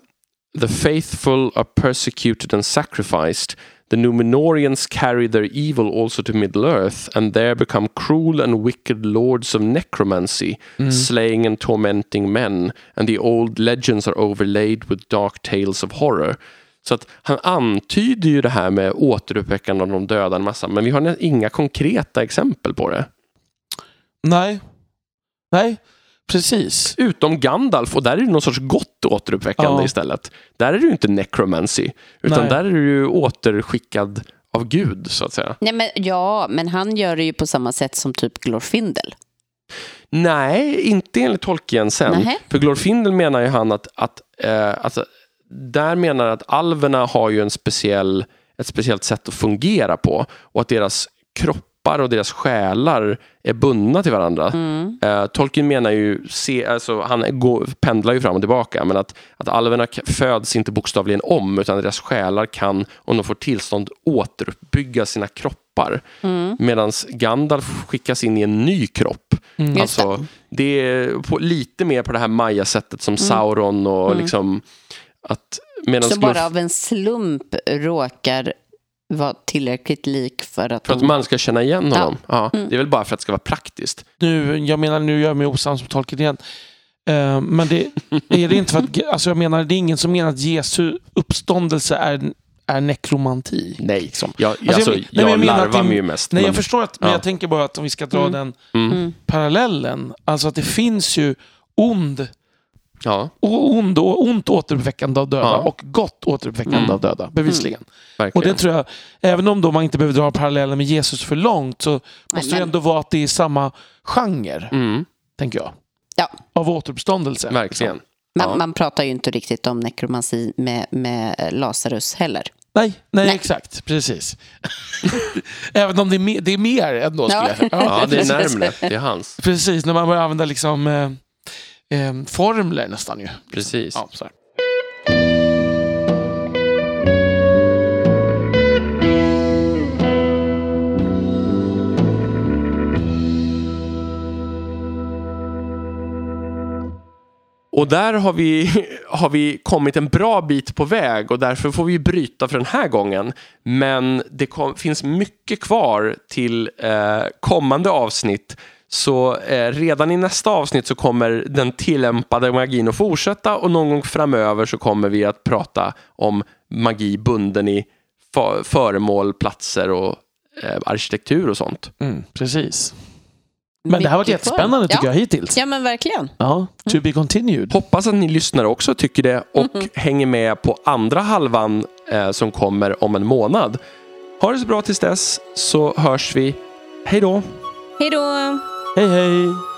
The faithful are persecuted and sacrificed. The Numenorians carry their evil also to Middle-earth and there become cruel and wicked lords of necromancy, Mm. slaying and tormenting men, and the old legends are overlaid with dark tales of horror. Så att han antyder ju det här med återuppväckande av de döda en massa, men vi har inga konkreta exempel på det. Nej. Nej, precis. Utom Gandalf och där är det någon sorts gott återuppväckande Ja. istället. Där är det ju inte necromancy. Utan Nej. där är du ju återskickad av Gud så att säga. Nej, men, ja, men han gör det ju på samma sätt som typ Glorfindel. Nej, inte enligt Tolkien sen. Nähä. För Glorfindel menar ju han att, att eh, alltså, där menar att alverna har ju en speciell, ett speciellt sätt att fungera på och att deras kroppar och deras själar är bundna till varandra. Mm. Eh, Tolkien menar ju, se, alltså, han går, pendlar ju fram och tillbaka, men att, att alverna föds inte bokstavligen om, utan deras själar kan, om de får tillstånd, återuppbygga sina kroppar. Mm. Medan Gandalf skickas in i en ny kropp. Mm. Alltså, det är på, lite mer på det här Maya-sättet som Sauron och Mm. liksom att medan Som bara av en slump råkar vara tillräckligt lik för att, för att de- man ska känna igen Ja. honom. Ja. Mm. Det är väl bara för att det ska vara praktiskt. Nu, jag menar, nu gör jag mig osams med Tolkien igen. Eh, men det är det inte för att, alltså jag menar, det är ingen som menar att Jesu uppståndelse är, är nekromanti. Nej, Liksom. jag, jag alltså, men- jag, nej, men jag menar att larvar det- mig ju mest. Nej, men, jag förstår att, men ja. jag tänker bara att om vi ska dra Mm. den mm, Mm. parallellen, alltså att det finns ju ond, ja, och ond och ont återuppväckande av döda Ja. och gott återuppväckande Mm. av döda, bevisligen. Och verkligen. det tror jag, även om då man inte behöver dra parallellen med Jesus för långt, så måste det men- ändå vara att det är samma genre, Mm, tänker jag. Ja. Av återuppståndelse. verkligen. liksom. Man, Ja. man pratar ju inte riktigt om nekromansi med, med Lazarus heller. Nej, nej, Nej. exakt. Precis. Även om det är, mer, det är mer ändå, skulle Ja. jag säga. Ja, det är närmre. Det är hans. Precis, när man börjar använda liksom, eh, formler nästan ju. Precis. Ja, så här. Och där har vi, har vi kommit en bra bit på väg och därför får vi bryta för den här gången. Men det kom, finns mycket kvar till eh, kommande avsnitt. Så eh, redan i nästa avsnitt så kommer den tillämpade magin att fortsätta och någon gång framöver så kommer vi att prata om magi bunden i föremål, platser och eh, arkitektur och sånt. Mm, precis. Men det här har varit jättespännande tycker jag hittills. Ja, men verkligen. Ja, to be continued. Hoppas att ni lyssnare också tycker det och hänger med på andra halvan eh, som kommer om en månad. Ha det så bra tills dess så hörs vi. Hej då! Hej då! Hej hej!